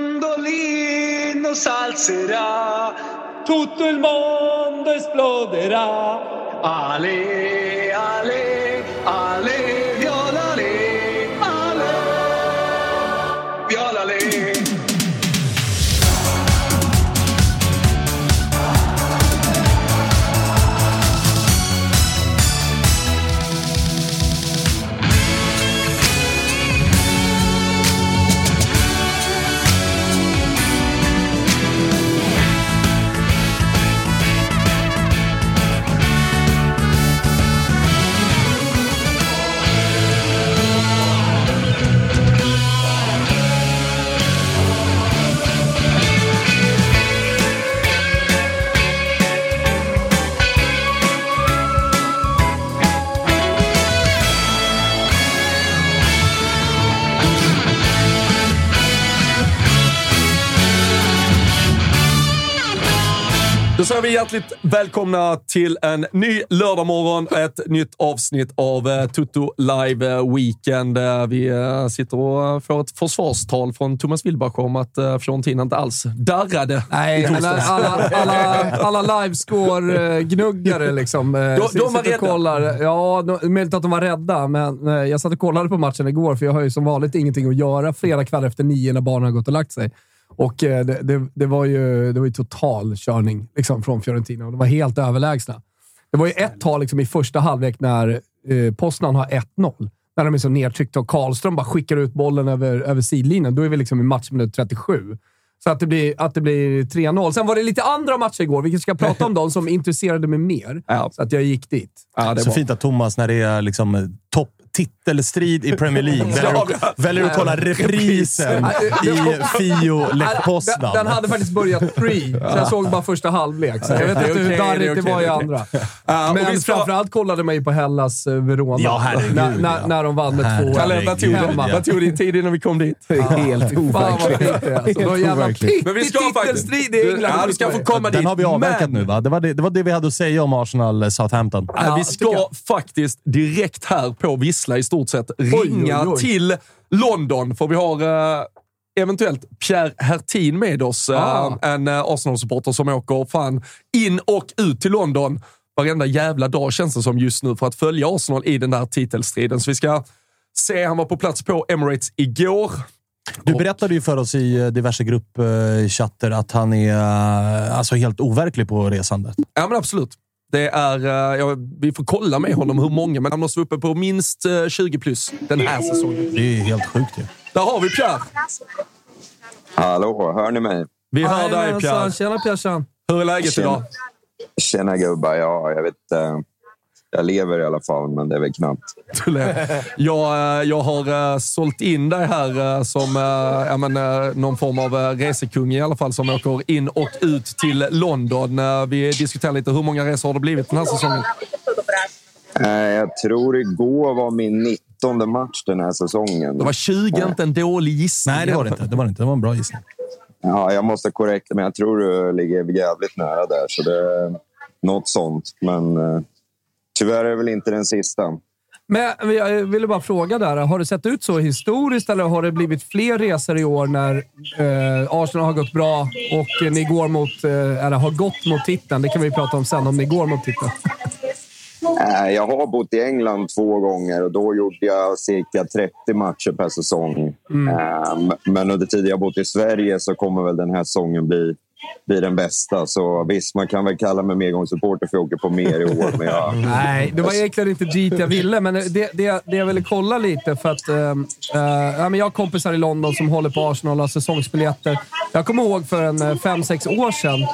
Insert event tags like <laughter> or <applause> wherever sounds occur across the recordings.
Mandolino s'alzerà, tutto il mondo esploderà. Ale, ale, ale, Då säger vi hjärtligt välkomna till en ny lördagmorgon, ett nytt avsnitt av eh, Tutto Live eh, Weekend. Eh, Vi eh, sitter och får ett försvarstal från Thomas Wilbach om att eh, Fiorentina inte alls darrade. Nej, i alla, torsdags. alla, alla, alla livescore-gnuggare liksom. eh, De- de sitter var och rädda. Kollar. Ja, de- möjligt att de var rädda, men eh, jag satt och kollade på matchen igår, för jag har ju som vanligt ingenting att göra fredag kväll efter nio när barnen har gått och lagt sig. Och eh, det, det, det, var ju, det var ju total körning liksom, från Fiorentina och de var helt överlägsna. Det var ju ett tag liksom, i första halvlek när eh, Poznan har 1-0. När de är så nedtryckta och Karlström bara skickar ut bollen över, över sidlinjen. Då är vi liksom i matchminut 37. Så att det blir, att det blir 3-0. Sen var det lite andra matcher igår, vilket ska prata om de som <laughs> intresserade mig mer. Ja. Så att jag gick dit. Ja, det är Så bra. fint att Thomas, när det är liksom topp titelstrid i Premier League, <laughs> väljer, att, väljer att kolla reprisen i Fio Lech Den, Poznan. den hade faktiskt börjat pre, så jag såg bara första halvlek. Så jag vet inte hur darrigt det var i andra. Men framförallt kollade man ju på Hellas eh, Verona. Ja, herregud, när, när, när de vann med Herregud. 2-1. Kalle, vad tog, Hemma. det, vad tog din tid innan vi kom dit? Helt Fan vad fint det är. Alltså, det var en jävla overkligt. Men vi pittig ska faktiskt... titelstrid i England. Du ska få komma dit. Den har vi avverkat nu, va? Det var det, det var det vi hade att säga om Arsenal-Southampton. Ja, vi ska faktiskt direkt här på Vissla i stort sett ringa oj, oj. till London, för vi har eh, eventuellt Pierre Hertin med oss. eh, Ah. en eh, Arsenal-supporter som åker fan in och ut till London varenda jävla dag känns det som just nu för att följa Arsenal i den där titelstriden. Så vi ska se. Han var på plats på Emirates igår. Du berättade ju för oss i eh, diverse gruppchatter att han är eh, alltså helt overklig på resandet. Ja, men absolut. Det är, eh, ja, vi får kolla med honom hur många, men han måste vara uppe på minst eh, 20 plus den här säsongen. Det är helt sjukt ju. Där har vi Pierre. Hallå, hör ni mig? Vi hör dig. Pierre. Tjena Piersan. Hur är läget Tjena. idag? Tjena gubbar, ja, jag vet eh, Jag lever i alla fall, men det är väl knappt. Jag, eh, jag har eh, sålt in dig här eh, som men, någon form av resekung i alla fall som åker in och ut till London. Vi diskuterar lite hur många resor har det blivit den här säsongen? Jag tror igår var min 19 match den här säsongen. Det var 20, inte en dålig gissning. Nej, det var det inte. Det var, det inte. Det var en bra gissning. Ja, jag måste korrekt, men jag tror du ligger jävligt nära där. Så det är något sånt. Men tyvärr är det väl inte den sista. Men jag ville bara fråga där. Har det sett ut så historiskt eller har det blivit fler resor i år när eh, Arsenal har gått bra och ni går mot, eh, eller har gått mot titeln? Det kan vi prata om sen, om ni går mot titeln. Eh, Jag har bott i England två gånger och då gjorde jag cirka 30 matcher per säsong. Eh, Men under tiden jag bott i Sverige så kommer väl den här säsongen bli, blir den bästa. Så visst, man kan väl kalla mig medgångssupporter för jag åker på mer i år. Men jag, <laughs> Nej, det var egentligen inte dit jag ville, men det, det, det jag ville kolla lite för att... eh, eh, jag har kompisar i London som håller på Arsenal och har säsongsbiljetter. Jag kommer ihåg för en eh, fem, sex år sedan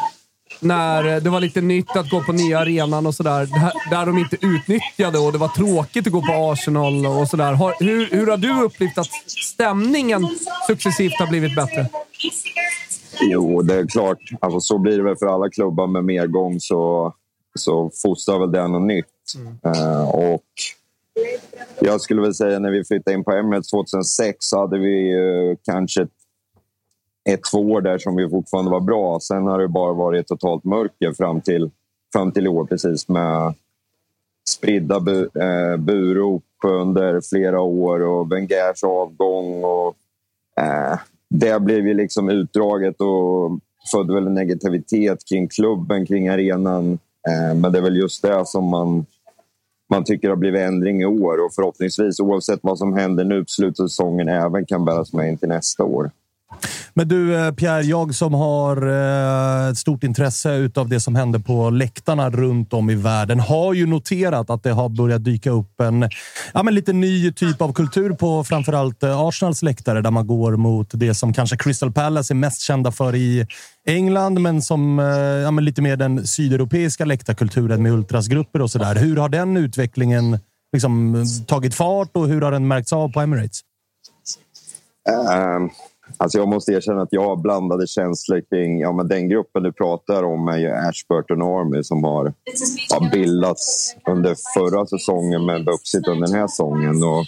när det var lite nytt att gå på nya arenan och sådär. Där de inte utnyttjade och det var tråkigt att gå på Arsenal och sådär. Hur, hur har du upplevt att stämningen successivt har blivit bättre? Jo, det är klart. Alltså, så blir det väl för alla klubbar med medgång så, så fostrar väl det något nytt. Mm. Uh, och jag skulle väl säga när vi flyttade in på Emirates 2006 så hade vi uh, kanske ett, två år där som vi fortfarande var bra. Sen har det bara varit totalt mörker fram till, fram till i år precis med spridda bu, eh, burop under flera år och Wengers avgång. Och, eh, det blev ju liksom utdraget och födde väl en negativitet kring klubben, kring arenan. Eh, men det är väl just det som man, man tycker har blivit ändring i år och förhoppningsvis oavsett vad som händer nu på slutet av säsongen även kan bäras med in till nästa år. Men du eh, Pierre, jag som har eh, ett stort intresse av det som händer på läktarna runt om i världen har ju noterat att det har börjat dyka upp en ja, men lite ny typ av kultur på framförallt eh, Arsenals läktare där man går mot det som kanske Crystal Palace är mest kända för i England, men som ja, men lite mer den sydeuropeiska läktarkulturen med ultrasgrupper och sådär. Hur har den utvecklingen liksom, tagit fart och hur har den märkts av på Emirates? Um Alltså jag måste erkänna att jag har blandade känslor kring ja, men den gruppen du pratar om är ju Ashburton Army som har, har bildats under förra säsongen men vuxit under den här säsongen. Och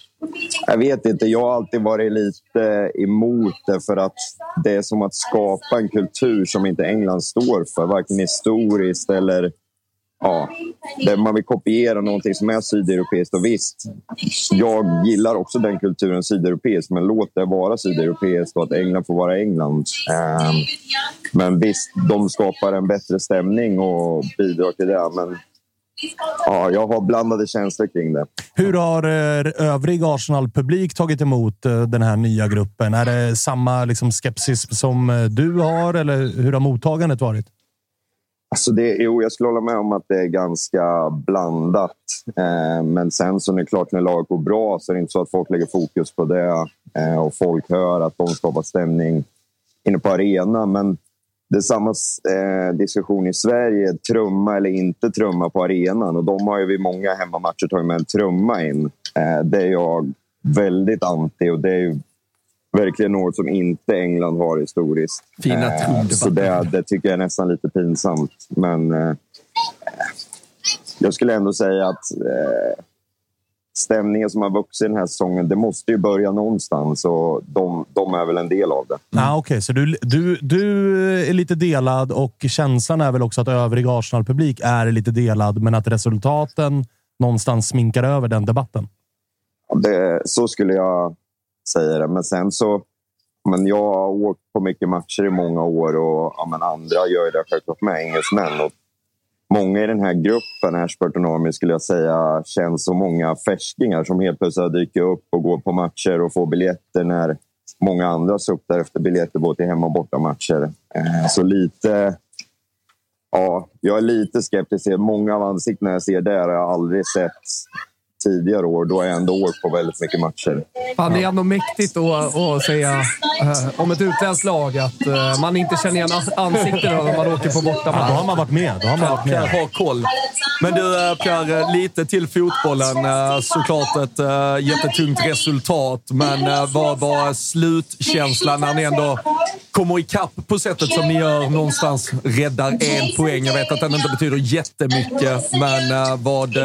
jag vet inte, jag har alltid varit lite emot det för att det är som att skapa en kultur som inte England står för, varken historiskt eller ja, där man vill kopiera någonting som är sydeuropeiskt. Och visst, jag gillar också den kulturen sydeuropeiskt, men låt det vara sydeuropeiskt och att England får vara England. Ehm, men visst, de skapar en bättre stämning och bidrar till det. Men ja, jag har blandade känslor kring det. Hur har eh, övrig Arsenal-publik tagit emot eh, den här nya gruppen? Är det samma liksom, skepsis som eh, du har eller hur har mottagandet varit? Alltså det, jo, jag skulle hålla med om att det är ganska blandat. Eh, men sen så är det klart, när laget går bra så är det inte så att folk lägger fokus på det. Eh, och folk hör att de skapar stämning inne på arenan. Men det är samma eh, diskussion i Sverige. Trumma eller inte trumma på arenan. Och de har ju vid många hemmamatcher tagit med en trumma in. Eh, det är jag väldigt anti och det är verkligen något som inte England har historiskt. Fina eh, så det, det, tycker jag är nästan lite pinsamt. Men eh, jag skulle ändå säga att eh, stämningen som har vuxit den här säsongen, det måste ju börja någonstans och de, de är väl en del av det. Mm. Ah, Okej, okay. så du, du, du är lite delad och känslan är väl också att övrig Arsenal-publik är lite delad, men att resultaten någonstans sminkar över den debatten? Det, så skulle jag säger det. Men sen så... Men jag har åkt på mycket matcher i många år och ja, men andra gör det självklart med, engelsmän. Och många i den här gruppen, Ashburton Army, skulle jag säga känns som många färskingar som helt plötsligt dyker upp och går på matcher och får biljetter när många andra suktar efter biljetter både till hemma och bortamatcher. Eh, så lite... Ja, jag är lite skeptisk. Många av ansiktena jag ser där har jag aldrig sett tidigare år, då har jag ändå åkt på väldigt mycket matcher. Fan, det är ändå mäktigt att, att säga uh, om ett utländskt lag att uh, man inte känner igen ansikten när man åker på bortamatch. Ja, då har man varit med. Då har man varit med. Pierre har koll. Men du eh, Pierre, lite till fotbollen. Såklart ett jättetungt resultat, men vad var slutkänslan när ni ändå kommer ikapp på sättet som ni gör, någonstans räddar en poäng. Jag vet att den inte betyder jättemycket, men vad,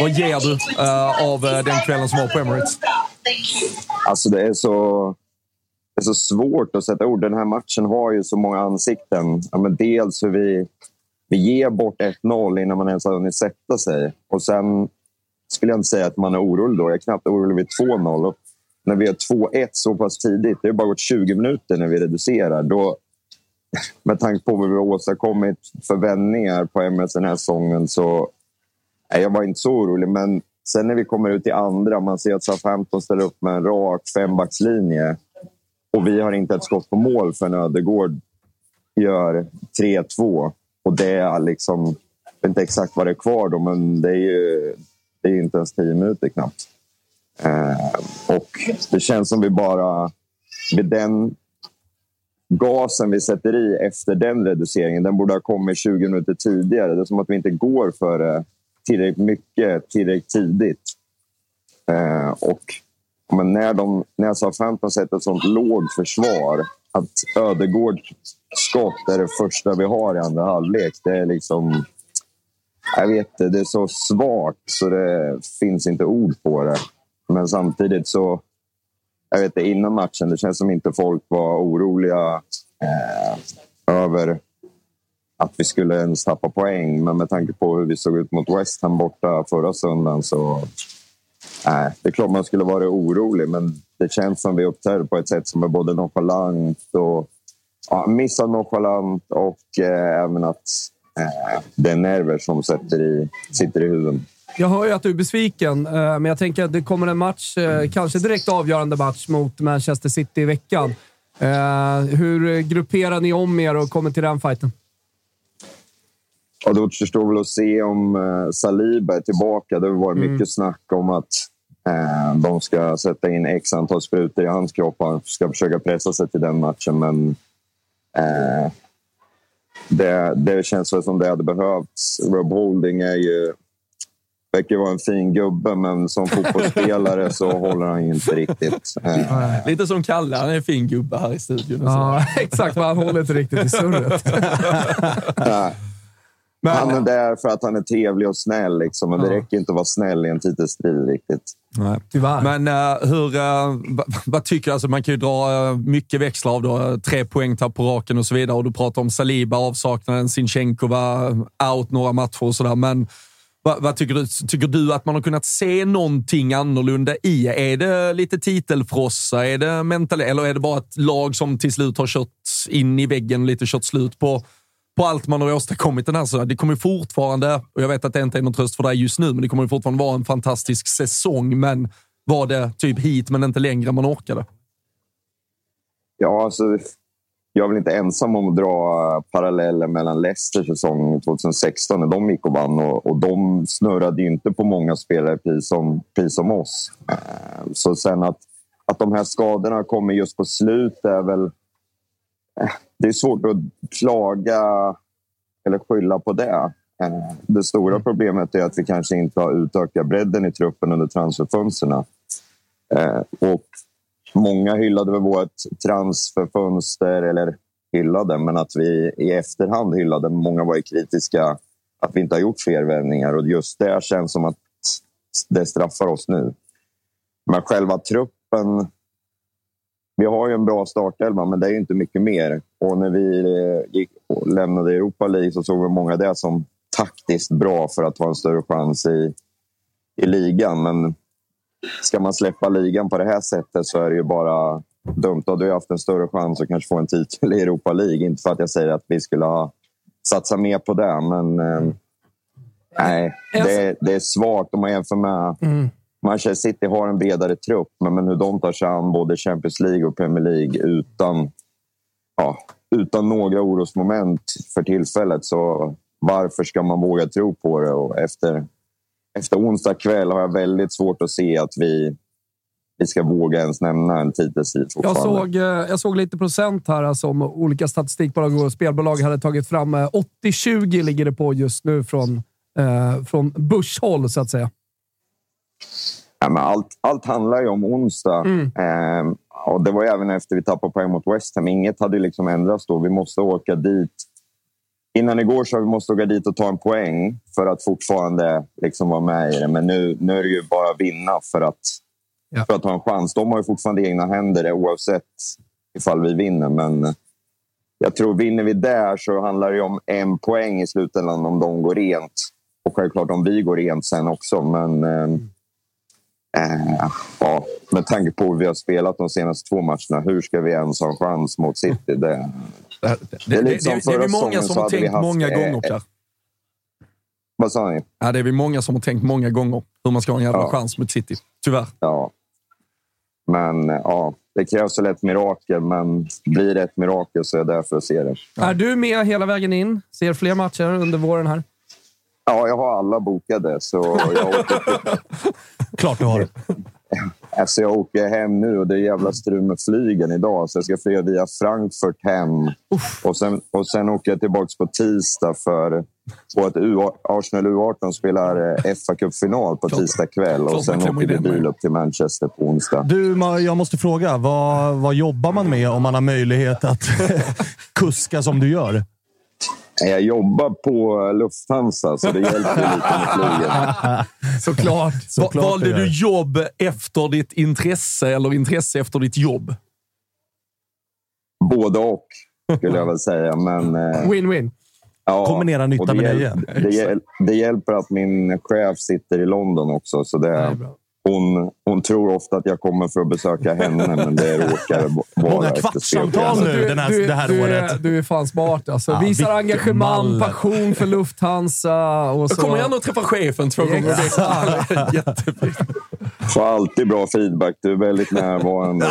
vad ger du uh, av den kvällen som var på Emirates? Alltså det är så... Det är så svårt att sätta ord. Den här matchen har ju så många ansikten. Ja, men dels hur vi, vi ger bort 1-0 innan man ens har hunnit sätta sig. Och sen skulle jag inte säga att man är orolig då. Jag är knappt orolig vid 2-0 när vi har 2-1 så pass tidigt, det har bara gått 20 minuter när vi reducerar, då, med tanke på vad vi har åstadkommit för vändningar på MS den här säsongen så nej, jag var inte så orolig. Men sen när vi kommer ut i andra, man ser att Southampton ställer upp med en rak fembackslinje och vi har inte ett skott på mål för Ödegård gör 3-2. Och det är liksom, jag vet inte exakt vad det är kvar då, men det är ju det är inte ens 10 minuter knappt. Eh, och det känns som vi bara... Vid den gasen vi sätter i efter den reduceringen, den borde ha kommit 20 minuter tidigare. Det är som att vi inte går för det tillräckligt mycket, tillräckligt tidigt. Eh, och men när, de, när Southampton sätter ett sånt lågt försvar att Ödegårds skott är det första vi har i andra halvlek. Det är liksom... Jag vet inte, det är så svagt så det finns inte ord på det. Men samtidigt så... Jag vet inte, innan matchen, det känns som inte folk var oroliga eh, över att vi skulle ens tappa poäng. Men med tanke på hur vi såg ut mot West Ham borta förra söndagen så... Nej, det är klart man skulle vara orolig, men det känns som vi uppträder på ett sätt som är både nonchalant och ja, missar nonchalant och eh, även att eh, det är nerver som sätter i, sitter i huvudet. Jag hör ju att du är besviken, eh, men jag tänker att det kommer en match, eh, kanske direkt avgörande match mot Manchester City i veckan. Eh, hur grupperar ni om er och kommer till den fighten? Ja, det återstår väl att se om eh, Saliba är tillbaka. Det har varit mm. mycket snack om att eh, de ska sätta in x antal sprutor i hans kropp. Han ska försöka pressa sig till den matchen, men eh, det, det känns väl som det hade behövts. Rob Holding är ju verkar vara en fin gubbe, men som <laughs> fotbollsspelare så håller han inte riktigt. Eh. Lite som Kalle, han är en fin gubbe här i studion. Ja, <laughs> exakt, men han håller inte riktigt i surret. <laughs> Men, han är där för att han är trevlig och snäll, liksom, men ja. det räcker inte att vara snäll i en titelstrid riktigt. Nej. Tyvärr. Men uh, hur, uh, vad tycker du? Alltså, man kan ju dra uh, mycket växlar av då. Tre poängtapp på raken och så vidare. Och du pratar om Saliba, avsaknaden, Sinchenko var out några matcher och sådär. Men vad, vad, tycker du? Tycker du att man har kunnat se någonting annorlunda i? Är det lite titelfrossa? Är det mental eller är det bara ett lag som till slut har kört in i väggen och lite kört slut på på allt man har åstadkommit den här säsongen. Det kommer fortfarande, och jag vet att det inte är någon tröst för dig just nu, men det kommer fortfarande vara en fantastisk säsong. Men var det typ hit men inte längre man orkade? Ja, alltså, jag är väl inte ensam om att dra paralleller mellan Leicesters säsong 2016 när de gick och vann. Och, och de snurrade ju inte på många spelare precis som, precis som oss. Eh, så sen att, att de här skadorna kommer just på slut är väl eh, det är svårt att klaga eller skylla på det. Eh, det stora mm. problemet är att vi kanske inte har utökat bredden i truppen under transferfönstren. Eh, och många hyllade väl vårt transferfönster, eller hyllade, men att vi i efterhand hyllade. Många var ju kritiska att vi inte har gjort fler värvningar och just det känns som att det straffar oss nu. Men själva truppen vi har ju en bra startelva, men det är inte mycket mer. Och när vi eh, gick och lämnade Europa League så såg vi många det som taktiskt bra för att ha en större chans i, i ligan. Men ska man släppa ligan på det här sättet så är det ju bara dumt. Då hade vi haft en större chans att kanske få en titel i Europa League. Inte för att jag säger att vi skulle ha satsat mer på det, men eh, nej, det, det, är svagt om man jämför med mm. Manchester City har en bredare trupp, men, men hur de tar sig an både Champions League och Premier League utan, ja, utan några orosmoment för tillfället. Så varför ska man våga tro på det? Och efter, efter onsdag kväll har jag väldigt svårt att se att vi, vi ska våga ens nämna en titelstrid jag såg, eh, jag såg lite procent här alltså, om olika statistikbolag och spelbolag hade tagit fram. 80-20 eh, ligger det på just nu från, eh, från börshåll, så att säga. Ja, allt, allt handlar ju om onsdag. Mm. Eh, och det var även efter vi tappade poäng mot West Ham. Inget hade liksom ändrats då. Vi måste åka dit. Innan igår sa vi måste åka dit och ta en poäng för att fortfarande liksom vara med i det. Men nu, nu är det ju bara vinna för att, ja. för att ha en chans. De har ju fortfarande egna händer oavsett ifall vi vinner. Men jag tror vinner vi där så handlar det om en poäng i slutändan om de går rent. Och självklart om vi går rent sen också. Men eh, eh, ja, med tanke på hur vi har spelat de senaste två matcherna, hur ska vi ens ha en chans mot City? Det, det, det, det, det, det är vi många som har tänkt haft, många gånger, Pierre. Vad sa ni? Ja, det är vi många som har tänkt många gånger hur man ska ha en jävla ja. chans mot City. Tyvärr. Ja. Men ja, det krävs väl ett mirakel, men blir det ett mirakel så är jag där för att se det. Ja. Är du med hela vägen in? Ser fler matcher under våren här? Ja, jag har alla bokade. Så jag åker <laughs> Klart du har. Alltså jag åker hem nu och det är jävla strul med flygen idag. Så jag ska flyga via Frankfurt hem. Och sen, och sen åker jag tillbaka på tisdag för på att U, Arsenal U18 spelar eh, fa Cup-final på tisdag kväll. Och sen åker vi bil upp till Manchester på onsdag. Du, jag måste fråga. Vad, vad jobbar man med om man har möjlighet att <laughs> kuska som du gör? Jag jobbar på Lufthansa, så det hjälper lite med flyget. <laughs> Såklart. Såklart Valde du jobb efter ditt intresse eller intresse efter ditt jobb? Både och, skulle jag väl säga. Men, eh, Win-win. Ja, Kombinera nytta med nöje. Det, det, hjälper att min chef sitter i London också. Så det, hon, hon tror ofta att jag kommer för att besöka henne, <laughs> men det råkar vara Många kvartssamtal nu den här, du, det här du, året. Du är fan smart alltså. Ja, Visar engagemang, maller. passion för Lufthansa. Och så. Jag kommer gärna att träffa chefen två gånger i veckan. Jättefint. Får alltid bra feedback. Du är väldigt närvarande.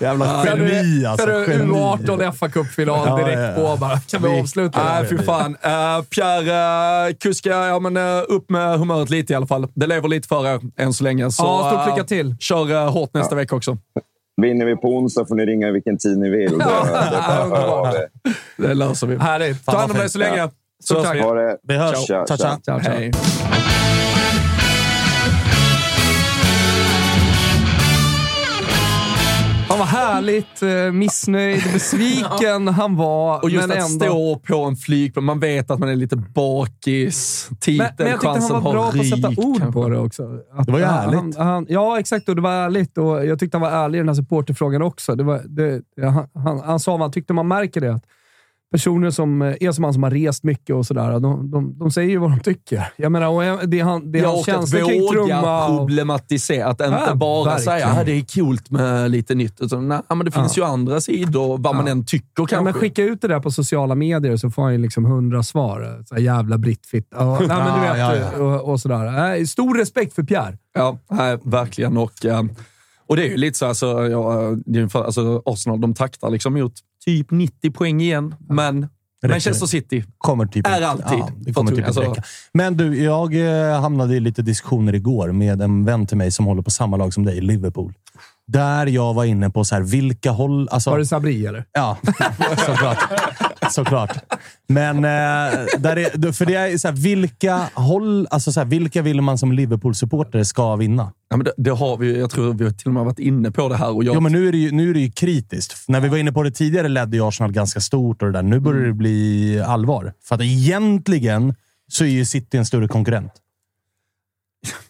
Jävla geni alltså. För U18 fa Cup-final direkt på bara. Kan vi avsluta? Nej, fy fan. Uh, Pierre, uh, kuska ja, men, uh, upp med humöret lite i alla fall. Det lever lite för er än så länge. Så, ja, stort lycka till. Kör uh, hårt nästa ja. vecka också. Vinner vi på onsdag får ni ringa vilken tid ni vill. <laughs> Det, det, det, det löser vi. Härligt. Ta hand om dig så länge. Så hörs vi. Vi hörs. Ciao, ciao. ciao, ciao. Hej. Var härligt eh, missnöjd, <laughs> besviken han var. Och just men att ändå... stå på en flygplan, man vet att man är lite bakis. Titeln, men, men jag tyckte han var bra på att sätta ord kanske. på det också. Att det var ju ärligt. Han, han, ja, exakt. Och det var ärligt. Och jag tyckte han var ärlig i den här supporterfrågan också. Det var, det, han, han, han sa vad han tyckte man märker det. Att personer som eh, är som han som har rest mycket och sådär, de, de, de säger ju vad de tycker. Jag menar, och det är han, det är ja, hans känslor kring trumma. Och... problematisera. Att inte ja, bara verkligen. säga att det är coolt med lite nytt. Utan, nej, men det finns ja. ju andra sidor, vad ja. man än tycker kanske. Ja, men skicka ut det där på sociala medier så får han ju liksom hundra svar. Så här, jävla brittfitt. Och, nej, men du <laughs> vet, och, och, sådär. Stor respekt för Pierre. Ja, nej, verkligen. Och, äh, och det är ju lite så, alltså, ja, alltså, Arsenal de taktar liksom mot typ 90 poäng igen, men Manchester City kommer typ är alltid ja, det kommer typ alltså. Men du, jag eh, hamnade i lite diskussioner igår med en vän till mig som håller på samma lag som dig, Liverpool. Där jag var inne på så här, vilka håll... Alltså, var det Sabri, eller? Ja, <laughs> såklart. såklart. Men, eh, där är, för det är så här, vilka håll... Alltså så här, vilka vill man som Liverpool-supporter ska vinna? Ja, men det, det, har vi Jag tror vi har till och med varit inne på det här. Och jag... Jo, men nu är, det ju, nu är det ju kritiskt. När vi var inne på det tidigare ledde ju Arsenal ganska stort och det där. Nu börjar det bli allvar. För att egentligen så är ju City en större konkurrent.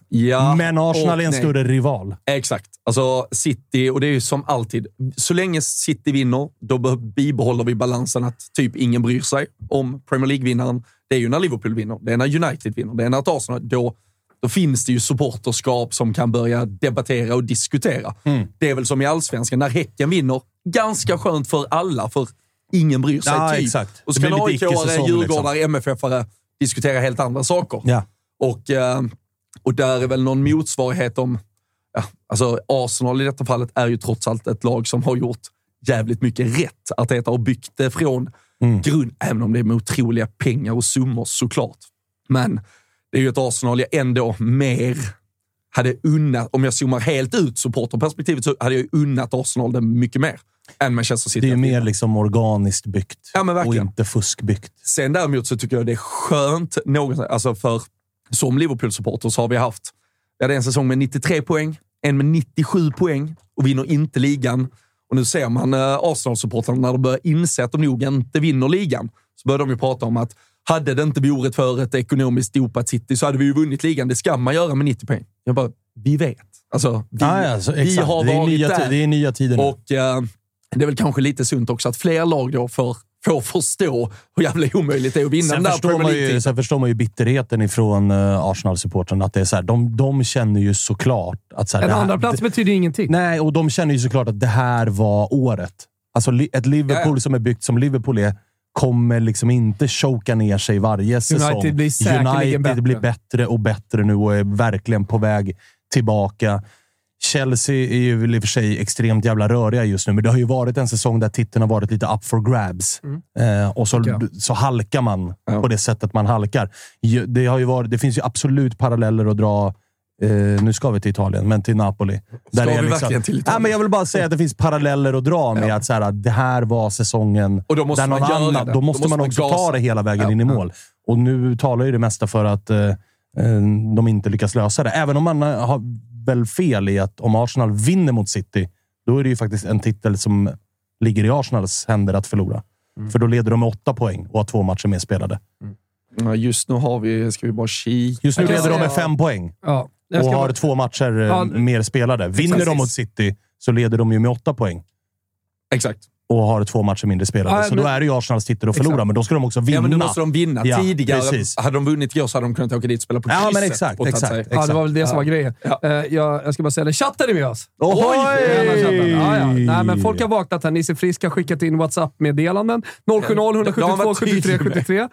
Ja, men Arsenal är en nej. större rival. Exakt. Alltså City, och det är ju som alltid. Så länge City vinner, då bibehåller vi balansen att typ ingen bryr sig om Premier League-vinnaren. Det är ju när Liverpool vinner, det är när United vinner, det är när Arsenal... Då, då finns det ju supporterskap som kan börja debattera och diskutera. Mm. Det är väl som i allsvenskan, när Häcken vinner, ganska skönt för alla, för ingen bryr sig. Ja, typ. Exakt. Och så kan AIK-are, Djurgårdare, liksom. MFF-are diskutera helt andra saker. Ja. Och... Eh, och där är väl någon motsvarighet om... Ja, alltså Arsenal i detta fallet är ju trots allt ett lag som har gjort jävligt mycket rätt. Arteta har byggt det från mm. grund, även om det är med otroliga pengar och summor såklart. Men det är ju ett Arsenal jag ändå mer hade unnat, om jag zoomar helt ut supporterperspektivet, så hade jag unnat Arsenal det mycket mer än Manchester City. Det är mer liksom organiskt byggt ja, och inte fuskbyggt. Sen däremot så tycker jag det är skönt, något, alltså för som Liverpool-supporter så har vi haft vi hade en säsong med 93 poäng, en med 97 poäng och vinner inte ligan. Och nu ser man eh, Arsenal-supportrarna när de börjar inse att de nog inte vinner ligan, så börjar de ju prata om att hade det inte varit för ett ekonomiskt dopat City så hade vi ju vunnit ligan. Det ska man göra med 90 poäng. Jag bara, vi vet. Alltså, vi, ah, ja, alltså, vi har varit det är nya, där. Det är nya tider nu. Och eh, det är väl kanske lite sunt också att fler lag då får får förstå hur jävla omöjligt det är att vinna sen den där förstår Premier League. Ju, sen förstår man ju bitterheten ifrån uh, Arsenal-supportrarna. Att det är så här, de, de känner ju såklart att... Så här, en här, andra plats betyder ingenting. Nej, och de känner ju såklart att det här var året. Alltså ett Liverpool ja. som är byggt som Liverpool är kommer liksom inte choka ner sig varje säsong. United blir säkerligen United bättre. blir bättre och bättre nu och är verkligen på väg tillbaka. Chelsea är ju i och för sig extremt jävla röriga just nu, men det har ju varit en säsong där titeln har varit lite up for grabs. Mm. Eh, och så, så halkar man ja. på det sättet man halkar. Det, har ju varit, det finns ju absolut paralleller att dra Eh, nu ska vi till Italien, men till Napoli. Där Ska är vi liksom- verkligen till Italien? Ja, men jag vill bara säga att det finns paralleller att dra med att så här, det här var säsongen Och då måste där någon man annan... det. Då måste, man också gasa. ta det hela vägen Ja, in i ja. mål. Och nu talar ju det mesta för att eh, eh, de inte lyckas lösa det. Även om man har väl fel i att om Arsenal vinner mot City, då är det ju faktiskt en titel som ligger i Arsenals händer att förlora. Mm. För då leder de med åtta poäng och har två matcher mer spelade. Ja, Just nu har vi... Ska vi bara kika? Just nu leder de med fem poäng Ja. Jag och har bara- två matcher eh, Ja, mer spelade. Vinner precis. de mot City så leder de ju med åtta poäng Exakt. Och har två matcher mindre spelade. Ja, så men- då är det ju Arsenals titel att förlora, Exakt. men då ska de också vinna. Ja, men då måste de vinna. Ja, Tidigare, precis. hade de vunnit igår så hade de kunnat åka dit och spela på Ja, krysset. men exakt, exakt, exakt. Ja, det var väl det som var grejen. Ja. Eh, jag, jag ska bara säga det. Chatten är med oss! Ohoj! Chatten. Ja, ja. Nej, men folk har vaknat här. Nisse Frisk har skickat in WhatsApp-meddelanden. 070 Ja, 172 var 73 tydlig med. 73.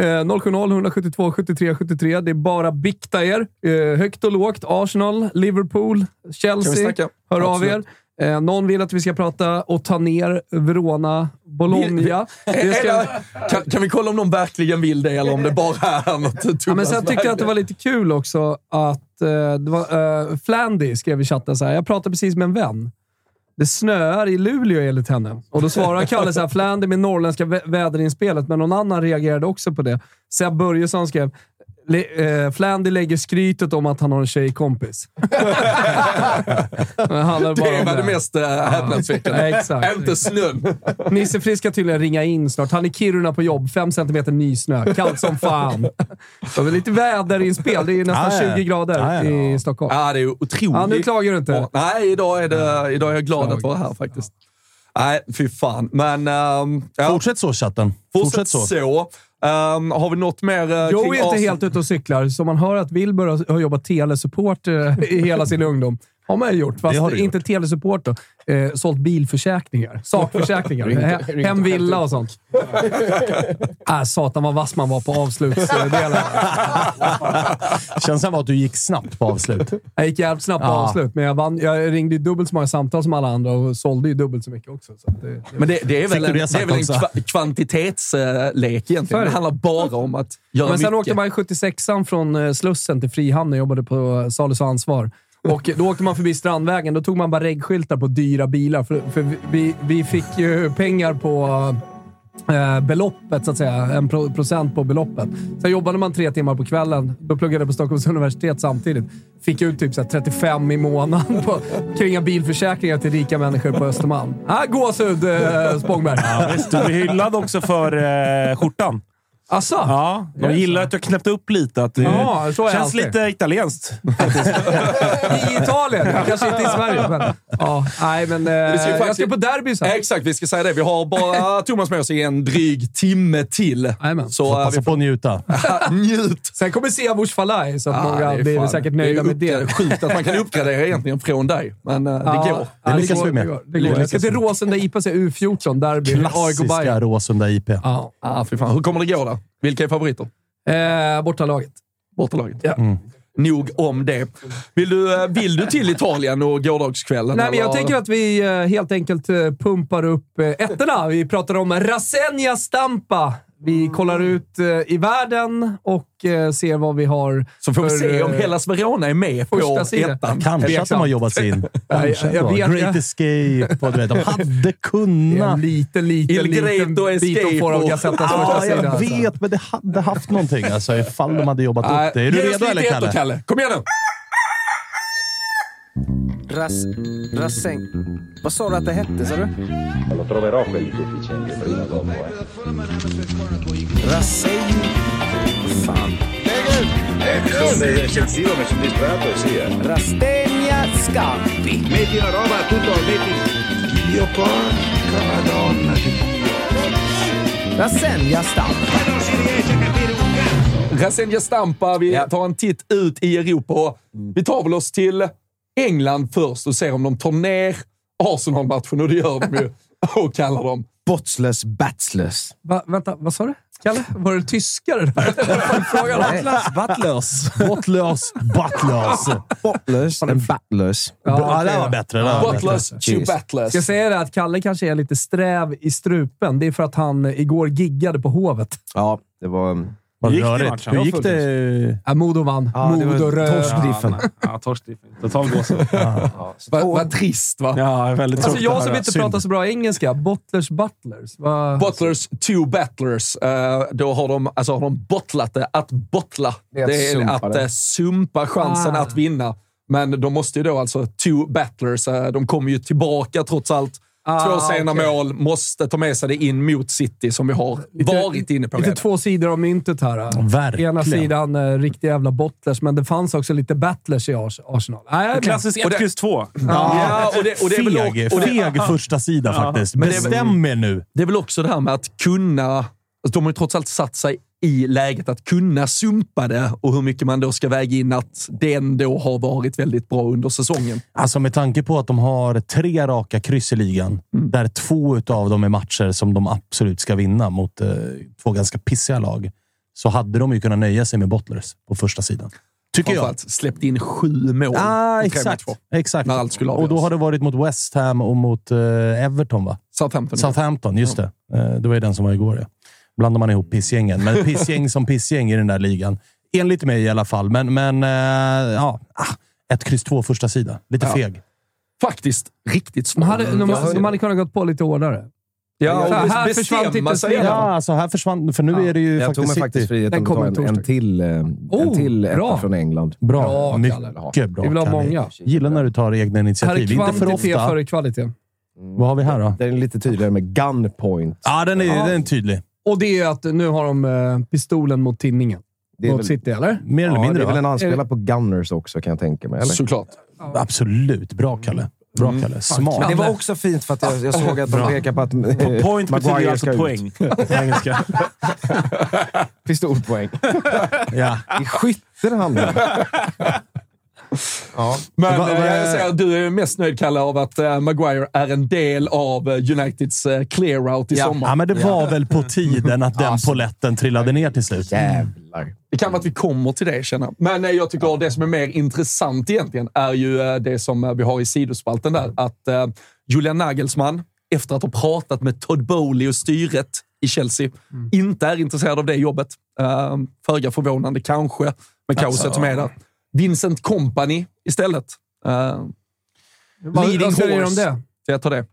Eh, 070 172 73 73. Det är bara bikta er. Eh, högt och lågt. Arsenal, Liverpool, Kan vi Chelsea. Hör av er. Eh, någon vill att vi ska prata och ta ner Verona, Bologna. <laughs> Ska, kan, kan vi kolla om någon verkligen vill det eller om det bara är något Ja, men sen tyckte jag att det var lite kul också att eh, det var, uh, Flandy skrev i chatten så här. Jag pratade precis med en vän. Det snöar i Luleå enligt henne. Och då svarar Kalle så här, Flandy med norrländska vä- väderinspelet, men någon annan reagerade också på det. Seb Börjesson skrev Le- eh, Flandy lägger skrytet om att han har en tjejkompis. <laughs> Det var det mest uh, häpnadsväckande. Ja, exakt. Inte snön. Nisse Frisk ska tydligen ringa in snart. Han är i Kiruna på jobb. Fem centimeter nysnö. Kallt som fan. Det var lite väderinspel. Det är nästan ja. 20 grader Ja, ja. i Stockholm. Ja, det är otroligt. Ja, nu klagar du inte. Nej, idag är, det, idag är jag glad att vara här faktiskt. Nej, fy fan. Men... ehm, ja, Fortsätt så, chatten. fortsätt så. Ehm, har vi något mer uh, Joe kring är inte helt ute och cyklar, så man hör att Wilbur har- har jobbat telesupport eh, i hela sin ungdom. Har man ju gjort, fast Det inte telesupport då. Eh, sålt bilförsäkningar. Sakförsäkringar. He- Hem villa och sånt. <laughs> äh, satan vad vass man var på avslutsdelen. <laughs> Känns som att du gick snabbt på avslut. Jag gick jävligt snabbt på Ja. avslut, men jag, vann, jag ringde ju dubbelt så många samtal som alla andra och sålde ju dubbelt så mycket också. Så det, Men det, det är väl en, det det är väl en kva, kvantitetslek egentligen. Det handlar bara om att göra Men sen mycket. åkte man i 76an från eh, Slussen till Frihamn och jobbade på Salus och ansvar. Och då åkte man förbi Strandvägen. Då tog man bara reggskyltar på dyra bilar. För, för vi, vi fick ju pengar på eh, beloppet, så att säga. En pro, procent på beloppet. Sen jobbade man tre timmar på kvällen. Då pluggade jag på Stockholms <laughs> universitet samtidigt. Fick ut typ så här 35 i månaden på kringa bilförsäkringar till rika människor på Östermalm. Ah, gåshud, eh, Spångberg. Ja, visst, du blir hyllad också för eh, skjortan. Asså? Ja, de gillar så? att du har knäppt upp lite. Att det Ja, så är känns alltid. lite italienskt. <laughs> I Italien, kanske inte i Sverige. Men, ja, nej, men eh, ska jag faktiskt- ska på derby sen. Exakt, vi ska säga det. Vi har bara Thomas med oss i en dryg timme till. Jajamän. Så äh, passa vi på att njuta. <laughs> njut. Sen kommer Siavush Falai, så att Ah, många det är blir säkert nöjda det är med det. Sjukt att man kan uppgradera egentligen från dig, men äh, det går. Ja, Det lyckas vi med. Det går. Det Det går. Jag ska till vi. Råsunda IP se U14, derby. Klassiska. Råsunda IP. Ja. Ah, fy fan. Hur kommer det gå då? Vilka är favoriter? Eh, bortalaget. Bortalaget? Ja. Nog om det. Vill du, äh, vill du till Italien och gårdagskvällen? Nej, men jag tänker att vi eh, helt enkelt eh, pumpar upp eh, ettorna. Vi pratar om Rasenja Stampa. Vi kollar ut eh, i världen och eh, ser vad vi har Så får vi se om eh, Hellas Verona är med på första ettan. Kanske att de har jobbat sig in. <laughs> jag- jag vet- Great jag- Escape och du vet, de hade kunnat. En liten, liten, Il liten bit och får av Gazettas första Ja, sida. jag alltså. vet, men det hade haft någonting alltså, ifall de hade jobbat upp det. Är du redo eller? Kalle? Kom igen nu! Ras, Rasseng. Vad sa du att det hette, sa du? Lo troverò quel deficiente prima o dopo. Eh. Rasseng. Fan. Sono eccessivo, mi sono distratto e sì. Eh. Rastegna Scampi. Metti una roba, tutto, metti... Dio porca madonna di Dio. Rasenja Stamp. Ma non si riesce a capire un cazzo! Rasenja Stampa, vi tar en titt ut i Europa. Vi tar väl oss till England först och ser om de tar ner Arsenal-matchen, och det gör de ju. <laughs> Och kallar dem Botsless Batsless. Va, vänta, vad sa du? Kalle? Var det tyskare? <laughs> Frågan Bottless Buttlers. Bottlös, buttlös. Bottless and Battlers. Ja, det var bättre. Det var bättre. Butlers to. Batlers. Ska jag säga det att Kalle kanske är lite sträv i strupen. Det är för att han igår giggade på Hovet. Ja, det var... Vad Gick det i rörigt. matchen? Hur gick det? Ja, Modo vann. Ja, Modo röd. torskdiffen. Ja, ja torskdiffen. Total gåshud. Vad vad trist va? Ja, väldigt Alltså jag som inte pratar så bra engelska. Bottlers butlers. Vad- Butlers, two battlers. Eh, då har de, alltså har de bottlat det. Att bottla, Det är det att är sumpa att det. eh, sumpa chansen Ah. att vinna. Men de måste ju då alltså, two battlers, eh, de kommer ju tillbaka trots allt. Ah, Två sena okej. mål, måste ta med sig det in mot City som vi har varit inne på Lite redan. två sidor av myntet här. Verkligen. Ena sidan eh, riktiga jävla bottlers, men det fanns också lite battlers i Ars Arsenal. Nej, men- Klassisk 1, X, 2. Ja, och det, och det är väl Feg, och det, feg första sida faktiskt. Men det är väl- Bestäm er nu. det är väl också det här med att kunna... Alltså de har ju trots allt satt sig i läget att kunna sumpa det och hur mycket man då ska väga in att det ändå har varit väldigt bra under säsongen. Alltså med tanke på att de har tre raka kryss i ligan, Mm. där två av dem är matcher som de absolut ska vinna mot eh, två ganska pissiga lag, så hade de ju kunnat nöja sig med Bottlers på första sidan. Tycker jag. Släppt in sju mål. Ah, exakt. exakt. När allt skulle och då har det varit mot West Ham och mot eh, Everton, va? Southampton. Southampton, just det. Eh, det var ju den som var igår. Ja. Blandar man ihop pissgängen. Men <laughs> pissgäng som pissgäng i den där ligan. Enligt mig i alla fall. Men, men eh, ja, ah, ett kryss två första sida. Lite Ja. feg. Faktiskt riktigt svårt. de, hade, de, de hade kunnat gått på lite hårdare. Ja, här bestämma försvann titelstriden. Ja, alltså här försvann... För nu Ja. är det ju Jag tog faktiskt mig City. faktiskt friheten Den att ta en, en till, eh, Oh, en till etta bra. från England. Bra. Bra. Mycket bra. Vi vill ha många. Gillar när du tar egna Här initiativ. Inte för kvantitet ofta. före kvalitet. Vad har vi här då? Den är lite tydligare med gunpoint. Ja, den är, Ja. Den är tydlig. Och det är att nu har de eh, pistolen mot tinningen. Det är Mot väl, City, eller? Mer eller ja, mindre, det är väl en anspelare på Gunners också, kan jag tänka mig. Eller? Såklart. Absolut. Bra, Kalle. Bra, Kalle. Smart. Men det var också fint för att jag, jag såg att de pekar på att eh, Point betyder alltså poäng på engelska. <laughs> Pistolpoäng. Ja. I skytte det handlar. Ja. Men Va- eh, va- jag säger, du är mest nöjd, Kalle, av att eh, Maguire är en del av eh, Uniteds clear-out i Ja. sommar. ja, men det var väl på tiden att den Alltså. poletten trillade ner till slut. Jävlar. Det kan vara att vi kommer till det, känner. Men jag tycker att det som är mer intressant egentligen är ju det som vi har i sidospalten där. Att Julian Nagelsmann, efter att ha pratat med Todd Bowley och styret i Chelsea, inte är intresserad av det jobbet. Föga förvånande kanske, med kaoset som är där. Vincent Company istället. Uh, Vad, vad säger du om det? jag tar det.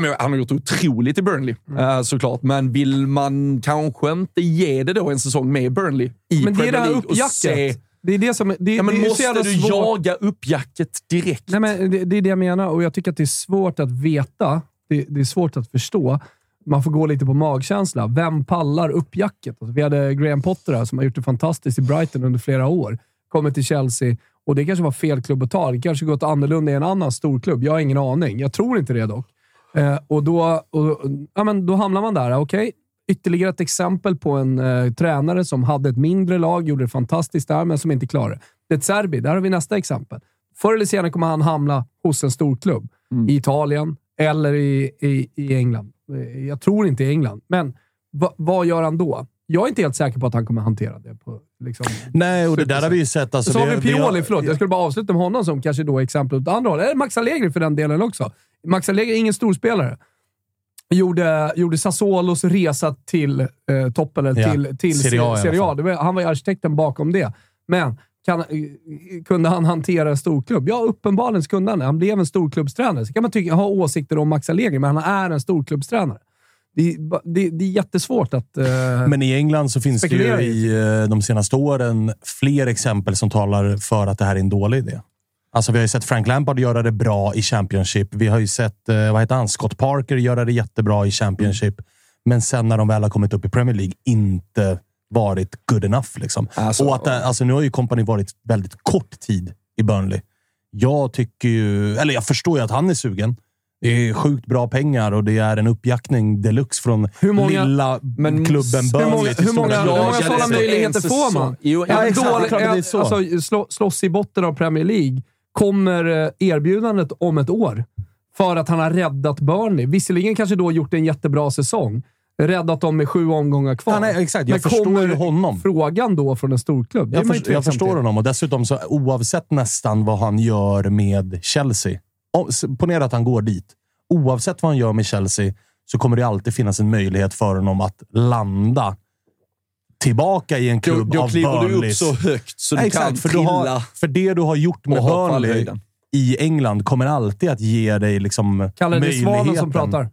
Men han har gjort otroligt i Burnley, eh, såklart. Men vill man kanske inte ge det då en säsong med Burnley i Men det är det Premier här League se... Det är det som... Det, Ja, men det är måste du svårt. jaga uppjacket direkt? Nej, men det, det är det jag menar och jag tycker att det är svårt att veta. Det, det är svårt att förstå. Man får gå lite på magkänsla. Vem pallar uppjacket? Alltså, vi hade Graham Potter här, som har gjort det fantastiskt i Brighton under flera år. Kommer till Chelsea och det kanske var fel klubb att ta. Det kanske gått annorlunda i en annan storklubb. Jag har ingen aning. Jag tror inte det dock. Eh, och då, och, ja, men då hamnar man där. Okej, ytterligare ett exempel på en eh, tränare som hade ett mindre lag, gjorde det fantastiskt där, men som inte klarade det. Det är Serbi. Där har vi nästa exempel. Förr eller senare kommer han hamna hos en storklubb. I Italien eller i, i, i England. Eh, Jag tror inte i England, men va, vad gör han då? Jag är inte helt säker på att han kommer hantera det. På, liksom, Nej, och det där har vi ju sett. Alltså, så har vi Pioli, förlåt. Jag skulle bara avsluta med honom som kanske då exempel åt andra hållet. Eller Max Allegri för den delen också. Max Allegri är ingen storspelare. Gjorde, gjorde Sassuolos resa till eh, toppen, eller Ja, till, till Serie A Serie A. var, han var ju arkitekten bakom det. Men kan, eh, kunde han hantera en storklubb? Ja, uppenbarligen kunde han. Han blev en storklubbstränare. Så kan man tycka, ha åsikter om Max Allegri, men han är en storklubbstränare. Det, är- det, det är jättesvårt att... Eh, Men i England så finns det ju i eh, de senaste åren fler exempel som talar för att det här är en dålig idé. Alltså, vi har ju sett Frank Lampard göra det bra i Championship. Vi har ju sett eh, vad heter han? Scott Parker göra det jättebra i Championship. Men sen när de väl har kommit upp i Premier League inte varit good enough. Liksom. Alltså, och att, alltså, nu har ju kompani varit väldigt kort tid i Burnley. Jag tycker ju, eller jag förstår ju att han är sugen. Det är sjukt bra pengar och det är en uppjackning deluxe från Hur många- lilla men klubben hur Burnley många, till hur många, hur många sådana möjligheter får man? Jo, Ja, En exakt. Det är dålig- klart att det är en- så. Alltså, slå, slåss i botten av Premier League. Kommer eh, erbjudandet om ett år för att han har räddat Burnley. Visserligen kanske då gjort en jättebra säsong. Räddat dem med sju omgångar kvar. Ja, nej, exakt. Jag Men förstår kommer honom. frågan då från en storklubb? Jag, först, jag förstår till. honom och dessutom så oavsett nästan vad han gör med Chelsea. Ponera att han går dit. Oavsett vad han gör med Chelsea så kommer det alltid finnas en möjlighet för honom att landa tillbaka i en Då, klubb då av kliver du upp Burnleys. så högt så du Exakt, kan för, du trilla. har, för det du har gjort med Burnley i England kommer alltid att ge dig liksom Kalle, det är Svanen som möjligheten. pratar.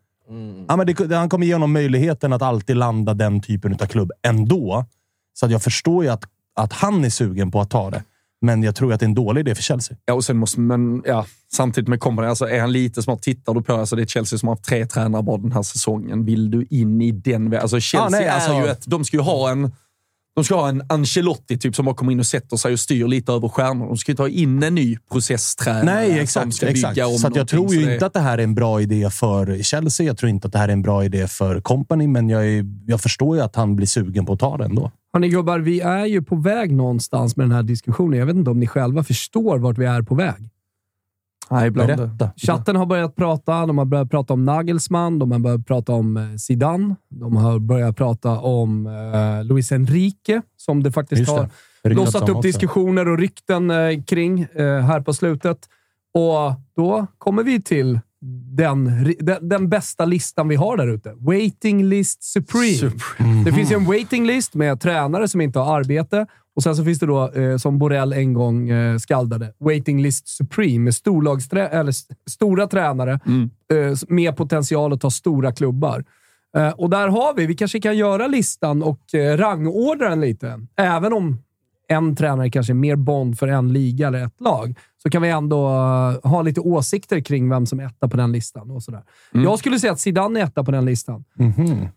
Ja, men det, han kommer ge honom möjligheten att alltid landa den typen av klubb ändå. Så att jag förstår ju att, att han är sugen på att ta det. Men jag tror att det är en dålig idé för Chelsea. Ja, och sen måste, men ja, samtidigt med Company, alltså är han lite smart. Tittar du på, alltså det är Chelsea som har haft tre tränare bara den här säsongen. Vill du in i den Alltså Chelsea Ah, nej, är alltså- ju ett, de ska ju ha en de ska ha en Ancelotti typ som bara kommer in och sätter sig och styr lite över stjärnor. De ska ju ta in en ny processtränare Nej, exakt. ska bygga exakt. om Så att jag tror ju det- inte att det här är en bra idé för Chelsea. Jag tror inte att det här är en bra idé för Company, men jag, är, jag förstår ju att han blir sugen på att ta det ändå. Hörni gubbar, vi är ju på väg någonstans med den här diskussionen. Jag vet inte om ni själva förstår vart vi är på väg. Nej, ibland. Berätta. Chatten har börjat prata. De har börjat prata om Nagelsmann, de har börjat prata om eh, Zidane. De har börjat prata om eh, Luis Enrique, som det faktiskt Just har blossat upp diskussioner och rykten eh, kring eh, här på slutet. Och då kommer vi till den, den, den bästa listan vi har där ute. Waiting list supreme. Det finns ju en waiting list med tränare som inte har arbete. Och sen så finns det då, eh, som Borrell en gång eh, skaldade, waiting list supreme med storlagsträ- eller st- stora tränare eh, med potential att ta stora klubbar. Eh, och där har vi, vi kanske kan göra listan och eh, rangordna den lite. Även om en tränare kanske är mer bond för en liga eller ett lag, så kan vi ändå eh, ha lite åsikter kring vem som är etta på den listan. Och sådär. Jag skulle säga att Zidane är etta på den listan. Mhm.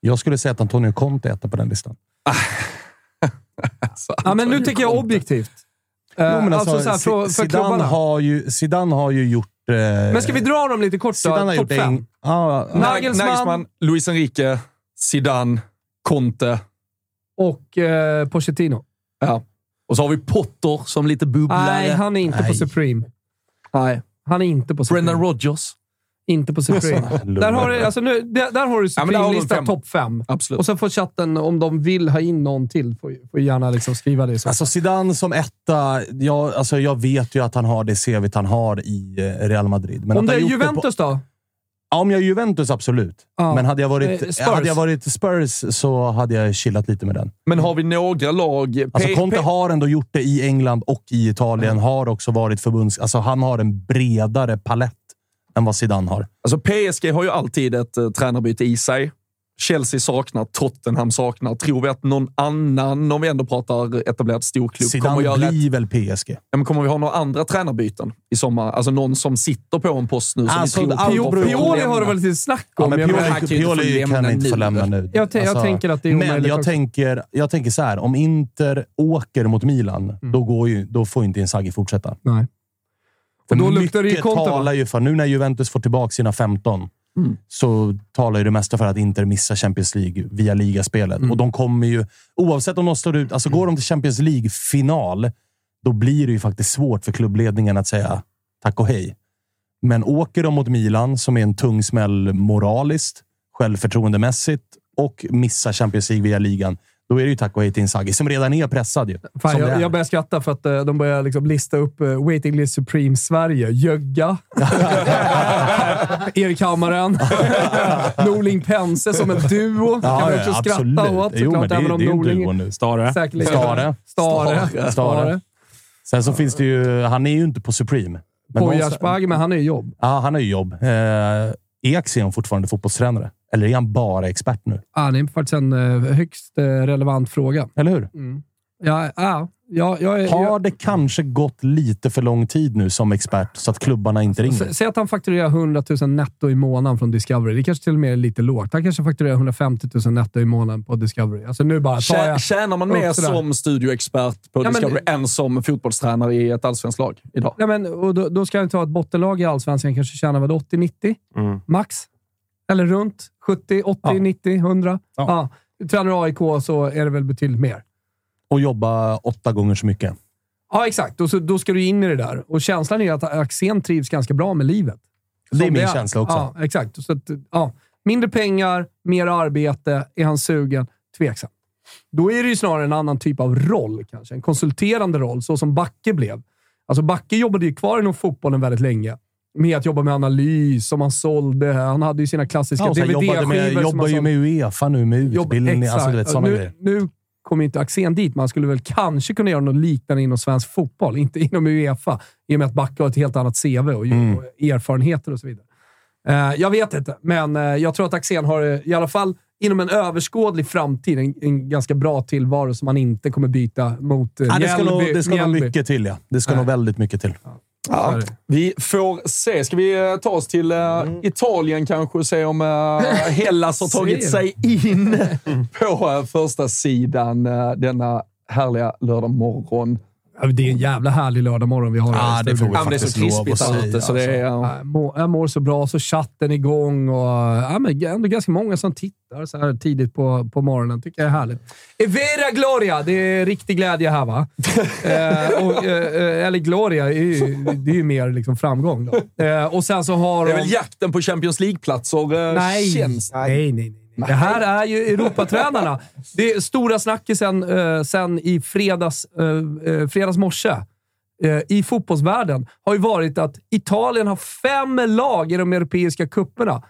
Jag skulle säga att Antonio Conte är etta på den listan. <laughs> Ja, men nu tänker jag objektivt. Eh, Jo, men alltså, alltså, så här, för, för Zidane, har ju, Zidane har ju gjort... Eh, Men ska vi dra dem lite kort då? Zidane har Topp gjort fem. ja. Nagelsmann. Nagelsmann, Luis Enrique, Zidane, Conte. Och eh, Pochettino. Ja. Och så har vi Potter som lite bubblare. Nej, han är inte på Nej. Supreme. Nej. Han är inte på Supreme. Brendan Rodgers. Inte på Supreme. där, har du, alltså nu, där, där har du Ja, men där har du Supreme-lista fem. topp fem. Absolut. Och sen får chatten, om de vill ha in någon till, får, får gärna liksom skriva det. Så. Alltså Zidane som etta, jag, alltså jag vet ju att han har det CVt han har i eh, Real Madrid. Men om det är Juventus då? På, ja, om jag är Juventus, absolut. Ja. Men hade jag, Eh, varit, Spurs. hade jag varit Spurs så hade jag chillat lite med den. Men har vi några lag... Alltså Conte har ändå gjort det i England och i Italien. Har också varit förbunds... Alltså han har en bredare palett än vad Zidane har. Alltså PSG har ju alltid ett uh, tränarbyte i sig. Chelsea saknar, Tottenham saknar. Tror vi att någon annan, om vi ändå pratar etablerad storklubb, kommer Zidane att göra blir väl PSG. ja, men kommer vi ha några andra tränarbyten i sommar? Alltså någon som sitter på en post nu som Alltså, vi tror kommer Pioli har det väl lite snack Ja, om. men Jag Pioli, kan Pioli kan inte få nu. lämna nu. Alltså, Jag tän- jag tänker att det är Men omöjligt jag tänker, jag tänker så här. Om Inter åker mot Milan, Mm. då, går ju, då får inte Inzaghi fortsätta. Nej. För Och då luktar det ju talar ju för, nu när Juventus får tillbaka sina 15, Mm. så talar ju det mesta för att Inter missar Champions League via ligaspelet. Mm. Och de kommer ju, oavsett om de står ut, alltså går de till Champions League-final, då blir det ju faktiskt svårt för klubbledningen att säga tack och hej. Men åker de mot Milan, som är en tung smäll moraliskt, självförtroendemässigt och missar Champions League via ligan, då är det ju tack och hej till Inzaghi, som redan är pressad ju. Fan, jag, är. jag börjar skratta för att eh, de börjar liksom lista upp uh, Waiting List Supreme Sverige. Jögga. <laughs> Erik Hammaren. <laughs> Norling Pense som en duo. Ja, kan ja, också absolut. skratta åt Jo, men såklart. det, även om det är ju en duo nu. Stare. Stare. Stare. Stare. Stare. Sen så finns det ju... Han är ju inte på Supreme. Gärsbagge, men han är i jobb. Ja, han har ju jobb. Eh, Eks är han fortfarande fotbollstränare? Eller är han bara expert nu? Ah, det är faktiskt en eh, högst eh, relevant fråga. Eller hur? Ja, ja, ja, jag, Har jag, det kanske gått lite för lång tid nu som expert så att klubbarna inte ringer? Säg att han fakturerar 100 000 netto i månaden från Discovery. Det kanske till och med är lite lågt. Han kanske fakturerar 150 000 netto i månaden på Discovery. Alltså nu bara tar jag... Tjänar man mer som studioexpert på Ja, men- Discovery än som fotbollstränare i ett allsvenskt lag idag? Nej, men, och då, då ska han ta ett bottenlag i Allsvenskan. Kanske tjänar vad 80-90 Mm. max. Eller runt 70, 80, Ja. 90, 100. Ja. Ja. Tränar AIK så är det väl betydligt mer. Och jobba åtta gånger så mycket. Ja, exakt. Och så, då ska du in i det där. Och känslan är att Axén trivs ganska bra med livet. Det är Som min känsla också. Ja, exakt. Så att, ja, mindre pengar, mer arbete. Är han sugen? Tveksam. Då är det ju snarare en annan typ av roll kanske. En konsulterande roll, så som Backe blev. Alltså Backe jobbade ju kvar inom fotbollen väldigt länge. Med att jobba med analys som han sålde. Han hade ju sina klassiska Ja, DVD-skivor. som jobbar han ju med Uefa nu med utbildning. exakt. Alltså, vet, nu, grejer. nu kommer inte Axén dit, men han skulle väl kanske kunna göra något liknande inom svensk fotboll. Inte inom Uefa, i och med att Backa har ett helt annat CV och, Mm. och erfarenheter och så vidare. Eh, jag vet inte, men eh, jag tror att Axén har, eh, i alla fall inom en överskådlig framtid, en, en ganska bra tillvaro som han inte kommer byta mot uh, Ja, det ska, nog, det ska nog Mjällby. mycket till, ja. Det ska Nej. nog väldigt mycket till. Ja, vi får se. Ska vi eh, ta oss till eh, Italien kanske och se om uh, Hellas har <laughs> tagit sig in <laughs> på uh, första sidan uh, denna härliga lördag morgon. Det är en jävla härlig lördagmorgon vi har här det får vi Ja, det är så krispigt att här säga, ute, så det är... Ja, Jag mår, jag mår så bra, så chatten igång och ja, men ändå ganska många som tittar så här tidigt på, på morgonen. tycker jag är härligt. Evera Gloria! Det är riktig glädje här, va? <laughs> eh, och, eh, eller Gloria, är ju, det är ju mer liksom framgång. Då. Eh, och sen så har Det är de... väl jakten på Champions League-platser, eh, Nej. känns nej, nej. nej. Det här är ju Europatränarna. Det är stora snackisen eh, sen i fredags, eh, eh, fredags morse eh, i fotbollsvärlden har ju varit att Italien har fem lag i de europeiska kupperna.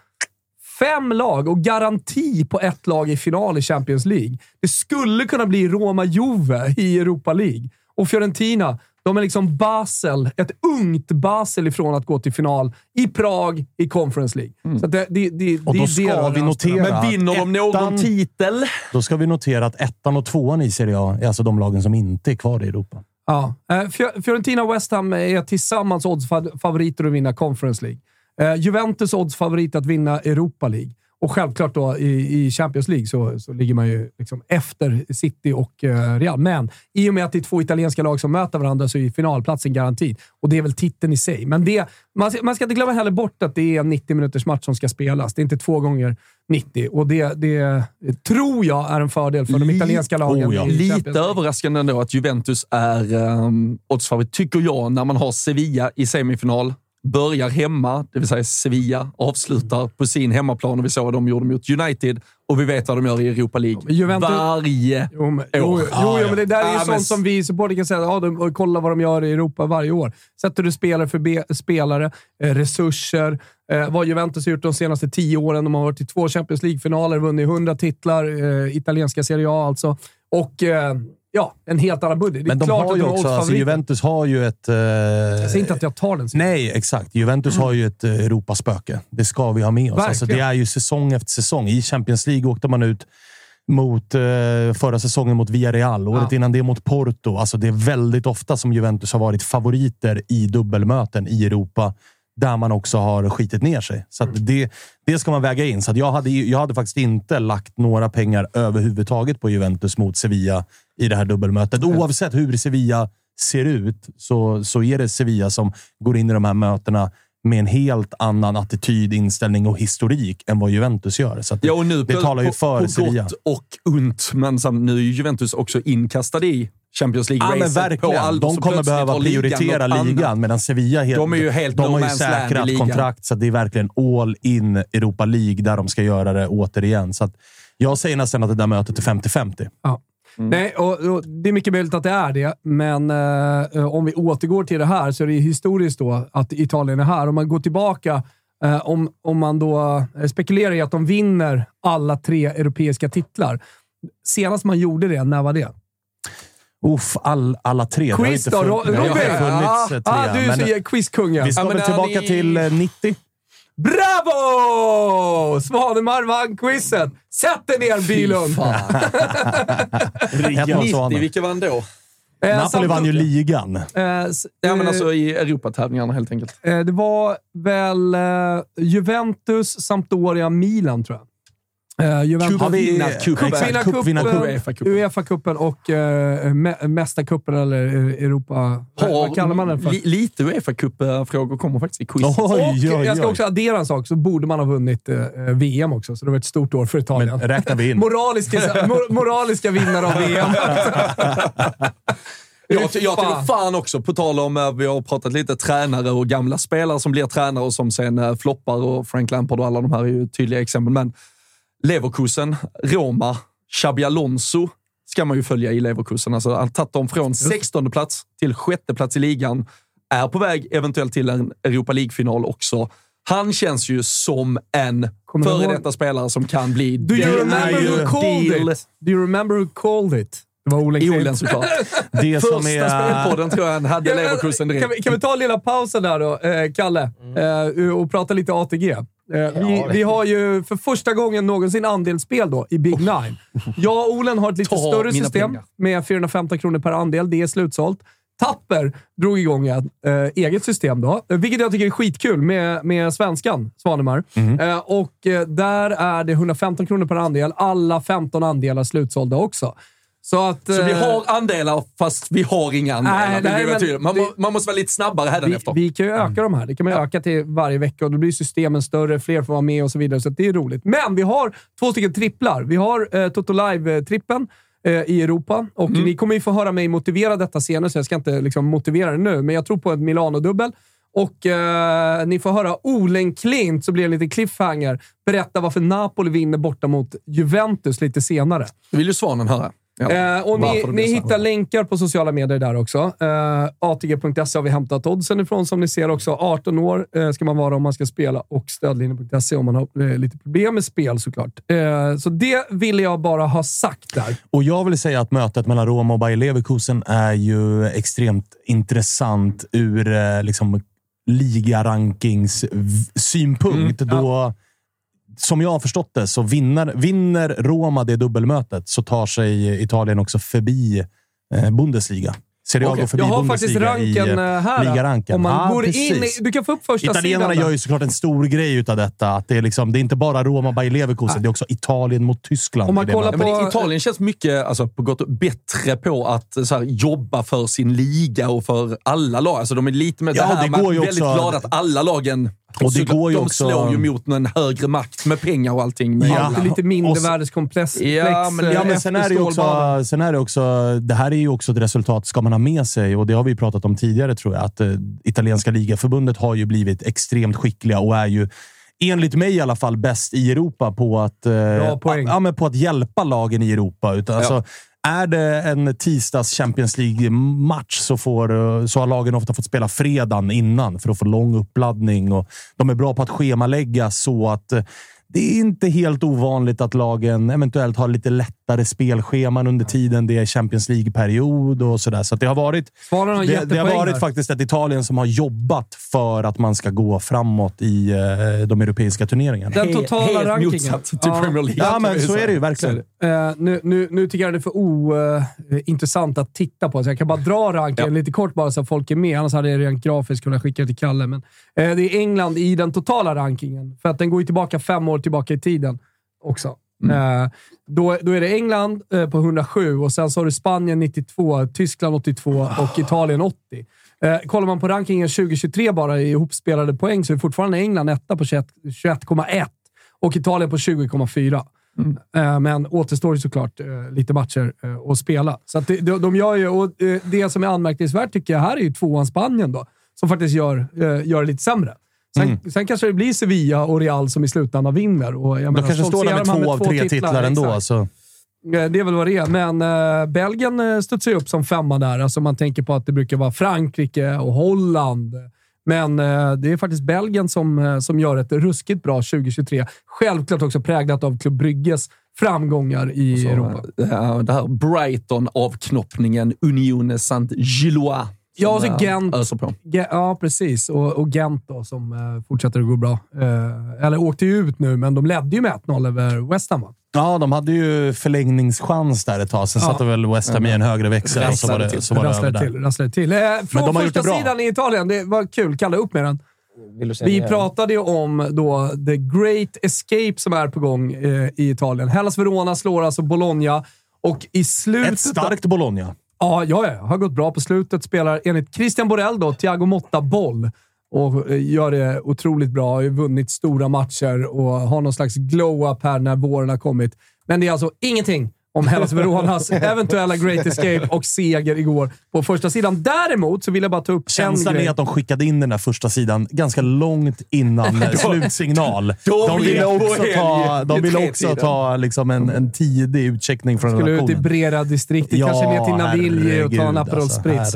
Fem lag och garanti på ett lag i final i Champions League. Det skulle kunna bli Roma-Juve i Europa League. Och Fiorentina, de är liksom Basel, ett ungt Basel ifrån att gå till final i Prag i Conference League. Så att det, det, det, Och då ska vi notera Men vinner de någon titel? Då ska vi notera att ettan och tvåan i Serie A är alltså de lagen som inte är kvar i Europa. Ja. Eh, Fio- Fiorentina och West Ham är tillsammans oddsfavoriter att vinna Conference League. Eh, Juventus oddsfavorit att vinna Europa League. Och självklart då i, i Champions League så, så ligger man ju liksom efter City och eh, Real. Men i och med att det är två italienska lag som möter varandra så är ju finalplatsen garanti. Och det är väl titeln i sig. Men det, man, ska- man ska inte glömma heller bort att det är en 90 minuters match som ska spelas. Det är inte två gånger 90. Och det, det tror jag är en fördel för de Li- italienska lagen. Oh ja. Lite överraskande ändå att Juventus är um, oddsfavorit, tycker jag, när man har Sevilla i semifinal. Börjar hemma, det vill säga Sevilla, avslutar på sin hemmaplan och vi såg vad de gjorde mot United och vi vet vad de gör i Europa League. Juventus- Varje Jo, men, jo, år. jo, jo, men det där är ju Ja, sånt men- som vi supportrar kan säga. Ja, de, kolla vad de gör i Europa varje år. Sätter du spelare för be, spelare, eh, resurser, eh, vad Juventus har gjort de senaste tio åren. De har varit i två Champions League-finaler, vunnit 100 titlar, eh, italienska Serie A alltså. Och eh, ja, en helt annan budget. Men de har ju också, alltså. Juventus har ju ett... Eh, Jag säger inte att jag tar den. Nej, exakt. Juventus har ju ett eh, Europaspöke. Det ska vi ha med oss. Alltså, det är ju säsong efter säsong. I Champions League åkte man ut mot eh, förra säsongen mot Villarreal. Året Ja. innan det mot Porto. Alltså, det är väldigt ofta som Juventus har varit favoriter i dubbelmöten i Europa. Där man också har skitit ner sig. Så Mm. det, det ska man väga in. Så jag, hade, jag hade faktiskt inte lagt några pengar överhuvudtaget på Juventus mot Sevilla i det här dubbelmötet. Oavsett hur Sevilla ser ut så, så är det Sevilla som går in i de här mötena med en helt annan attityd, inställning och historik än vad Juventus gör. Så Ja, och nu det på, talar ju på, för på Sevilla. gott och ont, men sam, nu är ju Juventus också inkastade i Champions Ja, League-racet på verkligen. allvar. De kommer behöva ligan prioritera ligan, annat. medan Sevilla helt, De är ju helt de no har ju säkrat ligan. kontrakt, så det är verkligen all in Europa League där de ska göra det återigen. Så att jag säger nästan att det där mötet är 50-50. Ja. Nej, och, och det är mycket möjligt att det är det, men eh, om vi återgår till det här så är det historiskt då att Italien är här. Om man går tillbaka, eh, om, om man då eh, spekulerar i att de vinner alla tre europeiska titlar. Senast man gjorde det, när var det? Uff, all, alla tre. Quiz då, Robin! eh, tre. Ah, du är men, så quizkungen. vi ska Ja, väl är tillbaka ni- till eh, 90. Bravo! Svanemar vann quizet. Sätt dig ner, Bylund! Ett av 90, Svanen. vilka vann då? Eh, Napoli vann ju ligan. Eh, Ja, men eh, alltså i Europatävlingarna helt enkelt. Eh, Det var väl eh, Juventus, Sampdoria, Milan tror jag. Eh, Juventus, Har. Uefa-cupen. Och mä- Mästarcupen, eller eh, Europa... vad- vad kallar man den för? Li, lite Uefa-cup-frågor kommer faktiskt i quizet. Oj, och oj, jag ska oj. också addera en sak, så borde man ha vunnit eh, VM också, så det var ett stort år för Italien. Men räknar vi in. <laughs> Moraliska, mor- moraliska vinnare av VM. <laughs> Jag, jag Fan. tycker fan också, på tal om, vi har pratat lite tränare och gamla spelare som blir tränare och som sen floppar och Frank Lampard och alla de här är ju tydliga exempel. Men Leverkusen, Roma, Xabi Alonso ska man ju följa i Leverkusen. Alltså, han har tagit dem från 16 plats till sjätte plats i ligan. är på väg eventuellt till en Europa League-final också. Han känns ju som en Kommer före ihåg- detta spelare som kan bli... Do you remember who called deal. it? Do you remember who called it? Det var Ole Olen såklart. <laughs> Det som Första är... spelpodden tror jag han hade Ja, Leverkusen direkt. Kan vi, kan vi ta en lilla pausen där då, eh, Kalle, eh, och prata lite ATG? Eh, vi, vi har ju för första gången någonsin andelsspel då i Big Nine. Jag och Olen har ett lite <laughs> Ta större system pengar. med 415 kronor per andel. Det är slutsålt. Tapper drog igång ett eh, eget system då, eh, vilket jag tycker är skitkul med, med svenskan, Svanemar. Eh, och eh, där är det 115 kronor per andel. Alla 15 andelar slutsålda också. Så, att, Så vi eh, har andelar, fast vi har inga andelar. Nej, nej, men man, vi- man måste vara lite snabbare vi, hädanefter. vi kan ju öka de här. Det kan man öka till varje vecka och då blir systemen större, fler får vara med och så vidare. Så det är roligt. Men vi har två stycken tripplar. Vi har eh, Toto Live-trippen eh, i Europa och Mm. ni kommer ju få höra mig motivera detta senare, så jag ska inte liksom, motivera det nu. Men jag tror på ett Milano-dubbel. Och eh, ni får höra Olen Klint, så blir det en liten cliffhanger, berätta varför Napoli vinner borta mot Juventus lite senare. Det vill ju Svanen höra. Ja, Eh, och ni, ni hittar länkar på sociala medier där också. Eh, ATG.se har vi hämtat oddsen ifrån som ni ser också. 18 år eh, ska man vara om man ska spela och stödlinjen.se om man har eh, lite problem med spel såklart. Eh, så det ville jag bara ha sagt där. Och jag vill säga att mötet mellan Roma och Bayer Leverkusen är ju extremt intressant ur eh, liksom, ligarankings v- synpunkt. då, som jag har förstått det, så vinner, vinner Roma det dubbelmötet så tar sig Italien också förbi eh, Bundesliga. Serie A Okej, går förbi Jag har faktiskt Bundesliga ranken i eh, eh, här. ligaranken. Om man Ja, går in precis. i, Du kan få upp första Italienarna sidan. gör ju såklart en stor grej utav detta. Att det, är liksom, det är inte bara Roma, Bayer Leverkusen, det är också Italien mot Tyskland. Om man kollar mötet. Ja, men på- Italien känns mycket alltså, på gott och bättre på att så här, jobba för sin liga och för alla lag. Alltså, de är lite med Ja, det här det med väldigt också- glada att alla lagen Och det såklart, går ju de också- slår ju mot en högre makt med pengar och allting. Men Ja. Alltid lite Och mindervärdeskomplex. Ja, men- Ja, men sen är, det också, sen är det också... Det här är ju också ett resultat ska man ha med sig och det har vi pratat om tidigare tror jag. Att eh, italienska ligaförbundet har ju blivit extremt skickliga och är ju enligt mig i alla fall bäst i Europa på att, eh, ja, men på att hjälpa lagen i Europa. Utan, alltså, är det en tisdags Champions League-match så, får, så har lagen ofta fått spela fredagen innan för att få lång uppladdning. Och de är bra på att schemalägga så att det är inte helt ovanligt att lagen eventuellt har lite lättare spelscheman under tiden det är Champions League-period och sådär. Så att det har varit, Svaren har det, det har varit där. faktiskt ett Italien som har jobbat för att man ska gå framåt i eh, de europeiska turneringarna. Den totala Helt rankingen. motsatt till Ja. Premier League. Ja, men så är det ju verkligen. Eh, nu, nu, nu tycker jag det är för ointressant att titta på, så jag kan bara dra ranken lite kort bara så att folk är med. Annars hade jag rent grafiskt kunnat skicka till Kalle. Men, eh, det är England i den totala rankingen, för att den går ju tillbaka fem år tillbaka i tiden också. Eh, då, då är det England eh, på 107 och sen så har du Spanien 92, Tyskland 82 och Italien 80. Eh, kollar man på rankingen 2023 bara i ihopspelade poäng så är fortfarande England etta på 21 21,1 och Italien på 20,4. Eh, Men återstår ju såklart eh, lite matcher eh, att spela. Så att de, de gör ju, och det som är anmärkningsvärt tycker jag här är ju tvåan Spanien då, som faktiskt gör, gör det lite sämre. Sen, sen kanske det blir Sevilla och Real som i slutändan vinner. Och jag De menar, kanske står där med stoltserar man två av tre titlar ändå. exakt. Så. Eh, Det är väl vad det är, men eh, Belgien eh, studsar ju upp som femma där. Alltså man tänker på att det brukar vara Frankrike och Holland. Men eh, det är faktiskt Belgien som, eh, som gör ett ruskigt bra 2023. Självklart också präglat av Klubb Brygges framgångar i Europa. Ja, det här Brighton-avknoppningen, Unione Saint-Gillois. Ja, och så eh, Gent. öser på. Ja, precis. Och, och Gent då, som eh, fortsätter att gå bra. Eh, eller åkte ju ut nu, men de ledde ju med 1-0 över West Ham. va? Ja, de hade ju förlängningschans där ett tag. Sen Ja. satte väl West Ham i en högre växel och så var det, så var det över Rasslade där. till. Rasslade till. Eh, från de har gjort första sidan i Italien. Det var kul. Kalle, upp med den. Vi pratade ju om då The Great Escape som är på gång eh, i Italien. Hellas Verona slår alltså Bologna och i slutet... Ett starkt Bologna. Ja, ja, ja. Har gått bra på slutet. Spelar enligt Christian Borell då, Thiago Motta boll och eh, gör det otroligt bra. Har ju vunnit stora matcher och har någon slags glow-up här när våren har kommit. Men det är alltså ingenting om Hellas <laughs> Veronas eventuella Great Escape och seger igår på första sidan. Däremot så vill jag bara ta upp Känslan en grej. är att de skickade in den där första sidan ganska långt innan <laughs> slutsignal. De blir ville också ta, de ville också ta liksom en, en tidig utcheckning från Skulle ut i. Brera-distriktet, kanske ner till Navilje och ta en herregud, Aperol alltså, Spritz.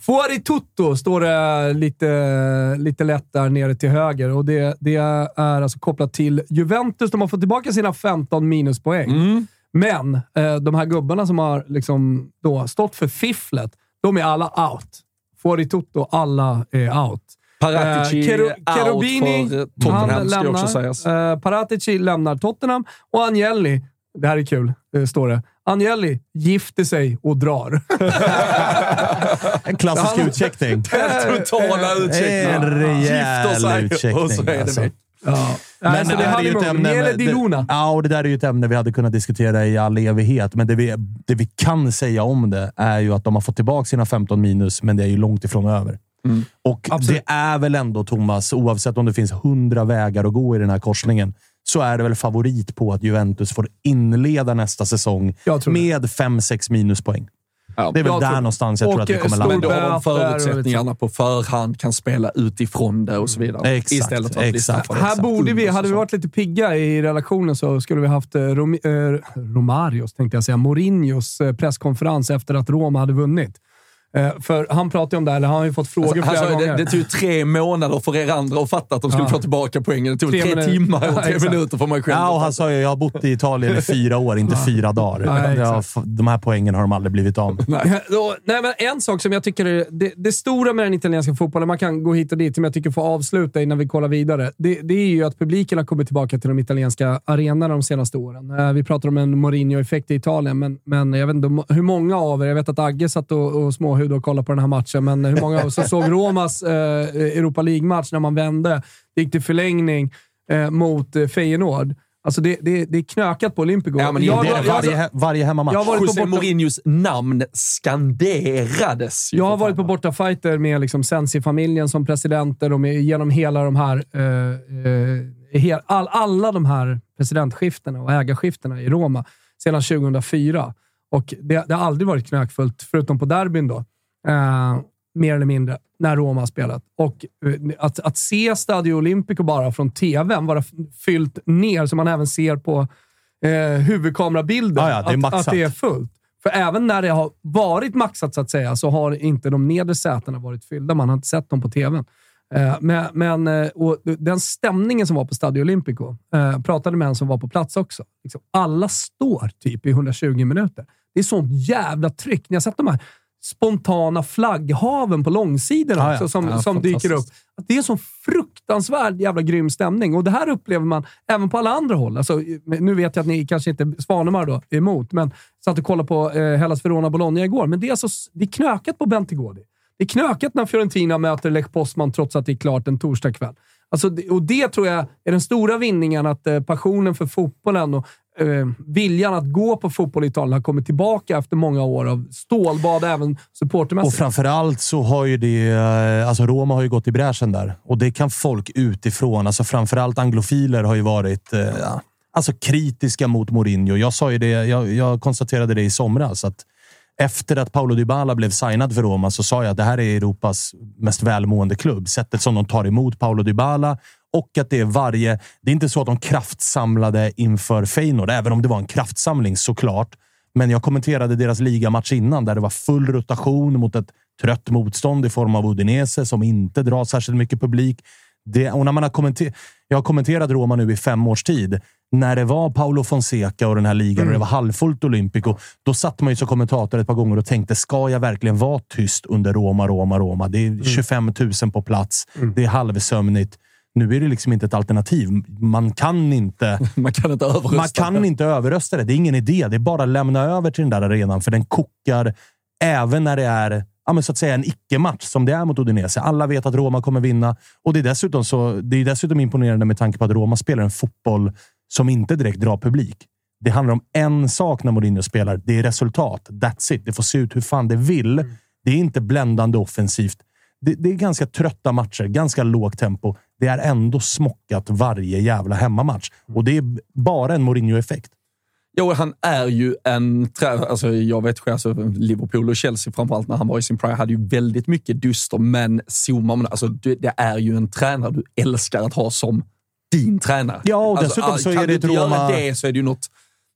Fuori tutto står det lite, lite lätt där nere till höger och det, det är alltså kopplat till Juventus. De har fått tillbaka sina 15 minuspoäng. Mm. Men eh, de här gubbarna som har liksom då stått för fifflet, de är alla out. Fuori tutto, alla är out. Paratici Eh, Kero- out för Tottenham, han ska ju också lämnar. sägas. Eh, Paratici lämnar Tottenham och Agnelli, det här är kul, eh, står det. Agnelli gifter sig och drar. <laughs> En klassisk Han- utcheckning. Den totala utcheckningen. En rejäl utcheckning, och så är det alltså. Ja. Men det, det här är ju ett ämne... Med- det, ja, och det där är ju ett ämne vi hade kunnat diskutera i all evighet. Men det vi, det vi kan säga om det är ju att de har fått tillbaka sina 15 minus, men det är ju långt ifrån över. Och Absolut. det är väl ändå, Thomas, oavsett om det finns hundra vägar att gå i den här korsningen, så är det väl favorit på att Juventus får inleda nästa säsong med 5-6 minuspoäng. Ja. Det är väl Jag där tror- någonstans jag tror att vi kommer stor Men landa. då har de förutsättningarna på förhand, kan spela utifrån det och så vidare. Exakt, Istället för att bli exakt. straffade. Här borde vi, hade vi varit lite pigga i relationen så skulle vi haft eh, Rom, eh, Romarios, tänkte jag säga, Mourinhos eh, presskonferens efter att Roma hade vunnit. Eh, för han pratade om det här, eller han har ju fått frågor Alltså, flera ju, gånger. det, det tog tre månader för er andra att fatta att de skulle Ja. få tillbaka poängen. Det tog Tre tre, timmar Ja, och tre exakt. minuter för mig själv. Ja, och han sa ju jag har bott i Italien i fyra år, inte fyra dagar. Ja. Ja, de här poängen har de aldrig blivit av med. Nej. <laughs> Nej, men en sak som jag tycker är det, det stora med den italienska fotbollen, man kan gå hit och dit, som jag tycker får avsluta innan vi kollar vidare, det, det är ju att publiken har kommit tillbaka till de italienska arenorna de senaste åren. Eh, Vi pratar om en Mourinho-effekt i Italien, men, men jag vet inte hur många av er, jag vet att Agge satt och, och småhud och kollade på den här matchen, men hur många av oss såg Romas eh, Europa League-match när man vände, det gick till förlängning eh, mot eh, Feyenoord. Alltså det, det, det är knökat på Olympico. Ja, men Jag- Det är jag- det varje, he- varje hemmamatch. jag har varit på José borta- Mourinhos namn skanderades. Jag har varit på fan. bortafighter med liksom Sensi-familjen som presidenter och med, genom hela de här, eh, eh, hel, all, alla de här presidentskiftena och ägarskiftena i Roma sedan 2004. Och det, det har aldrig varit knökfullt, förutom på derbyn då. Eh, mer eller mindre, när Roma har spelat. Och eh, att, att se Stadio Olimpico bara från tvn vara fyllt ner, som man även ser på eh, huvudkamerabilden, Ja, ja, det att, att det är fullt. För även när det har varit maxat, så att säga, så har inte de nedre sätena varit fyllda. Man har inte sett dem på tvn. Eh, Men, men eh, och den stämningen som var på Stadio Olimpico, eh, pratade med en som var på plats också. Liksom, alla står typ i 120 minuter. Det är sånt jävla tryck. Ni har sett de här spontana flagghaven på långsidorna Ja, ja. också, som, Ja, som dyker upp. det är så fruktansvärd jävla grym stämning. Och det här upplever man även på alla andra håll. Alltså, nu vet jag att ni kanske inte Svanemar då emot, men satt och kollade på eh, Hellas Verona Bologna igår. Men det är, alltså, det är knökat på Bentegårdi. Det är knökat när Fiorentina möter Lech Poznan trots att det är klart en torsdagkväll. Alltså, det- och det tror jag är den stora vinningen, att eh, passionen för fotbollen och eh, viljan att gå på fotboll i Italien har kommit tillbaka efter många år av stålbad, även Och supportermässigt. framförallt så har ju det... Eh, alltså Roma har ju gått i bräschen där. Och det kan folk utifrån, alltså framförallt anglofiler, har ju varit eh, alltså kritiska mot Mourinho. Jag sa ju det, jag, jag konstaterade det i somras, att efter att Paolo Dybala blev signad för Roma så sa jag att det här är Europas mest välmående klubb. Sättet som de tar emot Paolo Dybala och att det är varje... Det är inte så att de kraftsamlade inför Feyenoord, även om det var en kraftsamling såklart. Men jag kommenterade deras ligamatch innan där det var full rotation mot ett trött motstånd i form av Udinese som inte drar särskilt mycket publik. Det, och när man har kommenterat jag har kommenterat Roma nu i fem års tid. När det var Paulo Fonseca och den här ligan och det var halvfullt Olympico, då satt man ju som kommentator ett par gånger och tänkte, ska jag verkligen vara tyst under Roma, Roma, Roma? Det är 25 000 på plats. Det är halvsömnigt. Nu är det liksom inte ett alternativ. Man kan inte <laughs> Man kan inte överrösta. man kan inte överrösta det. Det är ingen idé. Det är bara att lämna över till den där arenan, för den kokar även när det är ja, men så att säga en icke-match som det är mot Udinese. Alla vet att Roma kommer vinna och det är dessutom, så, det är dessutom imponerande med tanke på att Roma spelar en fotboll som inte direkt drar publik. Det handlar om en sak när Mourinho spelar. Det är resultat. That's it. Det får se ut hur fan det vill. Det är inte bländande offensivt. Det, det är ganska trötta matcher, ganska lågt tempo. Det är ändå smockat varje jävla hemmamatch. Och det är bara en Mourinho-effekt. Jo, han är ju en tränare. Alltså, jag vet själv, alltså, Liverpool och Chelsea framförallt när han var i sin prime hade ju väldigt mycket duster, men zoomar man, alltså, det, är ju en tränare du älskar att ha som din tränare. Ja, och Alltså, dessutom så kan är det du ett inte göra Roma- det så är det ju något,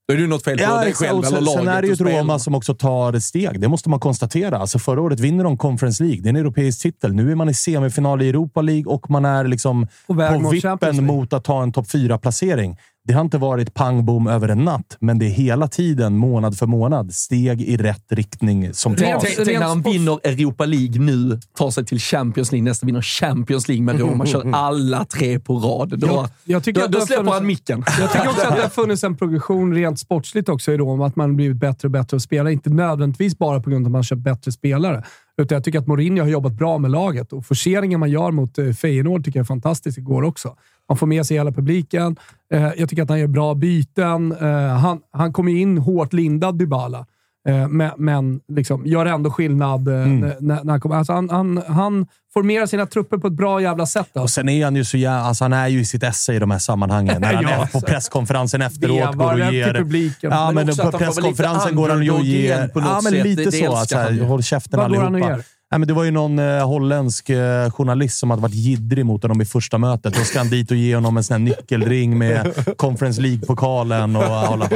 då är det ju något fel på dig exakt. själv eller sen, laget. sen är det ju ett. Roma som också tar steg. Det måste man konstatera. Alltså förra året vinner de Conference League. Det är en europeisk titel. Nu är man i semifinal i Europa League och man är liksom På vippen mot att ta en topp fyra placering Det har inte varit pang bom över en natt, men det är hela tiden, månad för månad, steg i rätt riktning som tas. tänk, tänk när han vinner Europa League nu, tar sig till Champions League, nästa vinner Champions League med Roma, kör alla tre på rad. Då, Jag- jag tycker då, att då har släpper funnits- han micken. Jag tycker också att det har funnits en progression rent sportsligt också i Rom. Att man blivit bättre och bättre att spela. Inte nödvändigtvis bara på grund av att man köpt bättre spelare. Utan jag tycker att Mourinho har jobbat bra med laget och forceringen man gör mot eh, Feyenoord tycker jag är fantastisk igår också. Man får med sig hela publiken. Eh, jag tycker att han gör bra byten. Eh, han, han kommer in hårt lindad, Dybala. Eh, Men, men liksom, gör ändå skillnad eh, Mm. när, när han kommer. Alltså han, han, han formerar sina trupper på ett bra jävla sätt. Alltså. Och sen är han ju så jä- alltså han är ju i sitt esse i de här sammanhangen. När <laughs> han Ja. är på presskonferensen efteråt går och ger... publiken. Ja, Men men, på presskonferensen går han ju och ger... igen på något Ja, men lite Det- det så. älskar Att, så han ju. här, håll käften Vad går han och allihopa. ger? Ja, men det var ju någon eh, holländsk eh, journalist som hade varit jiddrig mot honom i första mötet. Då ska han dit och ge honom en sån här nyckelring med Conference League-pokalen. Och på.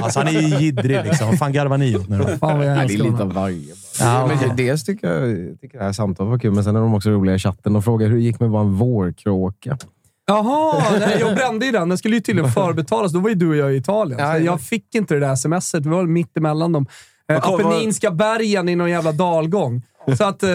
Alltså, han är ju jiddrig liksom. Vad fan garvar ni åt nu då? Fan vad jag Nej, det är älskar lite honom. av varje. Ja. Men dels tycker jag tycker det här samtalet var kul, men sen är de också roliga i chatten. De frågar hur det gick med vår vårkråka. Jaha, nej, jag brände ju den. Den skulle ju tydligen förbetalas. Då var ju du och jag i Italien. Ja, så ja. jag fick inte det där smset. Vi var mitt emellan dem. Eh, Vad kom- Apenninska bergen i någon jävla dalgång. Så att eh,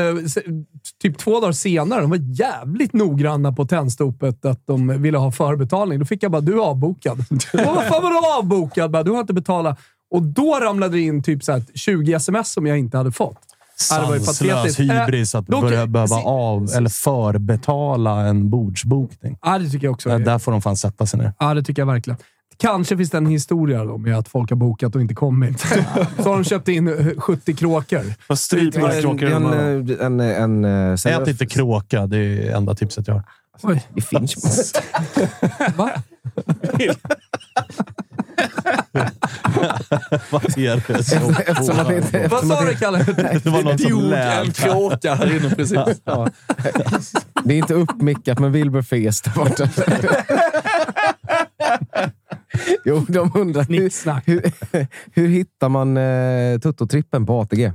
typ två dagar senare, de var jävligt noggranna på tändstopet att de ville ha förbetalning. Då fick jag bara, du är avbokad. <laughs> Vad fan var du avbokad? Bara, du har inte betalat. Och då ramlade det in typ så här 20 sms som jag inte hade fått. Sanslös patetiskt. hybris Eh, att då- börja behöva av eller förbetala en bordsbokning. Ja, det tycker jag också. Där, är- där får de fan sätta sig ner. Ja, det tycker jag verkligen. Kanske finns det en historia då med att folk har bokat och inte kommit. <laughs> Så har de köpt in eh, 70 kråkor. Fast stryp några en, kråkor. en, en, en, eh, Ät seriös- inte kråka. Det är enda tipset jag har. Oj. Det finns Va? <laughs> Vad är det som Eftersom man inte... Vad sa du, Kalle? <laughs> Det var någon som Dog en lät. kråka här inne precis. Ja. Det är inte uppmickat, men Wilbur Fes där borta. Jo, de undrar hur, hur, hur hittar man eh, Tutto-trippen på ATG?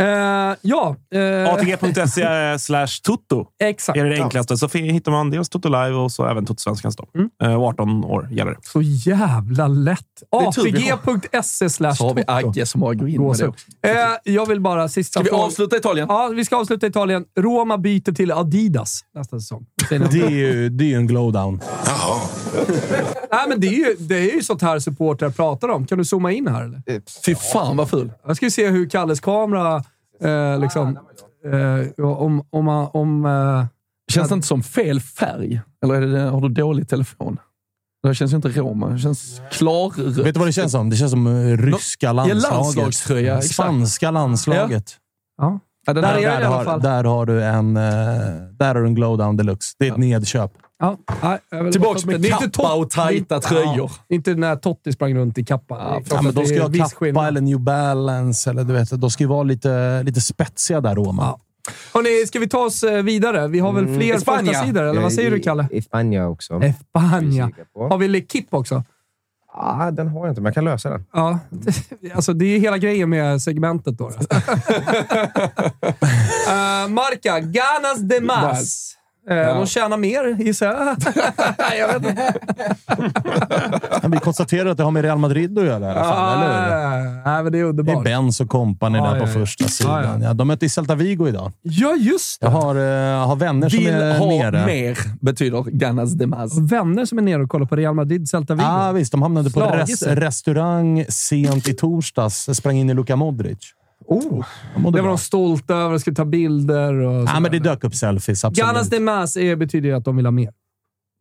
Eh, ja, eh, ATG.se slash Toto exakt. är det enklaste. Så hittar man dels Toto Live och så även Toto-svenskans. Mm. Eh, och 18 år gäller det. Så jävla lätt. ATG.se slash Så har vi Toto. Agge som har gått in med det. Eh, Jag vill bara sista Ska vi avsluta Italien? Ja, vi ska avsluta Italien. Roma byter till Adidas nästa säsong. Det är ju, det är ju en glowdown. Nej, men det är ju, det är ju sånt här supportrar pratar om. Kan du zooma in här eller? Fy fan vad ful. Jag ska ju se hur Kalles kamera... Eh, liksom, eh, om... om, om eh, Känns det inte som fel färg? Eller är det, har du dålig telefon? Det känns ju inte Roma. Det känns klarrött. Vet du vad det känns som? Det känns som eh, ryska Ja, landslaget. landslagströja, exakt. Spanska landslaget. ja. Ja, den Där Där, alla har, där har du en, eh, där har du en glowdown deluxe. Det är ett nedköp. Ja, nej, jag vill Tillbaks bara- med inte kappa Totti- och tajta Ja, tröjor. inte när Totti sprang runt i kappa. Ja, Ja, men det ska är ha kappa skillnad. eller New Balance. Eller du vet, de ska ju vara lite, lite spetsiga där, Roma. Ja. Hörrni, ska vi ta oss eh, vidare? Vi har väl Mm, fler Espanja. första sidor eller vad säger du, Kalle? I Spanien också. Espanja. Har vi L'Equipe också? Ah, den har jag inte, men jag kan lösa den. Ja, <laughs> alltså det är hela grejen med segmentet då. <laughs> uh, Marca, Ganas de Mas. Uh, De tjänar mer, gissar jag. <laughs> jag vet inte. Vi konstaterar att det har med Real Madrid att göra i alla fall, eller hur? Ja, nej, men det är Det är underbart. Benz och company Ja, där ja, på ja. första sidan. Ja, Ja, ja. de mötte i Celta Vigo idag. Ja, just det. Jag har, eh, har vänner som Vill är ha nere. mer, betyder Ganas de Maz. Vänner som är nere och kollar på Real Madrid, Celta Vigo. Ja, ah, visst. De hamnade på res restaurang sent i torsdags. Sprang in i Luka Modric. Oh, det var bra. de stolta över, skulle ta bilder och Ja, men det dök upp selfies. Absolut. Ganas de Mas är, betyder ju att de vill ha mer.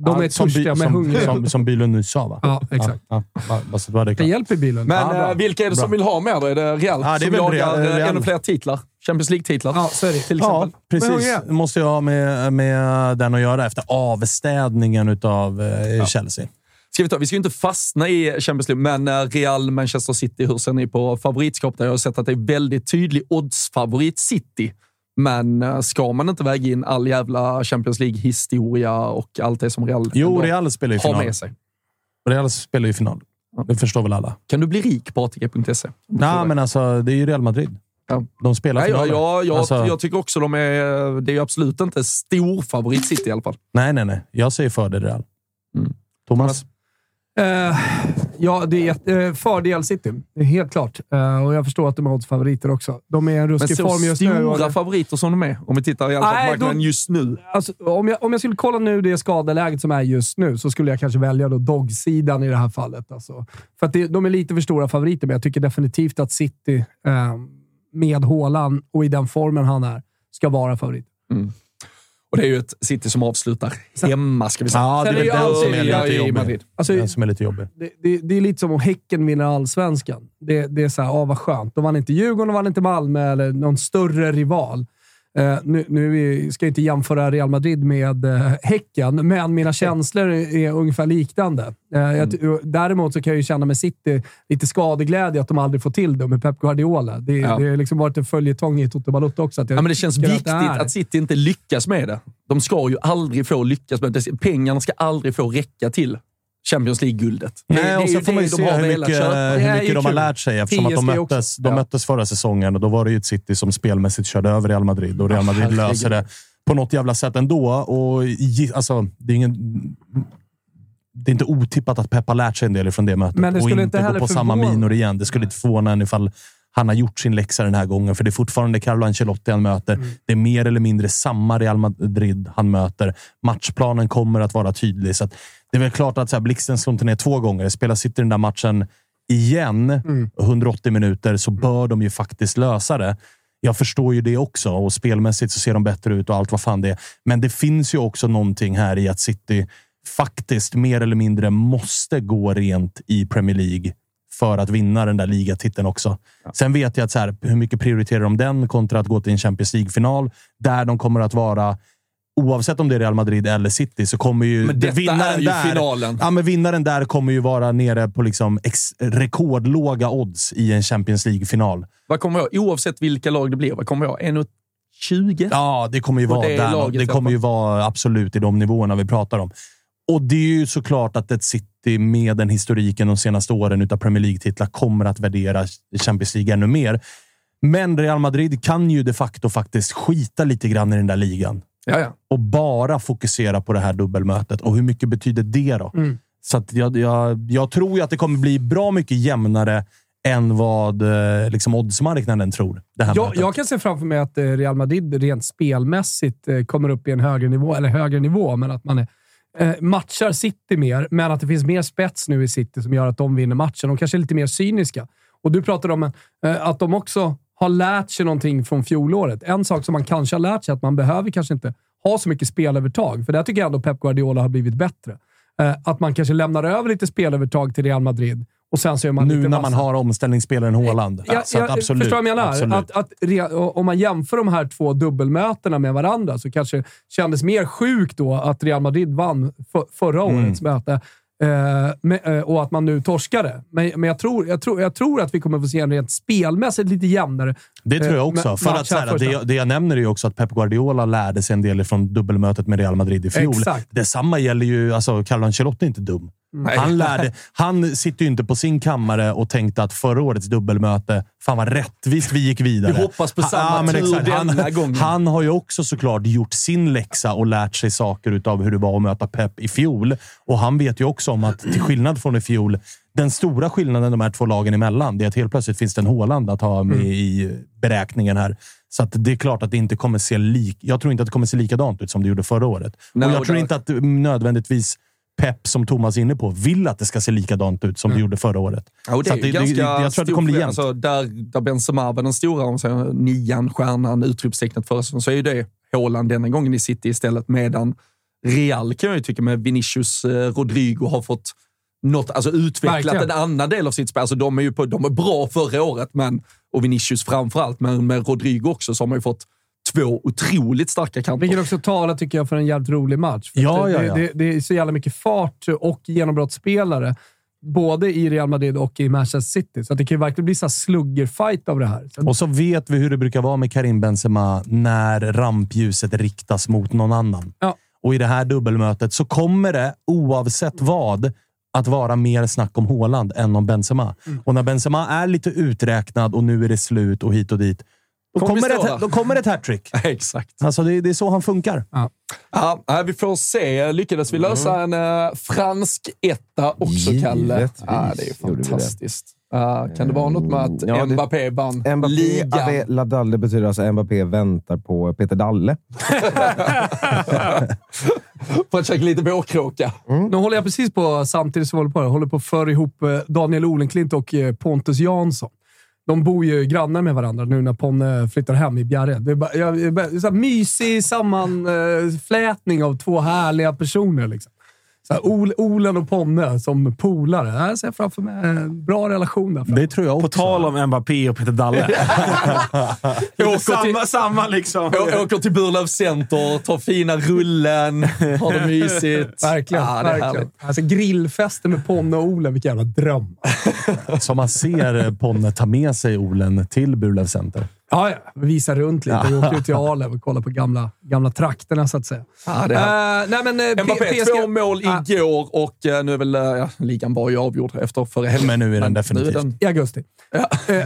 De Ja, är som törstiga men som, hungriga. Som, som Bylund nyss sa, va? Ja, exakt. Ja, ja, bara- det var det hjälper bilen. Men Ja, eh, vilka är det som Bra. vill ha mer då? Är det Real Ja, det är som jagar Real- eh, Real. ännu fler titlar? Champions League-titlar? Ja, så är det. Till Ja, exempel. Men precis. Det måste jag ha med, med den att göra efter avstädningen av eh, Chelsea. Ska vi, ta, vi ska ju inte fastna i Champions League, men eh, Real, Manchester City, hur ser ni på favoritskap? Där jag har sett att det är väldigt tydlig oddsfavorit City. Men eh, ska man inte väga in all jävla Champions League-historia och allt det som Real Jo, Real spelar ju har final. med sig? Real spelar ju final. Det förstår väl alla. Kan du bli rik på ATG.se? Nej, men alltså, det är ju Real Madrid. Ja. De spelar Nej, jag, finaler. jag, Alltså- jag tycker också de är... Det är ju absolut inte stor favorit City i alla fall. Nej, nej, nej. Jag säger fördel Real. Thomas? Eh, ja, det är eh, fördel City. Helt klart. Eh, och jag förstår att de är oddsfavoriter också. De är en Men ruskig så form just nu. stora och- favoriter som de är, om vi tittar i alla fall på marknaden då- just nu. Alltså, om, jag, om jag skulle kolla nu det skadeläget som är just nu så skulle jag kanske välja då dog-sidan i det här fallet. Alltså. För att det, de är lite för stora favoriter, men jag tycker definitivt att City eh, med Haaland och i den formen han är ska vara favorit. Och det är ju ett City som avslutar hemma, ska vi säga. Ja, det är är den som är Ja, lite jobbig. Alltså, Den som är lite jobbig. det, det, det är lite som om Häcken vinner allsvenskan. Det, det är så här, ah, vad skönt. De vann inte Djurgården, de vann inte Malmö eller någon större rival. Eh, nu nu ska jag inte jämföra Real Madrid med eh, Häcken, men mina känslor är, är ungefär liknande. Eh, jag, ty- däremot så kan jag ju känna med City lite skadeglädje att de aldrig får till det med Pep Guardiola. Det, Ja. det har liksom varit en följetong i Toto Balotto också. Att jag Ja, men det känns viktigt det är. att, City inte lyckas med det. De ska ju aldrig få lyckas med det. Pengarna ska aldrig få räcka till Champions League-guldet. Nej, och sen får man ju se hur mycket, hur mycket de har lärt sig. Eftersom att de möttes, de möttes förra säsongen och då var det ju ett City som spelmässigt körde över Real Madrid och Real Madrid herregud. löser det på något jävla sätt ändå. Och, alltså, det är ingen... Det är inte otippat att Pep har lärt sig en del från det mötet Men det och inte inte gå på samma minor igen. Det skulle inte förvåna en ifall han har gjort sin läxa den här gången, för det är fortfarande Carlo Ancelotti han möter. Mm. Det är mer eller mindre samma Real Madrid han möter. Matchplanen kommer att vara tydlig, så att det är väl klart att så här, blixten slår inte ner två gånger. Spelar City den där matchen igen, Mm. 180 minuter, så bör de ju faktiskt lösa det. Jag förstår ju det också och spelmässigt så ser de bättre ut och allt vad fan det är. Men det finns ju också någonting här i att City faktiskt mer eller mindre måste gå rent i Premier League för att vinna den där ligatiteln också. Sen vet jag att så här, hur mycket prioriterar de den kontra att gå till en Champions League-final där de kommer att vara Oavsett om det är Real Madrid eller City så kommer ju Men detta vinnaren är ju där, finalen. Ja, men vinnaren där kommer ju vara nere på liksom ex, rekordlåga odds i en Champions League-final. Vad kommer jag, oavsett vilka lag det blir, vad kommer jag? 1,20? Ja, det kommer ju vara det där. laget det kommer ju vara absolut i de nivåerna vi pratar om. Och det är ju såklart att ett City med den historiken de senaste åren utav Premier League-titlar kommer att värdera Champions League ännu mer. Men Real Madrid kan ju de facto faktiskt skita lite grann i den där ligan Ja, ja. och bara fokusera på det här dubbelmötet. Och hur mycket betyder det då? Mm. Så jag, jag, jag tror ju att det kommer bli bra mycket jämnare än vad eh, liksom oddsmarknaden tror. Det här Jag, mötet. jag kan se framför mig att eh, Real Madrid rent spelmässigt eh, kommer upp i en högre nivå, eller högre nivå, men att man är, matchar City mer, men att det finns mer spets nu i City som gör att de vinner matchen. De kanske är lite mer cyniska. Och du pratade om att de också har lärt sig någonting från fjolåret. En sak som man kanske har lärt sig är att man behöver kanske inte ha så mycket spelövertag, för där tycker jag ändå Pep Guardiola har blivit bättre. Eh, att man kanske lämnar över lite spelövertag till Real Madrid och sen så gör man nu när man massa- har omställningsspelaren Haaland. Ja, så att jag absolut, förstår vad jag menar. absolut. Att, att re, om man jämför de här två dubbelmötena med varandra så kanske det kändes mer sjukt då att Real Madrid vann för, förra Mm. årets möte. Eh, eh, och att man nu torskade. Men, men jag, tror, jag, tror, jag tror att vi kommer få se en rent spelmässigt lite jämnare Det tror jag eh, också. För att, så här det, jag- det jag nämner är ju också att Pep Guardiola lärde sig en del från dubbelmötet med Real Madrid i fjol. Exakt. Detsamma gäller ju... Alltså, Carlo Ancelotti är inte dum. Nej. Han, lärde, han sitter ju inte på sin kammare och tänkte att förra årets dubbelmöte, fan vad rättvist vi gick vidare. Vi hoppas på samma men tur exakt. denna han, gången. Han har ju också såklart gjort sin läxa och lärt sig saker av hur det var att möta Pep i fjol. Och han vet ju också om att, till skillnad från i fjol, den stora skillnaden de här två lagen emellan, det är att helt plötsligt finns det en Haaland att ha med i beräkningen här. Så det är klart att det inte kommer se lik... Jag tror inte att det kommer se likadant ut som det gjorde förra året. Nej, och jag tror där- inte att mm, nödvändigtvis Pep, som Thomas är inne på, vill att det ska se likadant ut som det gjorde förra året. Ja, det är ju ganska jag tror att det kommer bli jämnt. Alltså, där, där Benzema var den stora, om säger, nian, stjärnan, utropstecknet förra säsongen, så är ju det Haaland denna gången i City istället. Medan Real kan jag ju tycka med Vinicius, eh, Rodrigo har fått något, alltså utvecklat Verkligen. en annan del av sitt spel. Alltså, de är ju på, de är bra förra året, men, och Vinicius framför allt, men med Rodrigo också så har man ju fått två otroligt starka kanter. Vilket också talar, tycker jag, för en jävligt rolig match. Ja, det, ja, ja. Det, det är så jävla mycket fart och genombrottsspelare, både i Real Madrid och i Manchester City. Så att det kan ju verkligen bli så sluggerfight av det här. Så Och så vet vi hur det brukar vara med Karim Benzema när rampljuset riktas mot någon annan. Ja. Och i det här dubbelmötet så kommer det, oavsett vad, att vara mer snack om Haaland än om Benzema. Mm. Och när Benzema är lite uträknad och nu är det slut och hit och dit, då Kommer stå ett, då kommer ett hattrick. <laughs> Exakt. Alltså det, det är så han funkar. Ja, nej, vi får se. Lyckades vi lösa en uh, fransk etta också, Kalle? Ja, det är det. fantastiskt. Ja, kan det vara något med att Ja, det- Mbappé vann Mbappé ligan? Ave la Dalle betyder alltså Mbappé väntar på Peter Dalle. <laughs> För att käka lite vårkråka. Nu håller jag precis på, samtidigt som jag håller på, jag håller på att föra ihop eh, Daniel Olenklint och eh, Pontus Jansson. De bor ju grannar med varandra nu när Ponne flyttar hem i Bjärred. Det är bara, jag, det är bara, så här mysig sammanflätning av två härliga personer. Liksom. Så här, Ol, Olen och Ponne som polare. Jag ser framför mig en bra relation där. Det tror jag också. På tal om Mbappé och Peter Dalle. <laughs> Samma, till- samma liksom. Å- Åker till Burlövs Center, tar fina rullen, har det mysigt. Verkligen. Ja, det verkligen. Alltså, grillfester med Ponne och Olen, vilken jävla dröm. Som man ser Ponne ta med sig Olen till Burlöv Center. Ja, ja. Visa runt lite. Vi åkte ut till Arlöv och kollade på gamla, gamla trakterna, så att säga. Ja, det är Eh, nej, men, eh, Mbappé, PSG två mål Ah. igår och eh, nu är väl ja, ligan var ju avgjord efter förra helgen. Men nu är den definitivt. den, i augusti. Eh,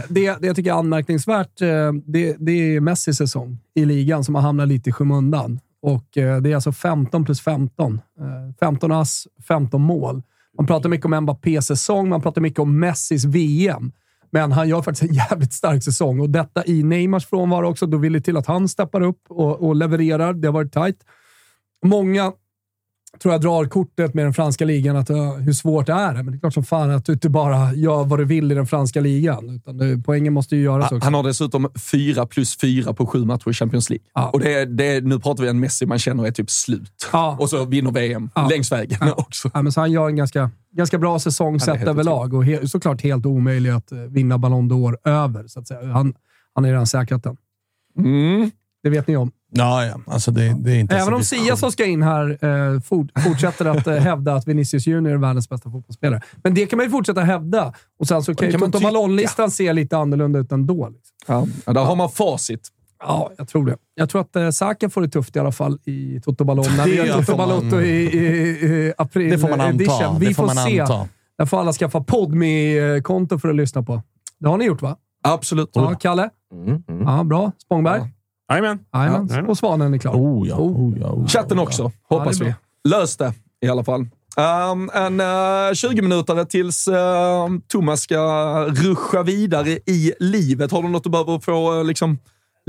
det, det jag tycker är anmärkningsvärt, det, det är Messis säsong i ligan som har hamnat lite i skymundan. Och det är alltså 15 plus 15. Eh, 15 ass, 15 mål. Man pratar mycket om Mbappés säsong, man pratar mycket om Messis VM. Men han gör faktiskt en <laughs> jävligt stark säsong och detta i Neymars frånvaro också. Då vill det till att han steppar upp och, och levererar. Det har varit tajt. Många tror jag drar kortet med den franska ligan, att, uh, hur svårt det är. Men det är klart som fan att du inte bara gör vad du vill i den franska ligan. Utan det, poängen måste ju göras också. han har dessutom fyra plus fyra på sju matcher i Champions League. Ja. Och det det nu pratar vi en Messi man känner är typ slut. Ja. Och så vinner VM Ja. längs vägen också. Ja, men så han gör en ganska, ganska bra säsong sett överlag och he, såklart helt omöjlig att eh, vinna Ballon d'Or över. Så att säga. Han, han har redan säkrat den. Mm. Det vet ni om. Ja, ja. Alltså det, det är inte Även om. Sia som ska in här eh, fort, fortsätter att eh, hävda att Vinicius Junior är världens bästa fotbollsspelare. Men det kan man ju fortsätta hävda. Och sen så kan, ju kan man Toto tycka. Ballon-listan se lite annorlunda ut ändå. Liksom. Ja. Ja, där har man facit. Ja, jag tror det. Jag tror att eh, Saka får det tufft i alla fall i Toto Ballon. När vi gör Toto Balotto i, i, i april Det får man anta. edition. Vi Det får får, man se. anta. Där får alla skaffa Podme-konto för att lyssna på. Det har ni gjort, va? Absolut. Ja, Kalle? Mm, mm. Ja, bra. Spångberg? Jajamän. Jajamän. Ja. Och Svanen är klar. Oh ja, oh ja, oh ja. Chatten också, hoppas vi. Lös det i alla fall. Um, en uh, 20 minuter tills uh, Thomas ska ruscha vidare i livet. Har du något du behöver få uh, liksom,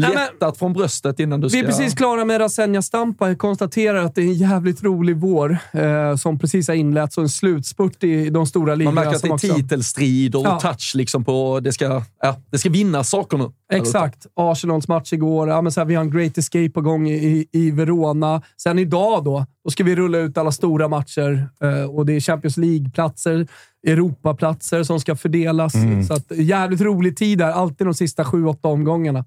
Lättat från bröstet innan du ska... Vi är precis klara med Rasenja Stampa. Jag konstaterar att det är en jävligt rolig vår eh, som precis har inletts och en slutspurt i de stora Man ligorna. märker att det är också- titelstrid och Ja. touch liksom på... Det ska, ja, det ska vinnas saker nu. Exakt. Arsenals match igår. Ja, men så här, vi har en Great Escape på gång i, i Verona. Sen idag då, då ska vi rulla ut alla stora matcher. Eh, och Det är Champions League-platser, Europaplatser som ska fördelas. Mm. Så att, jävligt rolig tid där. Alltid de sista sju, åtta omgångarna.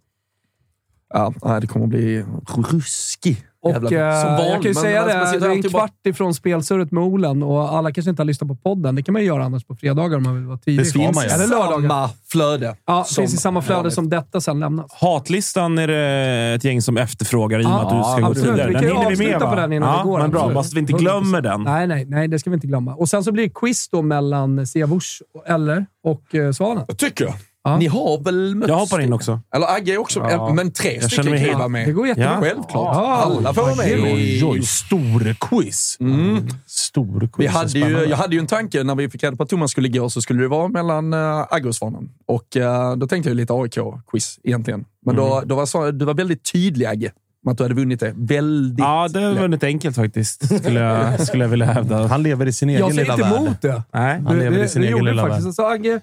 Ja, det kommer att bli ruskig. Och jävla- eh, som jag vanligt, kan ju säga det, det är en alltid bara- kvart ifrån spelsurret med Olen och alla kanske inte har lyssnat på podden. Det kan man ju göra annars på fredagar om man vill vara tidig. Det. Eller lördagar. Samma flöde. Ja, som finns i samma flöde vanligt. som detta sen lämnas. Hatlistan är det ett gäng som efterfrågar i och med Ja, att du ska gå absolut. vidare. Vi Den hinner vi med avsluta va? på den innan ja, vi går, Men bra, bara så vi inte glömmer den. Nej, nej, nej, det ska vi inte glömma. Och sen så blir det quiz då mellan Siavush, eller och eh, Svanen. Jag tycker jag. Ja. Ni har väl mötts? Jag hoppar in också. Eller Agge också. Ja. Men tre Jag stycken kan vara med. Det går jättebra. Ja. Självklart. Ja. Alla får vara med. Oj, oj, stor quiz. Mm. Stor quiz. Vi hade ju, jag hade ju en tanke när vi fick reda på att Thomas skulle gå, så skulle det vara mellan uh, Agge och Svanen. Och uh, då tänkte jag lite AIK-quiz egentligen. Men Mm. då, då var så, du var väldigt tydlig Agge, att du hade vunnit det. Väldigt Ja, det lätt. väldigt enkelt faktiskt, skulle jag, skulle jag vilja hävda. Han lever i sin egen Jag säger lilla inte värld. emot det. Nej. Han lever det, i sin det egen lilla det faktiskt. Alltså, Agge,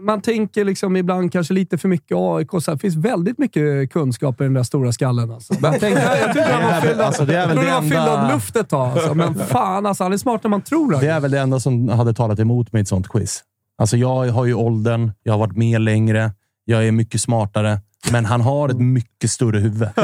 man tänker liksom ibland kanske lite för mycket AIK. Så här, det finns väldigt mycket kunskap i den där stora skallen. Alltså. Men jag, tänkte, jag trodde han var <laughs> Det är väl- fylld av, alltså, det är väl det fylld enda- av luft ett tag. Alltså. Men fan, alltså, han är smartare än man tror. Det Agge. är väl det enda som hade talat emot mig i ett sånt quiz. Alltså jag har ju åldern, jag har varit med längre, jag är mycket smartare. Men han har ett mycket större huvud. <laughs>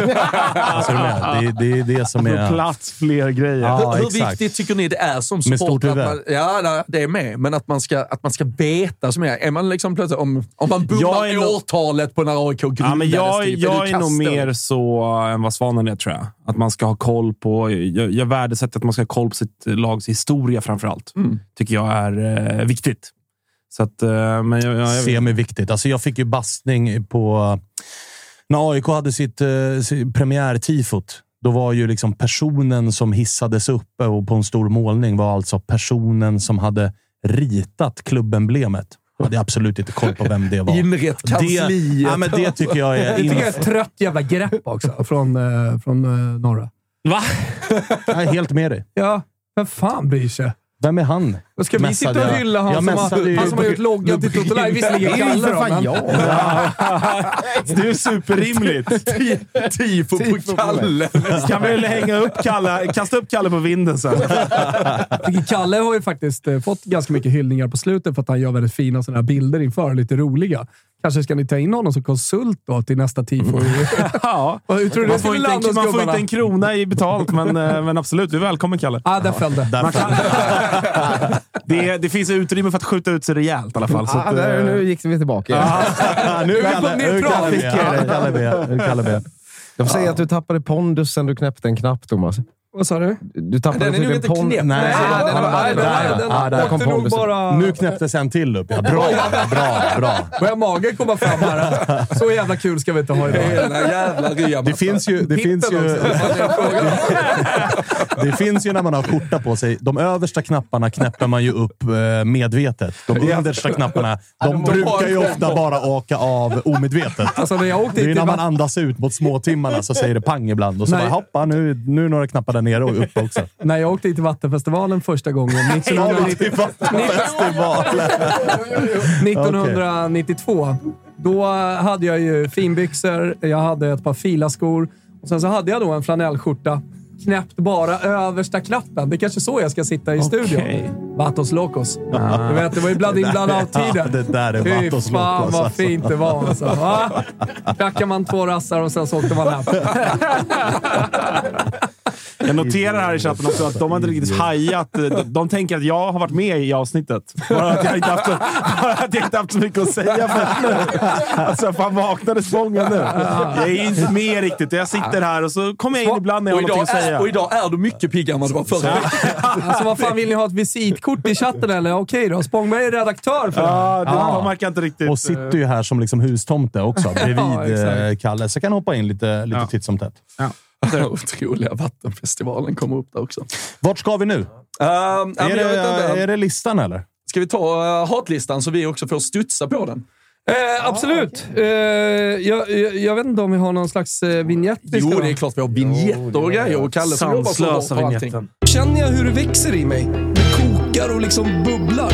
alltså, det, det är det som är... Plats, fler grejer. Ja, hur, hur viktigt tycker ni det är som Med stort man, Ja, det är med. Men att man ska, att man ska veta som är. Är man liksom plötsligt, om, om man Jag bummar är nog- årtalet på när AIK grundades, Ja, men jag, typ, jag du är nog mer så än vad Svanen är, tror jag. Att man ska ha koll på... Jag, jag värdesätter att man ska ha koll på sitt lags historia framför allt. Mm. tycker jag är eh, viktigt. Så att, eh, men jag, jag, jag, Semi-viktigt. Alltså, jag fick ju bastning på... När AIK hade sitt, eh, premiärtifot, då var ju liksom personen som hissades upp och på en stor målning var alltså personen som hade ritat klubbemblemet. Jag hade absolut inte koll på vem det var. <laughs> Inrett Det, kansliet. ja, men det tycker jag är... <laughs> Det tycker jag är ett trött jävla grepp också <laughs> från, eh, från eh, norra. Va? jag är helt med dig. Ja, vem fan bryr sig? Vem är han? Vad ska vi sitta och hylla han som, har, ju- han som har gjort loggan till Toto Live? Visserligen Det är ju för fan jag. Det är superrimligt. <laughs> Tifo på Kalle. Kan vi hänga upp Kalle, kasta upp Kalle på vinden sen? Kalle har ju faktiskt eh, fått ganska mycket hyllningar på slutet för att han gör väldigt fina såna här bilder inför. Lite roliga. Kanske ska ni ta in honom som konsult då till nästa tifo? <laughs> Ja. Vad- Hur tror du Man får, inte en, man får inte en krona i betalt, men, eh, men absolut. Du är välkommen, Kalle. Ah, där föll det. Därför, <laughs> Det, det finns utrymme för att skjuta ut sig rejält i alla fall. Ah, att, där, eh, nu gick vi tillbaka. <laughs> nu är vi på neutral. Kalle B. Jag får säga att du tappade pondusen du knäppte en knapp, Thomas. Vad sa du? Du tappade Den är nog inte pon- knäppt. Nej, Nej, den var- där, nej, den- där, den- ja, där kom pondusen. bara- Nu knäpptes en till upp. Ja, bra, bra, bra. Börjar magen komma fram här? Så jävla kul ska vi inte ha idag. Hela jävla ryamattan. Det finns ju... Det finns ju, <laughs> det finns ju när man har skjorta på sig. De översta knapparna knäpper man ju upp eh, medvetet. De understa knapparna de brukar ju ofta bara åka av omedvetet. Alltså, när jag åkte Det är när man andas ut mot småtimmarna så säger det pang ibland. Och så Nej. bara hoppa, nu, nu är några knappar där nere och uppe också. <laughs> när jag åkte till Vattenfestivalen första gången, <laughs> 1990, Vattenfestivalen. <laughs> 1992, då hade jag ju finbyxor, jag hade ett par filaskor och sen så hade jag då en flanellskjorta. Knäppt bara översta knappen. Det är kanske så jag ska sitta i studion. Vatos Locos. Du vet, det var ju bland in bland out-tider. Ja, det där är Fy Vatos fan Locos, vad alltså. fint det var alltså. Va? Knackade man två rassar och sen så åkte man hem. Jag noterar här i chatten också att de har inte riktigt hajat. De, de tänker att jag har varit med i avsnittet. Bara att jag inte haft, att jag inte haft så mycket att säga först nu. Alltså, fan vaknade spången nu. Jag är inte med riktigt. Jag sitter här och så kommer jag in ibland när jag och, har någonting idag att säga. är, och idag är du mycket piggare än vad du var förra veckan. Alltså vad fan, vill ni ha ett visitkort i chatten eller? Okej då, Spångberg är redaktör för det. Ja, det Ja. de verkar inte riktigt... Och sitter ju här som liksom hustomte också, <laughs> bredvid Ja, eh, Kalle. Så kan hoppa in lite, lite Ja. titt som tätt. Den <laughs> <laughs> otroliga Vattenfestivalen kommer upp där också. Vart ska vi nu? Ja, men är, vet det, inte. är det listan eller? Ska vi ta uh, hatlistan så vi också får studsa på den? Eh, absolut. Eh, jag, jag, jag vet inte om vi har någon slags eh, vignett Jo, det är klart vi har vignetter och grejer. Och Kalle som jobbar så hårt Sanslösa på allting. Känner jag hur det växer i mig? Det kokar och liksom bubblar.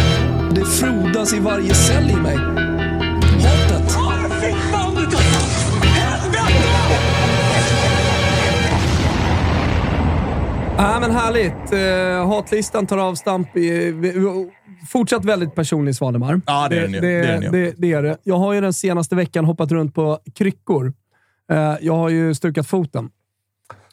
Det frodas i varje cell i mig. Ja, men härligt. Eh, hatlistan tar avstamp i... Fortsatt väldigt personlig Svanemar. Ja, det är den ju. Det, Det det, det är det. Jag har ju den senaste veckan hoppat runt på kryckor. Eh, jag har ju stukat foten.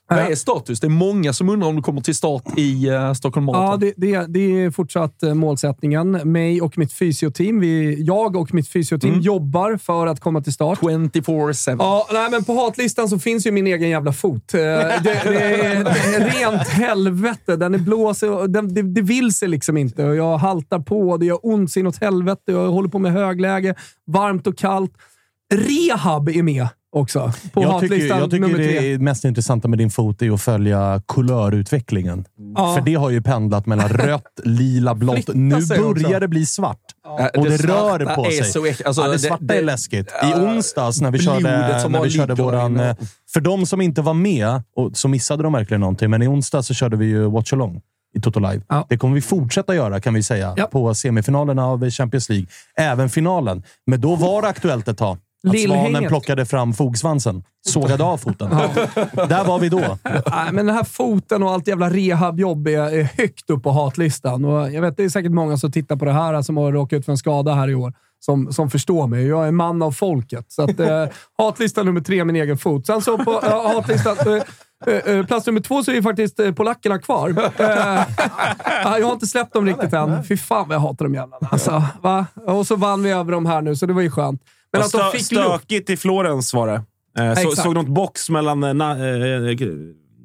Vad är status? Det är många som undrar om du kommer till start i uh, Stockholm Ja, Marathon. det, det, det är fortsatt eh, målsättningen. Mig och mitt fysioteam. Vi, jag och mitt fysioteam Mm. jobbar för att komma till start. 24-7. Ja, nej, men på hatlistan så finns ju min egen jävla fot. Eh, Det, det, är, rent helvete. Den är blåsig och den, det, det vill sig liksom inte. Och Jag haltar på. Det gör ont så inåt helvete. Jag håller på med högläge. Varmt och kallt. Rehab är med också på Jag tycker, jag tycker det är mest intressanta med din fot är att följa kulörutvecklingen. Ja. För det har ju pendlat mellan <laughs> rött, lila, blått. Nu sig också. börjar det bli svart. Ja, Och det, svarta rör på sig. så alltså, ja, det svarta det- är läskigt. I onsdags när vi körde, när vi körde våran... eh, För de som inte var med, och så missade de verkligen någonting, men i onsdag så körde vi ju Watch Along i Toto Live. Ja. Det kommer vi fortsätta göra, kan vi säga, Ja. på semifinalerna av Champions League. Även finalen. Men då var det aktuellt ett tag. Att svanen plockade fram fogsvansen. Sågade av foten. <laughs> Där var vi då. Nej, men den här foten och allt jävla rehabjobb är, är högt upp på hatlistan. Och jag vet, det är säkert många som tittar på det här som har råkat ut för en skada här i år. som, som förstår mig. Jag är man av folket. Så att, eh, <laughs> hatlista nummer tre, min egen fot. Sen så på eh, hatlista... Eh, eh, eh, plats nummer två så är ju faktiskt eh, polackerna kvar. Eh, jag har inte släppt dem riktigt än. Fy fan vad jag hatar de jävlarna. Alltså, va? Och så vann vi över dem här nu, så det var ju skönt. Men att de fick stökigt i Florens var det. Eh, så, såg något box mellan eh, na, eh,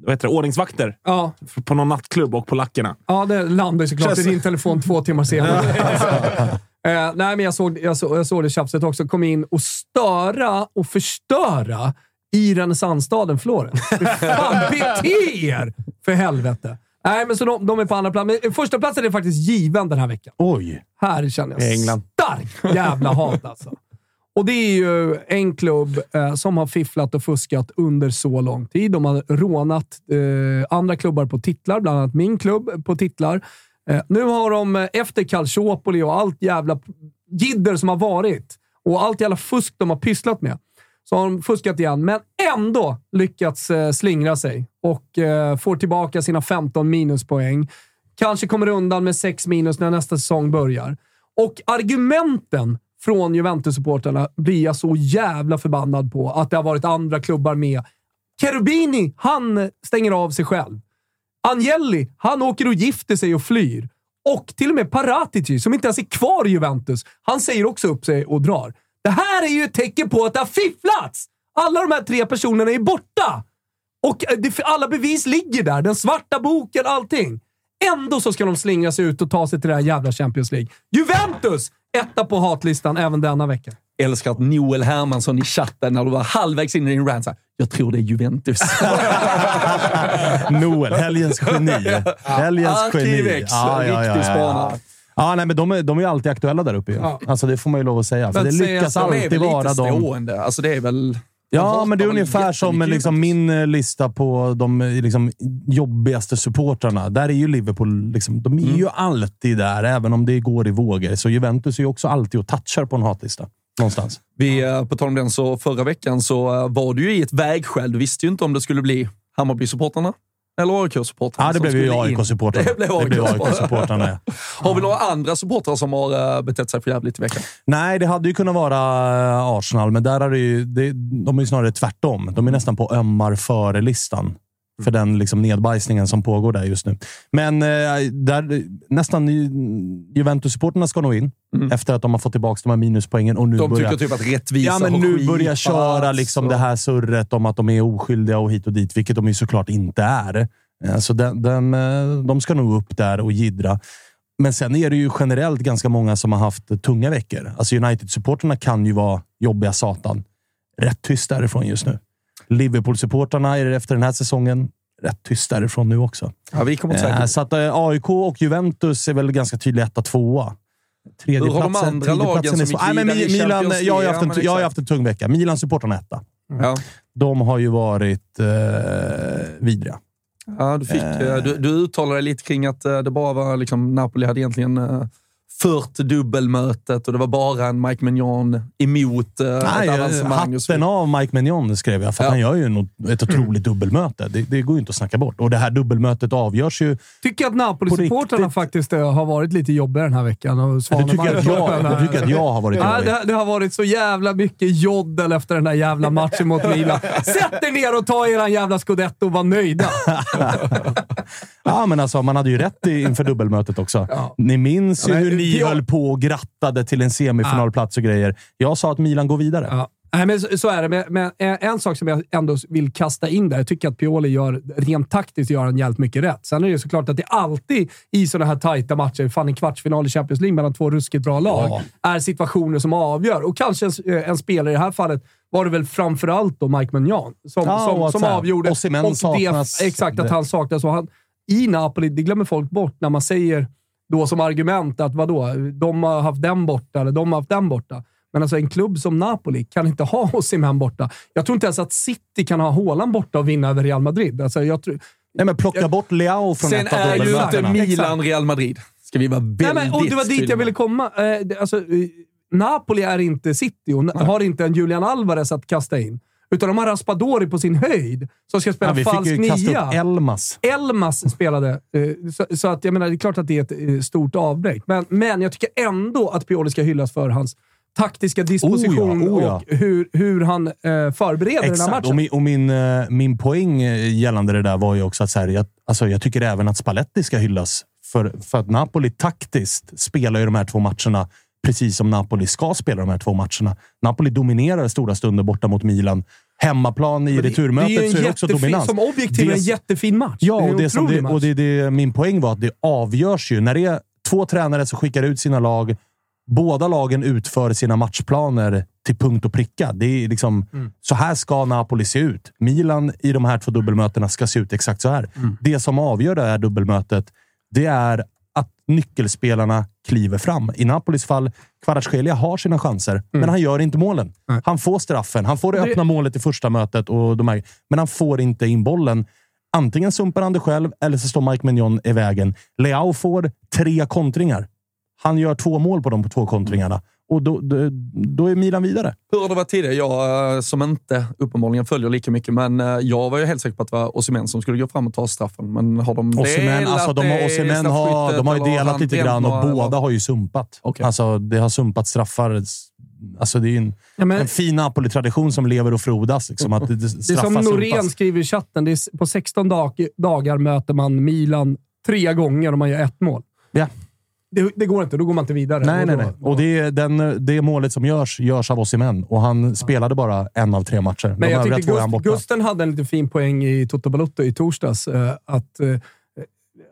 vad heter det, ordningsvakter Ja, på någon nattklubb och polackerna. Ja, det landade såklart i din telefon två timmar senare. <laughs> Alltså. <laughs> Eh, nej, men jag såg, jag, såg, jag såg det tjafset också. Kom in och störa och förstöra i renässansstaden Florens. Fan, <laughs> bete er! För helvete. Nej, men så de, de är på andra plats. Men första platsen är faktiskt given den här veckan. Oj! Här känner jag England. stark jävla hat alltså. Och det är ju en klubb eh, som har fifflat och fuskat under så lång tid. De har rånat eh, andra klubbar på titlar, bland annat min klubb på titlar. Eh, nu har de, eh, efter Calciopoli och allt jävla jidder som har varit och allt jävla fusk de har pysslat med, så har de fuskat igen, men ändå lyckats eh, slingra sig och eh, får tillbaka sina 15 minuspoäng. Kanske kommer undan med 6 minus när nästa säsong börjar. Och argumenten från Juventus-supporterna blir jag så jävla förbannad på. Att det har varit andra klubbar med. Cherubini, han stänger av sig själv. Agnelli, han åker och gifter sig och flyr. Och till och med Paratici, som inte ens är kvar i Juventus, han säger också upp sig och drar. Det här är ju ett tecken på att det har fifflats! Alla de här tre personerna är borta! Och eh, det, alla bevis ligger där. Den svarta boken, allting. Ändå så ska de slingra sig ut och ta sig till det här jävla Champions League. Juventus! Etta på hatlistan även denna vecka. älskar att Noel Hermansson i chatten, när du var halvvägs in i din rant, jag tror det är Juventus. <laughs> Noel, helgens geni. Helgens geni. Arkivex, riktig spanare. Ja, nej, men de är, de är ju alltid aktuella där uppe. ju. Ja. Alltså, det får man ju lov att säga. För Men det lyckas alltid väl vara de... Alltså det är väl... Ja, men det är ungefär som liksom, min eh, lista på de eh, liksom, jobbigaste supportrarna. Där är ju Liverpool, liksom, de är Mm. ju alltid där, även om det går i vågor. Så Juventus är ju också alltid och touchar på en hatlista. Någonstans. Vi, eh, på tal om den, så förra veckan så var du ju i ett vägskäl. Du visste ju inte om det skulle bli Hammarby-supportrarna eller AIK-supportrarna. Ja, det blev ju. AIK-supportrarna. Det blev AIK-supportrarna. Ja. Har vi några andra supportrar som har eh, betett sig för jävligt i veckan? Nej, det hade ju kunnat vara eh, Arsenal, men där är det ju, det, de är ju snarare tvärtom. De är nästan på ömmar före-listan för den liksom nedbajsningen som pågår där just nu. Men eh, där, nästan Ju- Juventus-supporterna ska nog in efter att de har fått tillbaka de här minuspoängen. Och nu De börjar, tycker typ att rättvisa Ja, men nu börjar köra liksom och- det här surret om att de är oskyldiga och hit och dit, vilket de ju såklart inte är. Så den, den, eh, de ska nog upp där och jiddra. Men sen är det ju generellt ganska många som har haft tunga veckor. Alltså United-supporterna kan ju vara jobbiga satan. Rätt tyst därifrån just nu. Liverpool-supporterna är efter den här säsongen rätt tyst därifrån nu också. Ja, vi kommer inte Eh, Så att eh, AIK och Juventus är väl ganska tydliga etta, tvåa. Hur har de Tredjeplatsen- andra lagen tredjeplatsen är svår. Nej, men Milan, jag har haft en, jag har haft en tung vecka. Milan-supportrarna etta. Ja. De har ju varit eh, vidriga. Ja, du, fick, eh, du, du uttalade dig lite kring att eh, det bara var liksom, Napoli hade egentligen eh, fört dubbelmötet och det var bara en Mike Mignon emot eh, Nej, ett avancemang. hatten av Mike Mignon skrev jag, för att Ja. han gör ju något, ett otroligt dubbelmöte. Det, det går ju inte att snacka bort. Och det här dubbelmötet avgörs ju... Tycker att Napoli-supportrarna faktiskt eh, har varit lite jobbiga den här veckan. Och Du tycker, att jag, du tycker att jag har varit <laughs> Ja, jobbig? det, det har varit så jävla mycket joddel efter den där jävla matchen mot Milan. <laughs> Sätt er ner och ta eran jävla scudetto och var nöjda. <laughs> Ja, men alltså, man hade ju rätt i- inför dubbelmötet också. Ni minns ju Ja, men- hur jag- höll på och grattade till en semifinalplats och grejer. Jag sa att Milan går vidare. Ja. Nej, men så, så är det. Men, men en, en sak som jag ändå vill kasta in där. Jag tycker att Pioli gör, rent taktiskt gör han jävligt mycket rätt. Sen är det såklart att det alltid i sådana här tajta matcher, fan en kvartsfinal i Champions League mellan två ruskigt bra lag, är situationer som avgör. Och kanske en, en spelare i det här fallet var det väl framförallt då Mike Magnan som, Ja, och som, som avgjorde. Osimhen och det, exakt, att han saknas. Och han, I Napoli, det glömmer folk bort när man säger då som argument att vadå, de har haft den borta eller de har haft den borta. Men alltså en klubb som Napoli kan inte ha <laughs> Osimhen borta. Jag tror inte ens att City kan ha Haaland borta och vinna över Real Madrid. Alltså jag tror, Nej, men plocka bort Leao från Sen ett av är ju inte dubbelmötena. Milan-Real Madrid. Ska vi vara väldigt Nej, men, och det var dit jag ville komma. Eh, alltså, eh, Napoli är inte City och na- har inte en Julian Alvarez att kasta in. Utan de har Raspadori på sin höjd som ska spela Ja, vi fick falsk ju kasta nia. upp Elmas. Elmas spelade, eh, så, så att jag menar, det är klart att det är ett eh, stort avbräck. Men, men jag tycker ändå att Pioli ska hyllas för hans taktiska disposition Oh ja, oh ja. och hur, hur han eh, förbereder den här Exakt. matchen. Och, min, och min, eh, min poäng gällande det där var ju också att så här, jag, alltså, jag tycker även att Spalletti ska hyllas. För, för att Napoli taktiskt spelar ju de här två matcherna precis som Napoli ska spela de här två matcherna. Napoli dominerar stora stunder borta mot Milan. Hemmaplan i det- returmötet det är så är det också dominans. Som objektiv Det- en jättefin match. Ja, är och, det som det, och det, det, min poäng var att det avgörs ju. När det är två tränare som skickar ut sina lag, båda lagen utför sina matchplaner till punkt och pricka. Det är liksom, Mm. Så här ska Napoli se ut. Milan i de här två dubbelmötena ska se ut exakt så här. Mm. Det som avgör det här dubbelmötet, det är nyckelspelarna kliver fram. I Napolis fall, Kvaratskhelia har sina chanser, men han gör inte målen. Han får straffen. Han får Mm. Det- öppna målet i första mötet, och de här, men han får inte in bollen. Antingen sumpar han det själv eller så står Mike Mignon i vägen. Leao får tre kontringar. Han gör två mål på de två kontringarna och då, då, då är Milan vidare. Hur har det varit tidigare? Jag eh, som inte uppenbarligen följer lika mycket, men eh, jag var ju helt säker på att det var Osimhen som skulle gå fram och ta straffen. Men har de Osimhen, delat alltså, de, har- Osimhen har, de har ju delat lite grann och båda eller? har ju sumpat. Okej. Alltså, det har sumpat straffar. Alltså, det är ju en, Ja, men- en fin Napoli-tradition som lever och frodas. Liksom, att det, det Det är som Norén sumpas. skriver i chatten. Det är, på 16 dag, dagar möter man Milan tre gånger och man gör ett mål. Ja. Det, det går inte. Då går man inte vidare. Nej, nej, nej. Och det, den, det målet som görs, görs av Osimhen och han spelade bara en av tre matcher. Men De jag övriga tyckte Gust. Gusten hade en lite fin poäng i Toto Balotto i torsdags. eh, Att eh,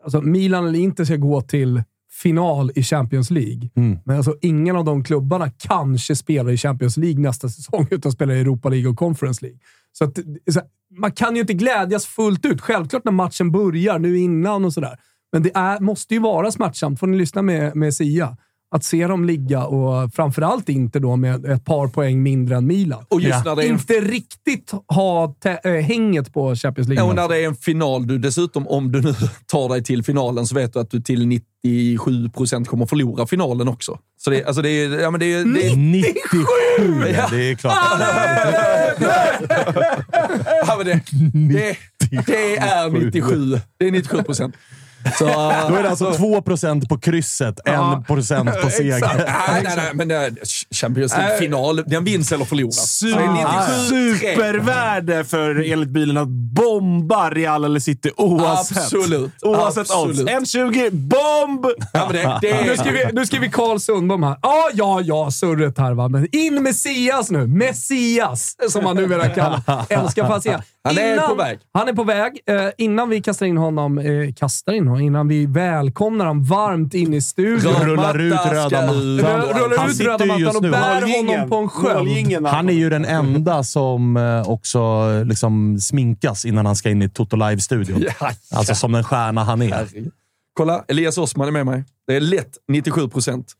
alltså Milan eller inte ska gå till final i Champions League. Mm. Men alltså ingen av de klubbarna kanske spelar i Champions League nästa säsong, <laughs> utan spelar i Europa League och Conference League. Så, att, så man kan ju inte glädjas fullt ut. Självklart när matchen börjar, nu innan och sådär. Men det är, måste ju vara smärtsamt. Får ni lyssna med, med Sia. Att se dem ligga och framförallt inte då med ett par poäng mindre än Milan. Och just när det är en Inte riktigt ha äh, hänget på Champions League. Ja, och när det är en final, du dessutom, om du nu tar dig till finalen, så vet du att du till 97 procent kommer förlora finalen också. Så det, alltså det är... Ja, men det är, det är 97! Ja, det är klart. ja, men det, det, det är 97. Det är 97 procent. Så, <laughs> Då är det alltså 2 procent på krysset, 1 procent på seger. Nej, nej, nej, men eh, Champions League-final, den vinns eller förloras. Det 97 tre. Supervärde för, enligt bilen, att bomba Real eller City oavsett. Absolut. Oavsett Absolut. odds. 1,20 bomb! Ja, men det, det Nu är, skriver, nu skriver Carl Sundbom här. Ja, ja, ja, surret här va. Men in Messias nu. Messias, som han numera kan. <laughs> Älskar se. Han är på väg. Han är på väg. Eh, innan vi kastar in honom, eh, kastar in honom, innan vi välkomnar honom varmt in i studion. Rullar ut röda mattan. Rullar Han ut sitter röda mattan just och nu. bär Målgingen. honom på en sköld. Han är ju den enda som eh, också liksom sminkas innan han ska in i Toto Live-studion. <laughs> Ja, Alltså som den stjärna han är. Kolla, Elias Osman är med mig. Det är lätt 97 procent.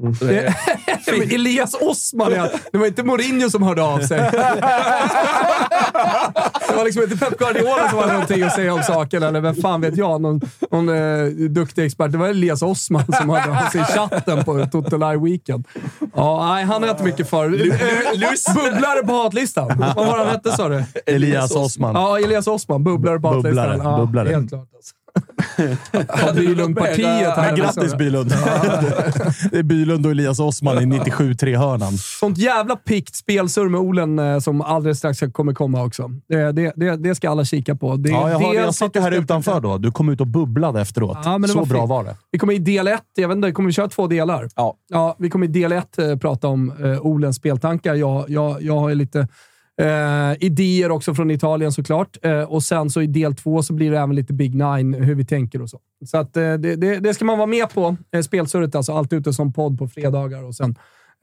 <laughs> Men Elias Osman, ja. Det var inte Mourinho som hörde av sig. <laughs> Det var liksom inte Pep Guardiola som hade någonting att säga om saken, eller vem fan vet jag? Någon, någon eh, duktig expert. Det var Elias Osman som hörde av sig i chatten på Toto Live Weekend. Ja, nej, han är inte mycket för. Eh, Bubblare på hatlistan. Vad var han hette sa du? Elias Osman. Ja, Elias Osman. Bubblare på hatlistan. Bubblare, Ja. Helt klart. Alltså. Ja, Bylundpartiet här. Ja, grattis Bylund! <laughs> det är Bylund och Elias Osman i 97-3-hörnan. Sånt jävla pikt spelsurr med Olen eh, som alldeles strax kommer komma också. Det, det, det, det ska alla kika på. Det, Ja, jag, har, jag satt ju här utanför då. Du kom ut och bubblade efteråt. Ja, men det Så var bra var det. Vi kommer i del ett. Jag vet inte, kommer vi köra två delar? Ja. ja vi kommer i del ett eh, prata om eh, Olens speltankar. Jag, jag, jag har ju lite eh, idéer också från Italien såklart. Eh, och sen så i del två så blir det även lite Big Nine, hur vi tänker och så. Så att, eh, det, det, det ska man vara med på. Eh, spelsurret alltså. Allt ute som podd på fredagar och sen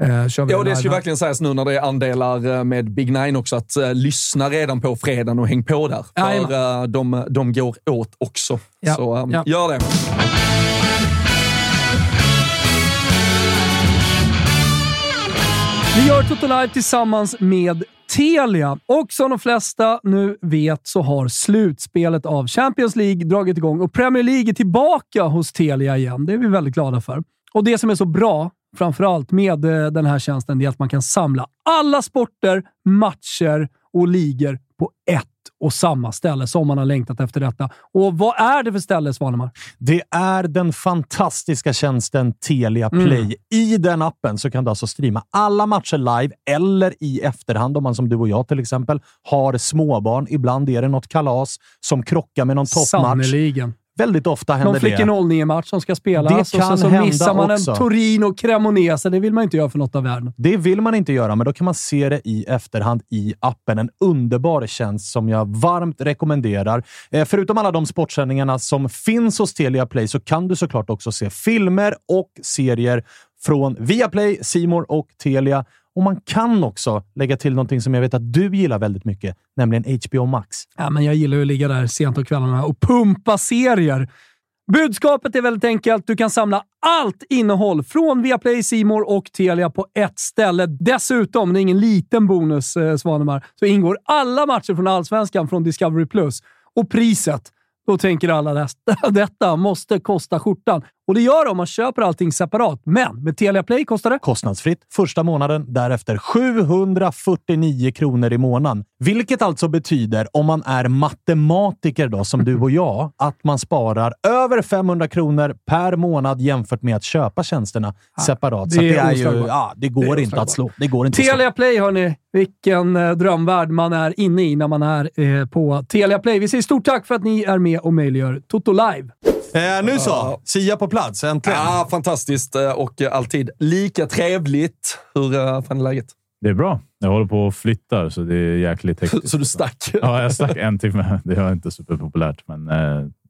eh, Ja, och det ska ju verkligen sägas nu när det är andelar eh, med Big Nine också, att uh, lyssna redan på fredagen och häng på där. För uh, de, de går åt också. Ja. Så um, Ja. gör det. Vi gör Toto Live tillsammans med Telia. Och som de flesta nu vet så har slutspelet av Champions League dragit igång och Premier League är tillbaka hos Telia igen. Det är vi väldigt glada för. Och det som är så bra, framförallt med eh, den här tjänsten, det är att man kan samla alla sporter, matcher och ligor på ett och samma ställe som man har längtat efter detta. Och vad är det för ställe, Svanemar? Det är den fantastiska tjänsten Telia Mm. Play. I den appen så kan du alltså streama alla matcher live eller i efterhand om man som du och jag till exempel har småbarn. Ibland är det något kalas som krockar med någon toppmatch. Sannerligen. Väldigt ofta händer Någon flick det. en 0-9-match som ska spelas Det och kan så missar man också. en Torino Cremonese. Det vill man inte göra för något av världen. Det vill man inte göra, men då kan man se det i efterhand i appen. En underbar tjänst som jag varmt rekommenderar. Eh, förutom alla de sportsändningarna som finns hos Telia Play så kan du såklart också se filmer och serier från Viaplay, Simor och Telia. Och man kan också lägga till någonting som jag vet att du gillar väldigt mycket, nämligen HBO Max. Ja, men jag gillar ju att ligga där sent på kvällarna och pumpa serier. Budskapet är väldigt enkelt. Du kan samla allt innehåll från Viaplay, Simor och Telia på ett ställe. Dessutom, det är ingen liten bonus, eh, Svanemar, så ingår alla matcher från Allsvenskan från Discovery+. Plus. Och priset, då tänker alla detta, <laughs> detta måste kosta skjortan. Och det gör det om man köper allting separat. Men med Telia Play kostar det... Kostnadsfritt första månaden, därefter 749 kronor i månaden. Vilket alltså betyder, om man är matematiker då, som du och jag, att man sparar över 500 kronor per månad jämfört med att köpa tjänsterna separat. Så det det, är ju, ja, det går Det inte att slå. Det går inte Telia Play, hörni. Vilken eh, drömvärld man är inne i när man är eh, på Telia Play. Vi säger stort tack för att ni är med och möjliggör Toto Live. Eh, nu så, Sia på plats. Äntligen. Ja, fantastiskt eh, och eh, alltid lika trevligt. Hur eh, fan är läget? Det är bra. Jag håller på och flyttar, så det är jäkligt hektiskt. <laughs> Så du stack? Ja, jag stack en timme. <laughs> Det var inte superpopulärt, men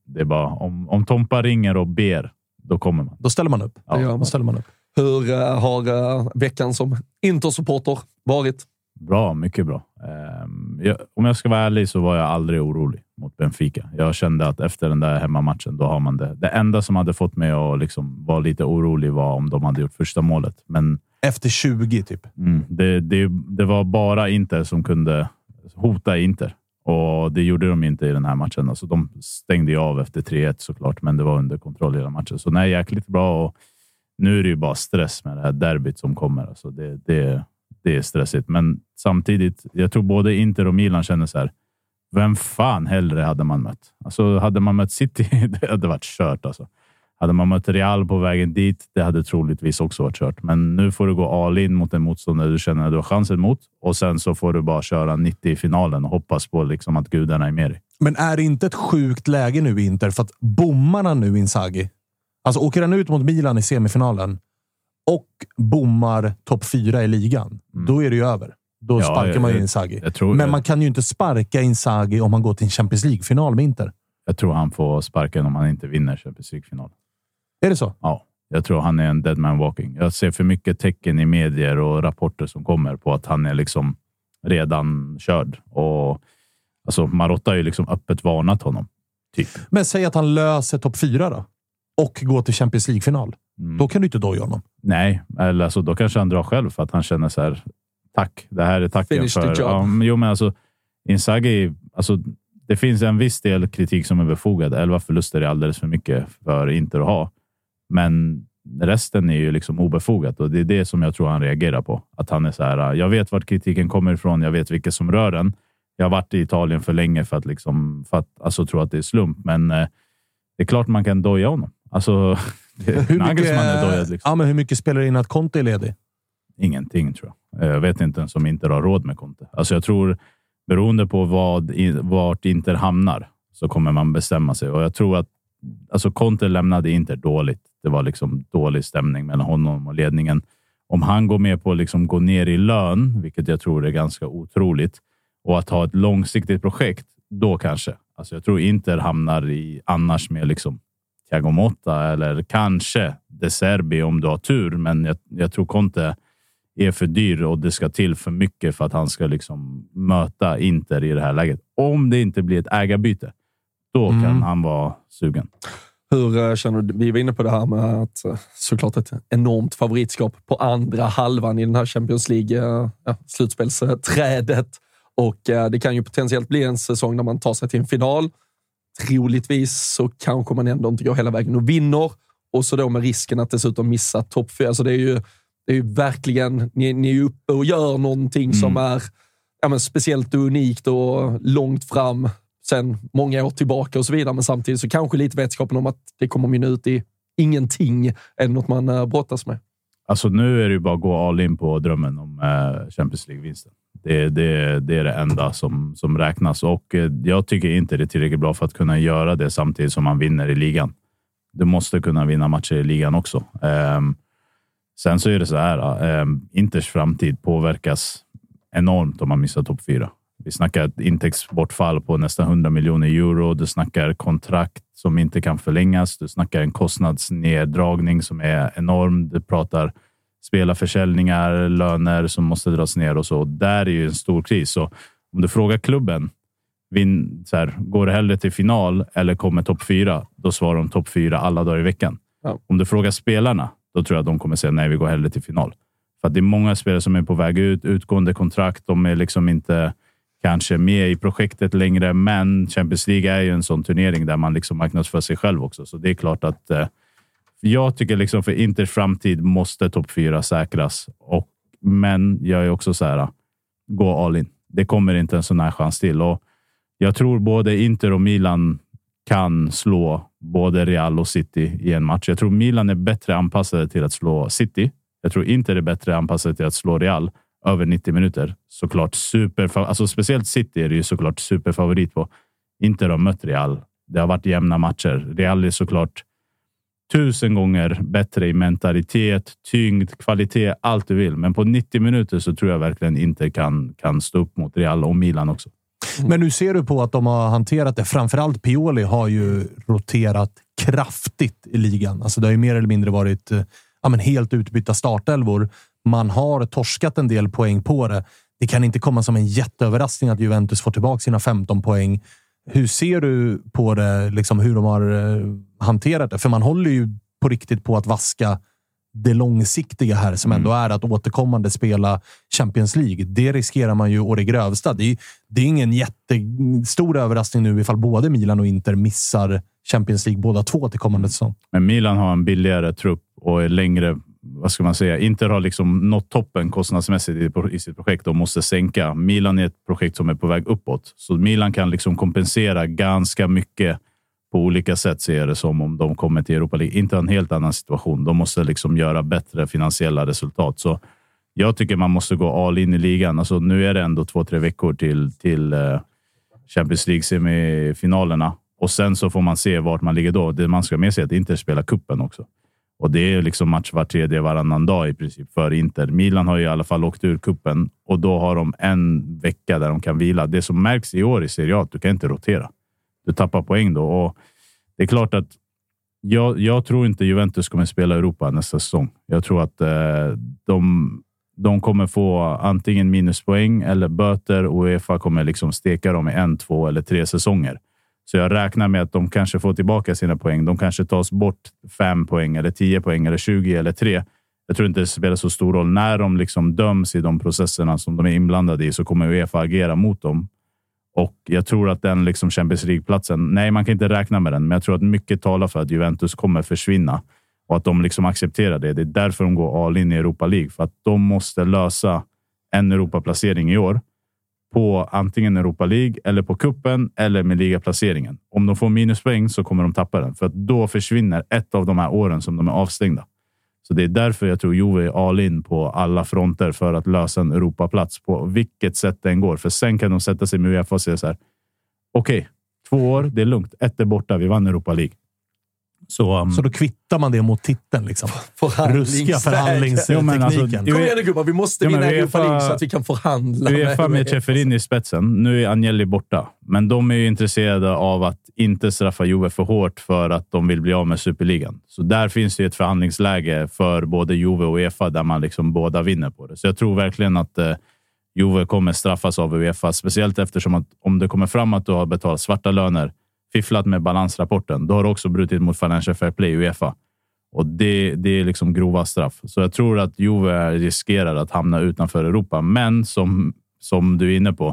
det är bara om, om Tompa ringer och ber, då kommer man. Då ställer man upp. Gör man. Då ställer man upp. Hur har veckan som Intersupporter varit? Bra, mycket bra. Ehm, jag, om jag ska vara ärlig så var jag aldrig orolig mot Benfica. Jag kände att efter den där hemmamatchen, då har man det. Det enda som hade fått mig att liksom vara lite orolig var om de hade gjort första målet. Men Efter 20, typ. Mm, det, det, det var bara Inter som kunde hota Inter och det gjorde de inte i den här matchen. Alltså, de stängde ju av efter 3-1 såklart, men det var under kontroll hela matchen. Så nej, jäkligt bra. Och nu är det ju bara stress med det här derbyt som kommer. Alltså, det, det, det är stressigt, men samtidigt. Jag tror både Inter och Milan känner så här. Vem fan hellre hade man mött? Alltså, hade man mött City, <laughs> det hade varit kört. Alltså. Hade man mött Real på vägen dit, det hade troligtvis också varit kört. Men nu får du gå all in mot en motståndare du känner att du har chansen mot och sen så får du bara köra 90 i finalen och hoppas på liksom att gudarna är med dig. Men är det inte ett sjukt läge nu Inter? För att bommarna nu Inzaghi. Alltså åker han ut mot Milan i semifinalen och bommar topp fyra i ligan, då är det ju över. Då. Ja, sparkar man ju Inzaghi. jag Men man kan ju inte sparka Inzaghi om man går till en Champions League-final med Inter. Jag tror han får sparken om han inte vinner Champions League-final. Är det så? Ja, jag tror han är en dead man walking. Jag ser för mycket tecken i medier och rapporter som kommer på att han är liksom redan körd. Och alltså Marotta har ju liksom öppet varnat honom. Typ. Men säg att han löser topp fyra då och går till Champions League-final. Mm. Då kan du inte doja honom. Nej, eller alltså, då kanske han drar själv för att han känner så här. Tack, det här är tacken Finish the för... job. Ja, men, jo, men alltså Inzaghi, alltså, det finns en viss del kritik som är befogad. Elva förluster är alldeles för mycket för Inter att ha, men resten är ju liksom obefogat och det är det som jag tror han reagerar på. Att han är så här. Jag vet vart kritiken kommer ifrån. Jag vet vilka som rör den. Jag har varit i Italien för länge för att liksom för att alltså tro att det är slump, men eh, det är klart man kan doja honom. Alltså, <laughs> Hur Nagelsmann är dojad. mycket, Liksom. ja, men hur mycket spelar det in att Conte är ledig? Ingenting tror jag. Eh, jag vet inte ens om Inter har råd med Conte. Alltså jag tror beroende på vad, vart Inter hamnar så kommer man bestämma sig och jag tror att alltså Conte lämnade Inter dåligt. Det var liksom dålig stämning mellan honom och ledningen. Om han går med på att liksom gå ner i lön, vilket jag tror är ganska otroligt, och att ha ett långsiktigt projekt, då kanske. Alltså jag tror Inter hamnar i annars med liksom Thiago Motta eller kanske De Serbi om du har tur. Men jag, jag tror Conte är för dyr och det ska till för mycket för att han ska liksom möta Inter i det här läget. Om det inte blir ett ägarbyte, då Mm. kan han vara sugen. Hur eh, känner du? Vi var inne på det här med att eh, såklart ett enormt favoritskap på andra halvan i den här Champions League eh. Och det kan ju potentiellt bli en säsong där man tar sig till en final. Troligtvis så kanske man ändå inte går hela vägen och vinner. Och så då med risken att dessutom missa topp fyra. Alltså det är ju, det är ju verkligen, ni, ni är uppe och gör någonting som är ja, men speciellt och unikt och långt fram sen många år tillbaka och så vidare. Men samtidigt så kanske lite vetskapen om att det kommer mynna ut i ingenting är något man eh, brottas med. Alltså nu är det ju bara att gå all in på drömmen om eh, Champions League-vinsten. Det, det, det är det enda som, som räknas och eh, jag tycker inte det är tillräckligt bra för att kunna göra det samtidigt som man vinner i ligan. Du måste kunna vinna matcher i ligan också. Ehm, sen så är det så här. ehm, Inters framtid påverkas enormt om man missar topp fyra. Vi snackar ett intäktsbortfall på nästan 100 miljoner euro. Du snackar kontrakt som inte kan förlängas. Du snackar en kostnadsneddragning som är enorm. Du pratar spelarförsäljningar, löner som måste dras ner och så. Där är ju en stor kris. Så om du frågar klubben, vin, så här, går det hellre till final eller kommer topp fyra? Då svarar de topp fyra alla dagar i veckan. Ja. Om du frågar spelarna, då tror jag att de kommer säga nej, vi går hellre till final. För att det är många spelare som är på väg ut, utgående kontrakt. De är liksom inte kanske med i projektet längre, men Champions League är ju en sån turnering där man liksom marknadsför sig själv också. Så det är klart att eh, jag tycker liksom för Inters framtid måste topp fyra säkras. Och, men jag är också så här, gå all in. Det kommer inte en sån här chans till. Och jag tror både Inter och Milan kan slå både Real och City i en match. Jag tror Milan är bättre anpassade till att slå City. Jag tror Inter är bättre anpassade till att slå Real över 90 minuter. Såklart super, alltså speciellt City är det ju såklart superfavorit på. Inter har mött Real. Det har varit jämna matcher. Real är såklart tusen gånger bättre i mentalitet, tyngd, kvalitet, allt du vill. Men på 90 minuter så tror jag verkligen inte kan, kan stå upp mot Real och Milan också. Mm. Men nu ser du på att de har hanterat det. Framförallt Pioli har ju roterat kraftigt i ligan. Alltså det har ju mer eller mindre varit eh, ja, men helt utbytta startelvor. Man har torskat en del poäng på det. Det kan inte komma som en jätteöverraskning att Juventus får tillbaka sina 15 poäng. Hur ser du på det, liksom hur de har eh, hanterat det? För man håller ju på riktigt på att vaska det långsiktiga här som ändå är att återkommande spela Champions League. Det riskerar man ju å det grövsta. Det är, det är ingen jättestor överraskning nu ifall både Milan och Inter missar Champions League båda två till kommande säsong. Men Milan har en billigare trupp och är längre. Vad ska man säga? Inter har liksom nått toppen kostnadsmässigt i- i sitt projekt och måste sänka. Milan är ett projekt som är på väg uppåt, så Milan kan liksom kompensera ganska mycket på olika sätt ser jag det som om de kommer till Europa League. Inte en helt annan situation. De måste liksom göra bättre finansiella resultat. Så jag tycker man måste gå all in i ligan. Alltså, nu är det ändå två, tre veckor till, till eh, Champions League semifinalerna och sen så får man se vart man ligger då. Det man ska ha med sig är att Inter spelar kuppen också. Och det är liksom match var tredje, varannan dag i princip för Inter. Milan har ju i alla fall åkt ur kuppen och då har de en vecka där de kan vila. Det som märks i år i Serie A, att du kan inte rotera. Du tappar poäng då och det är klart att jag, jag tror inte Juventus kommer spela i Europa nästa säsong. Jag tror att eh, de, de kommer få antingen minuspoäng eller böter och Uefa kommer liksom steka dem i en, två eller tre säsonger. Så jag räknar med att de kanske får tillbaka sina poäng. De kanske tas bort fem poäng eller tio poäng eller 20 eller tre. Jag tror inte det spelar så stor roll. När de liksom döms i de processerna som de är inblandade i så kommer Uefa agera mot dem. Och jag tror att den liksom Champions League-platsen, nej, man kan inte räkna med den, men jag tror att mycket talar för att Juventus kommer försvinna och att de liksom accepterar det. Det är därför de går all in i Europa League, för att de måste lösa en Europaplacering i år på antingen Europa League eller på kuppen eller med ligaplaceringen. Om de får minuspoäng så kommer de tappa den, för att då försvinner ett av de här åren som de är avstängda. Så det är därför jag tror Juve är all in på alla fronter för att lösa en Europaplats på vilket sätt den går. För sen kan de sätta sig med Uefa och säga så här. Okej, två år, det är lugnt. Ett är borta, vi vann Europa League. Så, um, Så då kvittar man det mot titeln. Liksom. Ruska förhandlingstekniken. Jo, alltså, Kom igen nu gubbar, vi måste men vinna Europa UEFA League så att vi kan förhandla. Uefa med Ceferin i spetsen. Nu är Agnelli borta, men de är ju intresserade av att inte straffa Juve för hårt för att de vill bli av med superligan. Så där finns det ett förhandlingsläge för både Juve och Uefa där man liksom båda vinner på det. Så jag tror verkligen att eh, Juve kommer straffas av Uefa, speciellt eftersom att om det kommer fram att du har betalat svarta löner, fifflat med balansrapporten, då har du också brutit mot Financial Fair Play Uefa. Och det, det är liksom grova straff. Så jag tror att Juve riskerar att hamna utanför Europa. Men som, som du är inne på,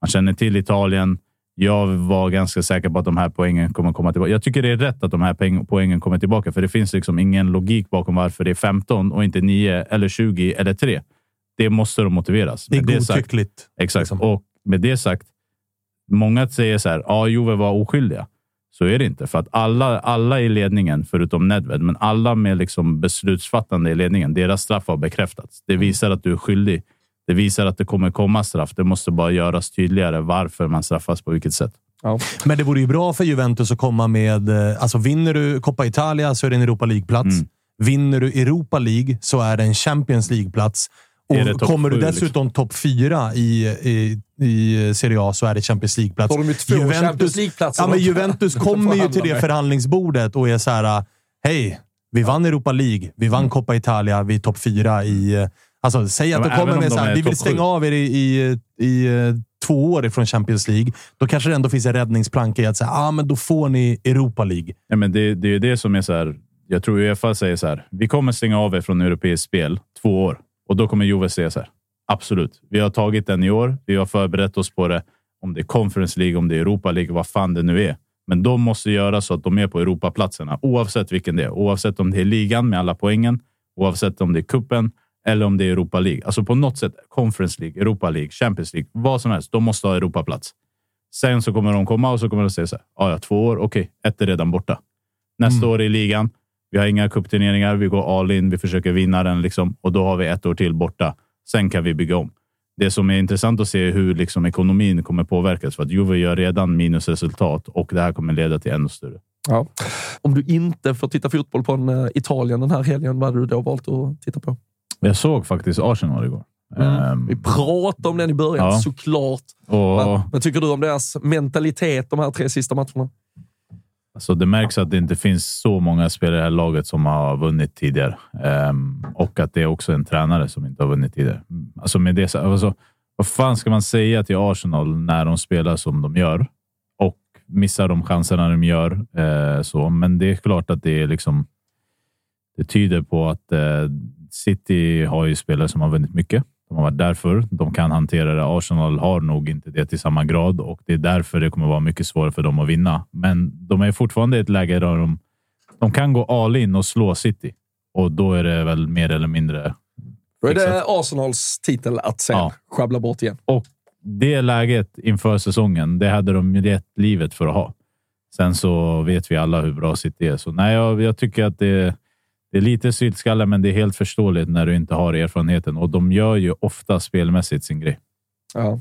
man känner till Italien. Jag var ganska säker på att de här poängen kommer komma tillbaka. Jag tycker det är rätt att de här poäng, poängen kommer tillbaka, för det finns liksom ingen logik bakom varför det är 15 och inte 9 eller 20 eller 3. det måste de motiveras. Det är Med sagt- godtyckligt. Exakt. liksom. Och med det sagt, många säger så här, ja, Juve var oskyldiga. Så är det inte, för att alla, alla i ledningen, förutom Nedved, men alla med liksom beslutsfattande i ledningen, deras straff har bekräftats. Det visar att du är skyldig. Det visar att det kommer komma straff. Det måste bara göras tydligare varför man straffas på vilket sätt. Men det vore ju bra för Juventus att komma med... eh, Alltså vinner du Coppa Italia så är det en Europa League-plats. Mm. Vinner du Europa League så är det en Champions League-plats. Och kommer du sju, dessutom topp fyra i, i, i Serie A så är det Champions League-plats. De två Champions League-platser Ja, men de Juventus <laughs> kommer ju till det med. förhandlingsbordet och är så här. Hej, vi vann Europa League. Vi vann Coppa Italia. Vi är topp fyra i... eh, Alltså, säg att Mm. Ja, men kommer med så de här, är vi vill stänga sju." av er i, i, i eh, två år ifrån Champions League. Då kanske det ändå finns en räddningsplanka i att säga, ah, men då får ni Europa League. Ja, men det, det är ju det som är så här. Jag tror Uefa säger så här. Vi kommer stänga av er från europeiskt spel två år och då kommer Juve säga så här. Absolut, vi har tagit den i år. Vi har förberett oss på det. Om det är Conference League, om det är Europa League, vad fan det nu är. Men de måste göra så att de är på Europaplatserna oavsett vilken det är. Oavsett om det är ligan med alla poängen, oavsett om det är kuppen eller om det är Europa League. Alltså på något sätt Conference League, Europa League, Champions League, vad som helst. De måste ha Europaplats. Sen så kommer de komma och så kommer de säga så här. "Ah, Ja, två år. Okej, ett är redan borta. Nästa år i ligan. Vi har inga cupturneringar. Vi går all in. Vi försöker vinna den liksom och då har vi ett år till borta. Sen kan vi bygga om. Det som är intressant att se är hur liksom ekonomin kommer påverkas för att Juve gör redan minusresultat och det här kommer leda till ännu större. Ja. Om du inte får titta fotboll på en, eh, Italien den här helgen, vad hade du då valt att titta på? Jag såg faktiskt Arsenal igår. Ehm, Vi pratade om den i början, Ja. såklart. och, Vad, vad tycker du om deras mentalitet de här tre sista matcherna? Alltså, det märks att det inte finns så många spelare i det här laget som har vunnit tidigare. Ehm, och att det är också en tränare som inte har vunnit tidigare. Alltså med det, alltså, vad fan ska man säga till Arsenal när de spelar som de gör och missar de chanserna de gör? Eh, så. Men det är klart att det är liksom. Det tyder på att eh, City har ju spelare som har vunnit mycket. De har varit där förr. De kan hantera det. Arsenal har nog inte det till samma grad och det är därför det kommer vara mycket svårare för dem att vinna. Men de är fortfarande i ett läge där de, de kan gå all in och slå City och då är det väl mer eller mindre Då är det. Arsenals titel att sen Ja. sjabbla bort igen. Och det läget inför säsongen, det hade de gett livet för att ha. Sen så vet vi alla hur bra City är. Så nej, jag, jag tycker att det, det är lite syltskalle, men det är helt förståeligt när du inte har erfarenheten. Och de gör ju ofta spelmässigt sin grej. Ja.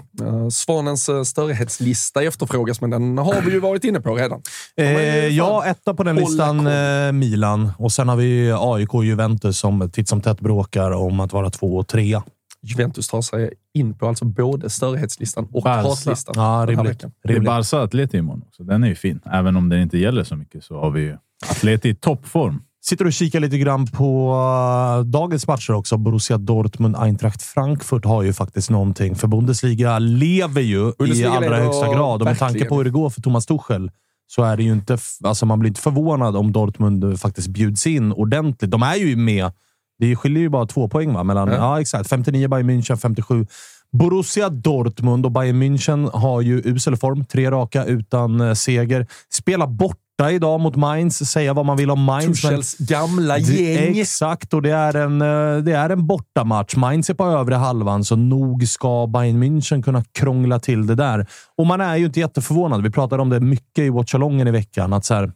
Svanens eh, störighetslista efterfrågas, men den har vi ju varit inne på redan. Eh, ja, etta på den listan koll. eh, Milan. Och sen har vi AIK och Juventus som titt som tätt bråkar om att vara två och trea. Juventus tar sig in på alltså både störrighetslistan och Barca. hatlistan. Ja, rimligt. Det är. Barca Atleti imorgon också. Den är ju fin. Även om den inte gäller så mycket så har vi ju Atleti i toppform. Sitter och kikar lite grann på uh, dagens matcher också. Borussia Dortmund, Eintracht Frankfurt har ju faktiskt någonting. För Bundesliga lever ju i Bundesliga allra lever högsta grad. Och med tanke på hur det går för Thomas Tuchel så är det ju inte... Alltså man blir inte förvånad om Dortmund faktiskt bjuds in ordentligt. De är ju med. Det skiljer ju bara två poäng va? mellan... Ja. Ja, exakt. 59 Bayern München, 57 Borussia Dortmund och Bayern München har ju usel form. Tre raka utan eh, seger. Spelar borta idag mot Mainz. Säga vad man vill om Mainz. Tuchels gamla gäng. Exakt, och det är en, eh, det är en bortamatch. Mainz är på övre halvan, så nog ska Bayern München kunna krångla till det där. Och man är ju inte jätteförvånad. Vi pratade om det mycket i Watchalongen i veckan. Att så här,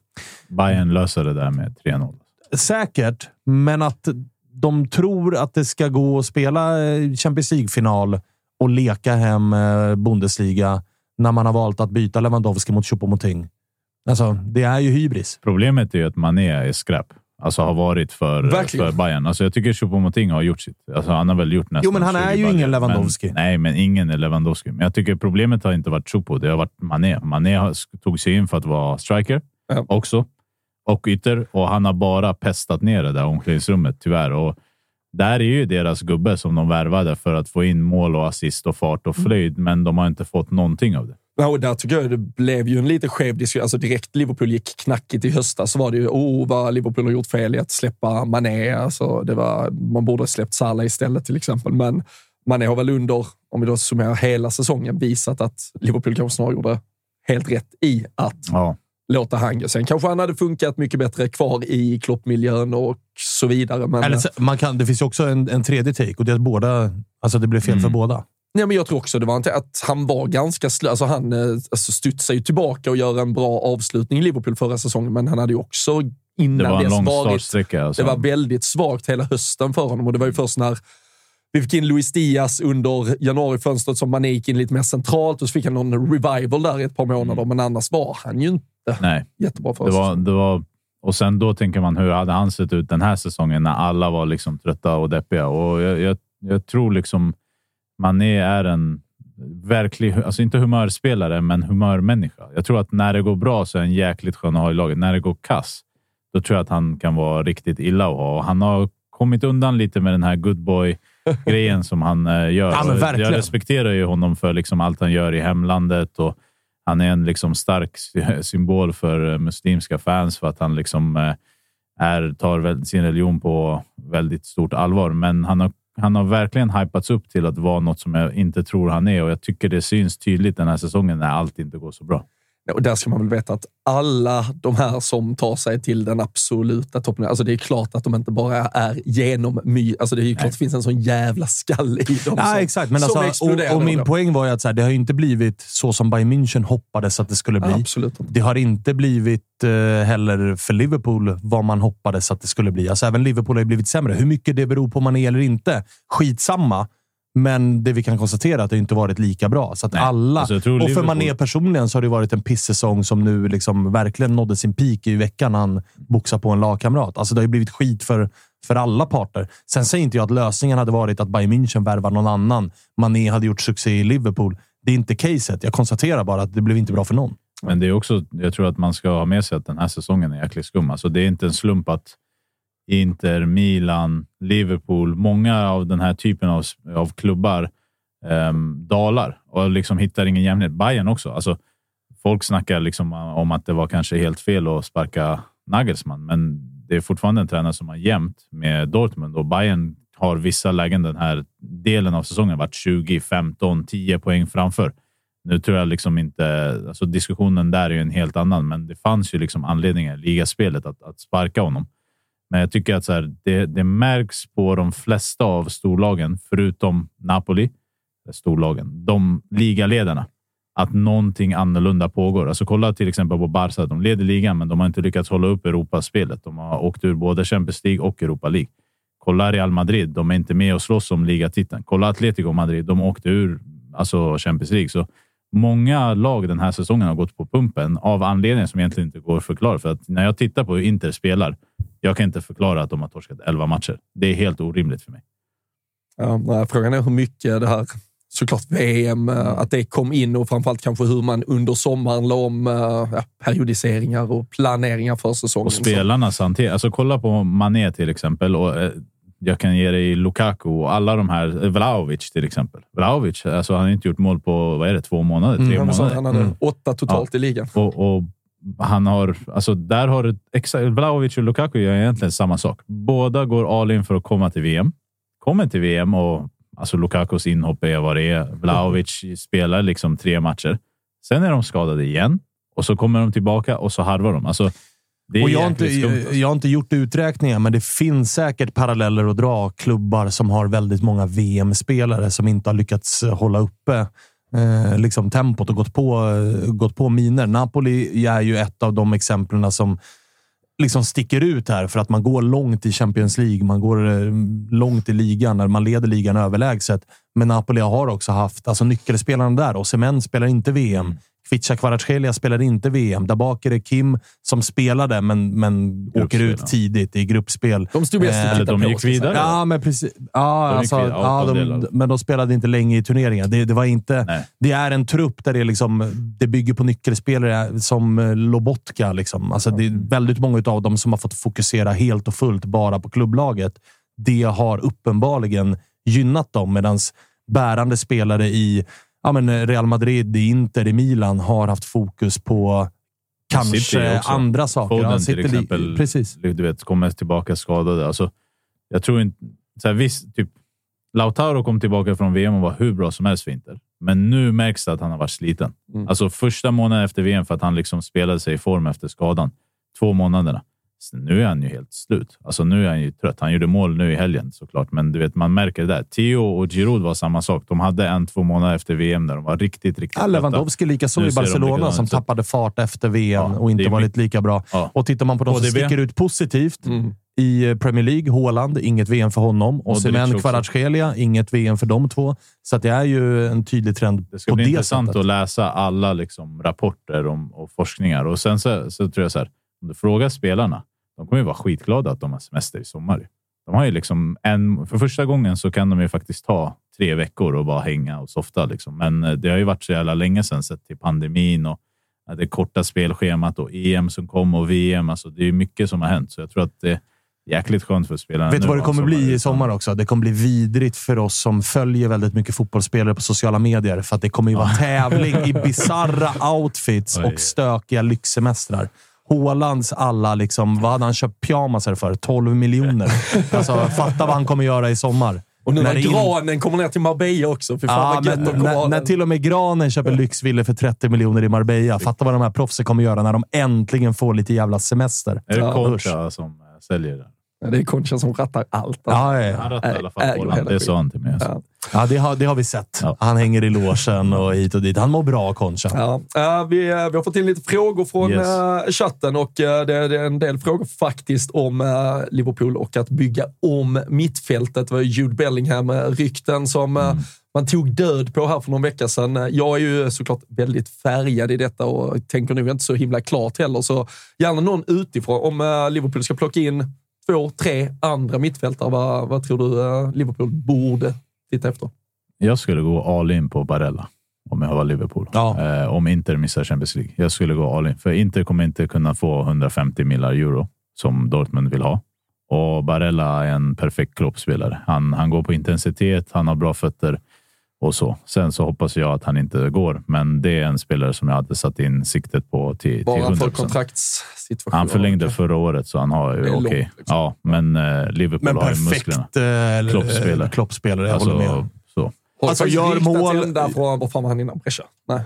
Bayern löser det där med 3-0. säkert, men att de tror att det ska gå att spela eh, Champions League-final och leka hem eh, Bundesliga när man har valt att byta Lewandowski mot Choupo-Moting. Alltså, det är ju hybris. Problemet är ju att Mané är skräp. Alltså har varit för, Verkligen. för Bayern. Alltså jag tycker Choupo-Moting har gjort sitt. Alltså han har väl gjort nästan Jo, men han är 20 ju ingen. Lewandowski. Men, nej, men ingen är Lewandowski. Men jag tycker problemet har inte varit Choupo. Det har varit Mané. Mané har, tog sig in för att vara striker Ja. också. Och ytter. Och han har bara pestat ner det där omklädningsrummet, tyvärr. Och där är ju deras gubbe som de värvade för att få in mål och assist och fart och flöjd, men de har inte fått någonting av det. Och där tycker jag det blev ju en lite skev diskussion. Alltså direkt Liverpool gick knackigt i höstas så var det ju oh, vad Liverpool har gjort fel i att släppa Mané. Alltså, det var, man borde ha släppt Salah istället till exempel. Men Mané har väl under, om vi då summerar hela säsongen, visat att Liverpool kanske snarare gjorde helt rätt i att Ja, låta han gå. Sen kanske han hade funkat mycket bättre kvar i kloppmiljön och så vidare. Men Eller, man kan, det finns ju också en, en tredje take och det är att båda Alltså det blev fel för båda. Nej, men jag tror också det var inte att han var ganska slö. Alltså han eh, alltså studsar ju tillbaka och gör en bra avslutning i Liverpool förra säsongen, men han hade ju också innan Det var en dess lång varit... Alltså. Det var väldigt svagt hela hösten för honom och det var ju först när vi fick in Luis Diaz under januarifönstret som Mané gick in lite mer centralt och så fick han någon revival där i ett par månader, men annars var han ju inte Nej. jättebra för Det oss. var, det var, och sen då tänker man, hur hade han sett ut den här säsongen när alla var liksom trötta och deppiga? Och jag, jag, jag tror liksom Mané är en verklig, alltså inte humörspelare, men humörmänniska. Jag tror att när det går bra så är han jäkligt skön att ha i laget. När det går kass, då tror jag att han kan vara riktigt illa att ha. Och Han har kommit undan lite med den här good boy <laughs> grejen som han eh, gör. Ja. Jag respekterar ju honom för liksom allt han gör i hemlandet och han är en liksom stark sy- symbol för eh, muslimska fans för att han liksom eh, är, tar sin religion på väldigt stort allvar. Men han har, han har verkligen hypats upp till att vara något som jag inte tror han är och jag tycker det syns tydligt den här säsongen när allt inte går så bra. Och där ska man väl veta att alla de här som tar sig till den absoluta toppen, alltså det är klart att de inte bara är genom my, alltså det är ju klart att det finns en sån jävla skalle i dem. Ja, som, exakt. Men alltså, och, och min poäng var ju att så här, det har inte blivit så som Bayern München hoppades att det skulle bli. Absolut inte. Det har inte blivit eh, heller för Liverpool vad man hoppades att det skulle bli. Alltså, även Liverpool har ju blivit sämre. Hur mycket det beror på Mané eller inte, skitsamma. Men det vi kan konstatera är att det inte varit lika bra. Så att Nej. alla, Alltså, och för Mané personligen så har det varit en pissäsong som nu liksom verkligen nådde sin peak i veckan när han boxade på en lagkamrat. Alltså det har ju blivit skit för, för alla parter. Sen säger inte jag att lösningen hade varit att Bayern München värvar någon annan. Mané hade gjort succé i Liverpool. Det är inte caset. Jag konstaterar bara att det blev inte bra för någon. Men det är också, jag tror att man ska ha med sig att den här säsongen är jäkligt skum. Alltså det är inte en slump att Inter, Milan, Liverpool, många av den här typen av, av klubbar um, dalar och liksom hittar ingen jämnhet. Bayern också. Alltså, folk snackar liksom om att det var kanske helt fel att sparka Nagelsmann, men det är fortfarande en tränare som har jämnt med Dortmund och Bayern har vissa lägen den här delen av säsongen varit 20, 15, 10 poäng framför. Nu tror jag liksom inte, alltså diskussionen där är ju en helt annan, men det fanns ju liksom anledningar i ligaspelet att, att sparka honom. Men jag tycker att så här, det, det märks på de flesta av storlagen, förutom Napoli, storlagen, de ligaledarna, att någonting annorlunda pågår. Alltså kolla till exempel på Barca. De leder ligan, men de har inte lyckats hålla upp Europaspelet. De har åkt ur både Champions League och Europa League. Kolla Real Madrid. De är inte med och slåss om ligatiteln. Kolla Atletico Madrid. De åkte ur alltså Champions League. Så många lag den här säsongen har gått på pumpen av anledningar som egentligen inte går att förklara. För att när jag tittar på hur Inter spelar, jag kan inte förklara att de har torskat 11 matcher. Det är helt orimligt för mig. Ja, frågan är hur mycket det här, såklart VM, eh, att det kom in och framförallt kanske hur man under sommaren la om eh, ja, periodiseringar och planeringar för säsongen. Och spelarnas hantering. Alltså kolla på Mané till exempel. Och, eh, jag kan ge dig Lukaku och alla de här. Vlahovic till exempel. Vlahovic, alltså han har inte gjort mål på vad är det, två månader, tre Mm, han, månader. han hade Mm. åtta totalt i ligan. Och, och han har, alltså där har du Vlahovic och Lukaku gör egentligen samma sak. Båda går all in för att komma till VM. Kommer till VM och alltså Lukakos inhopp är vad det är. Vlahovic spelar liksom tre matcher. Sen är de skadade igen och så kommer de tillbaka och så harvar de. Alltså, och jag, har inte, alltså. jag har inte gjort uträkningar, men det finns säkert paralleller att dra. Klubbar som har väldigt många VM-spelare som inte har lyckats hålla uppe eh, liksom tempot och gått på, eh, gått på miner. Napoli är ju ett av de exemplen som liksom sticker ut här för att man går långt i Champions League. Man går eh, långt i ligan när man leder ligan överlägset. Men Napoli har också haft alltså nyckelspelarna där och Cement spelar inte VM. Kvaratskhelia spelar inte VM. Där bak är det Kim som spelade, men, men åker ut tidigt i gruppspel. De stod bäst Eh, de gick säga. vidare. Ja, men precis. Ja, De alltså, vidare, ja, de, men de spelade inte länge i turneringen. Det, det, var inte, Nej. det är en trupp där det, är liksom, det bygger på nyckelspelare som eh, Lobotka. Liksom. Alltså, det är väldigt många av dem som har fått fokusera helt och fullt bara på klubblaget. Det har uppenbarligen gynnat dem, medan bärande spelare i ja, men Real Madrid, i Inter, i Milan har haft fokus på kanske andra saker. Foden Ja, till City li- exempel, Precis. du vet, kommer tillbaka skadade. Alltså, jag tror inte... Så här, visst, typ, Lautaro kom tillbaka från VM och var hur bra som helst för Inter. Men nu märks det att han har varit sliten. Mm. Alltså första månaden efter VM för att han liksom spelade sig i form efter skadan. Två månaderna. Nu är han ju helt slut. Alltså nu är han ju trött. Han gjorde mål nu i helgen såklart, men du vet, man märker det där. Theo och Giroud var samma sak. De hade en, två månader efter VM där de var riktigt, riktigt Ja, Lewandowski likaså Nu i Barcelona som tappade fart efter VM Ja, och inte varit lika bra. Ja. Och tittar man på de som sticker ut positivt Mm. i eh, Premier League, Haaland, inget VM för honom. Och Semen. Kvaratskhelia, inget VM för de två. Så att det är ju en tydlig trend Det ska bli det intressant sättet. att läsa alla liksom, rapporter om, och forskningar. Och sen så, så tror jag så här, om du frågar spelarna, de kommer ju vara skitglada att de har semester i sommar. De har ju liksom en, för första gången så kan de ju faktiskt ta tre veckor och bara hänga och softa. Liksom. Men eh, det har ju varit så jävla länge sedan sett till pandemin och ja, det korta spelschemat och EM som kom och VM. Alltså, det är mycket som har hänt, så jag tror att det är jäkligt skönt för spelarna. Vet du vad det kommer bli i sommar också? Det kommer bli vidrigt för oss som följer väldigt mycket fotbollsspelare på sociala medier. För att det kommer ju vara tävling i <laughs> bizarra outfits och stökiga lyxsemestrar. Haalands alla, liksom, vad hade han köpt pyjamasar för? 12 miljoner. <laughs> Alltså, fatta vad han kommer göra i sommar. Och nu när in- granen kommer ner till Marbella också. Fy fan Ja, men när, när den. till och med Granen köper lyxvillor för 30 miljoner i Marbella. Fatta vad de här proffsen kommer göra när de äntligen får lite jävla semester. Är det. Concha som eh, säljer det? Det är Concha som rattar allt. Ja, ja, Han rattar i alla fall hela Det sa han till mig. Alltså. Ja. ja det, har, det har vi sett. Ja. Han hänger i logen och hit och dit. Han mår bra, Concha. Ja, vi, eh, vi har fått in lite frågor från Yes. eh, chatten och eh, det, det är en del frågor faktiskt om Liverpool och att bygga om mittfältet. Det var ju Jude Bellingham-rykten som eh, man tog död på här för någon vecka sedan. Jag är ju såklart väldigt färgad i detta och tänker nog inte så himla klart heller. Så gärna någon utifrån. Om Liverpool ska plocka in två, tre andra mittfältare, vad, vad tror du eh, Liverpool borde titta efter? Jag skulle gå all in på Barella om jag var Liverpool. Ja. Eh, om Inter missar Champions League. Jag skulle gå all in. För Inter kommer inte kunna få 150 miljoner euro som Dortmund vill ha. Och Barella är en perfekt kloppspelare. Han, han går på intensitet, han har bra fötter och så. Sen så hoppas jag att han inte går, men det är en spelare som jag hade satt in siktet på till, till Bara 100 för kontraktssituation. Han förlängde förra året, så han har ju okej. långt, liksom. Ja, men eh, Liverpool Men har ju musklerna. perfekt eh, Kloppspelare. kloppspelare. Jag Alltså, håller med. så. Alltså, faktiskt gör mål- ända från, vad fan var han innan? Brescia? Nej.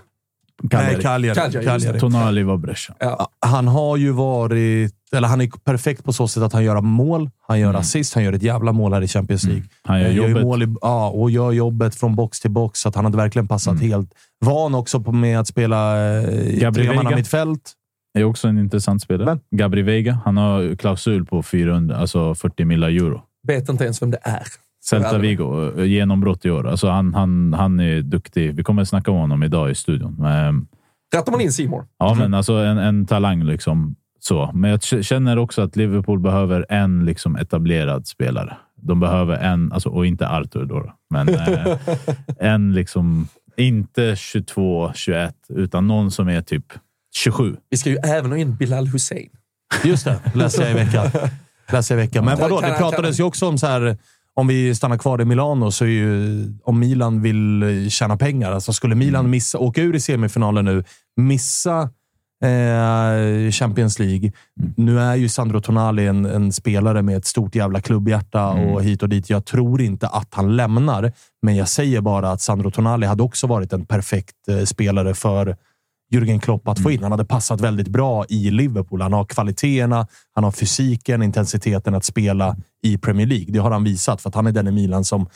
Nej, Cagliari. Cagliari, Cagliari. Tonali var Brescia. Ja. Han har ju varit... Eller han är perfekt på så sätt att han gör mål, han gör assist, han gör ett jävla mål här i Champions League. Mm. Han gör Eh, ju jobbet. mål i, ja, och gör jobbet från box till box, så att han hade verkligen passat Mm. helt. Van också på med att spela eh, i Gabriel tremanna Veiga. mittfält. är också en intressant spelare. Vem? Gabri Veiga. Han har klausul på 400, alltså 40 miljoner euro. Vet inte ens vem det är. Celta Vigo, eh, genombrott i år. Alltså han, han, han är duktig. Vi kommer snacka om honom idag i studion. Ehm, Rattar man in Simon? Ja, men alltså en, en talang liksom. Så. Men jag känner också att Liverpool behöver en liksom etablerad spelare. De behöver en, alltså, och inte Arthur då, men eh, <laughs> en liksom, inte 22, 21, utan någon som är typ 27. Vi ska ju även ha in Bilal Hussein. Just det, läste jag i veckan. läste jag i veckan. Men vadå, det pratades ju också om så här... Om vi stannar kvar i Milano, så är ju... Om Milan vill tjäna pengar. Alltså skulle Milan Mm. missa, åka ur i semifinalen nu, missa eh, Champions League. Mm. Nu är ju Sandro Tonali en, en spelare med ett stort jävla klubbhjärta Mm. och hit och dit. Jag tror inte att han lämnar, men jag säger bara att Sandro Tonali hade också varit en perfekt eh, spelare för Jürgen Klopp att få Mm. in. Han hade passat väldigt bra i Liverpool. Han har kvaliteterna, han har fysiken, intensiteten att spela i Premier League. Det har han visat, för att han är den i Milan som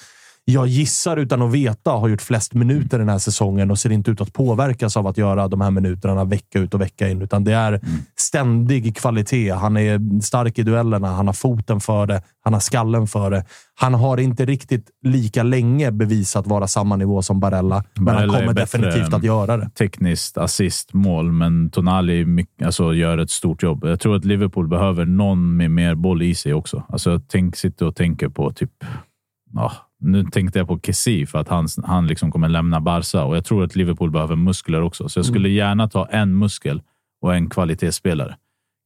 jag gissar utan att veta har gjort flest minuter den här säsongen och ser inte ut att påverkas av att göra de här minuterna vecka ut och vecka in. Utan det är ständig kvalitet. Han är stark i duellerna, han har foten för det, han har skallen för det. Han har inte riktigt lika länge bevisat vara samma nivå som Barella, men han Barella kommer definitivt att göra det. Tekniskt assist, mål, men Tonali alltså, gör ett stort jobb. Jag tror att Liverpool behöver någon med mer boll i sig också. Alltså, tänk, sitter och tänker på typ... Ja, nu tänkte jag på Kessie för att han, han liksom kommer lämna Barca och jag tror att Liverpool behöver muskler också. Så jag skulle gärna ta en muskel och en kvalitetsspelare.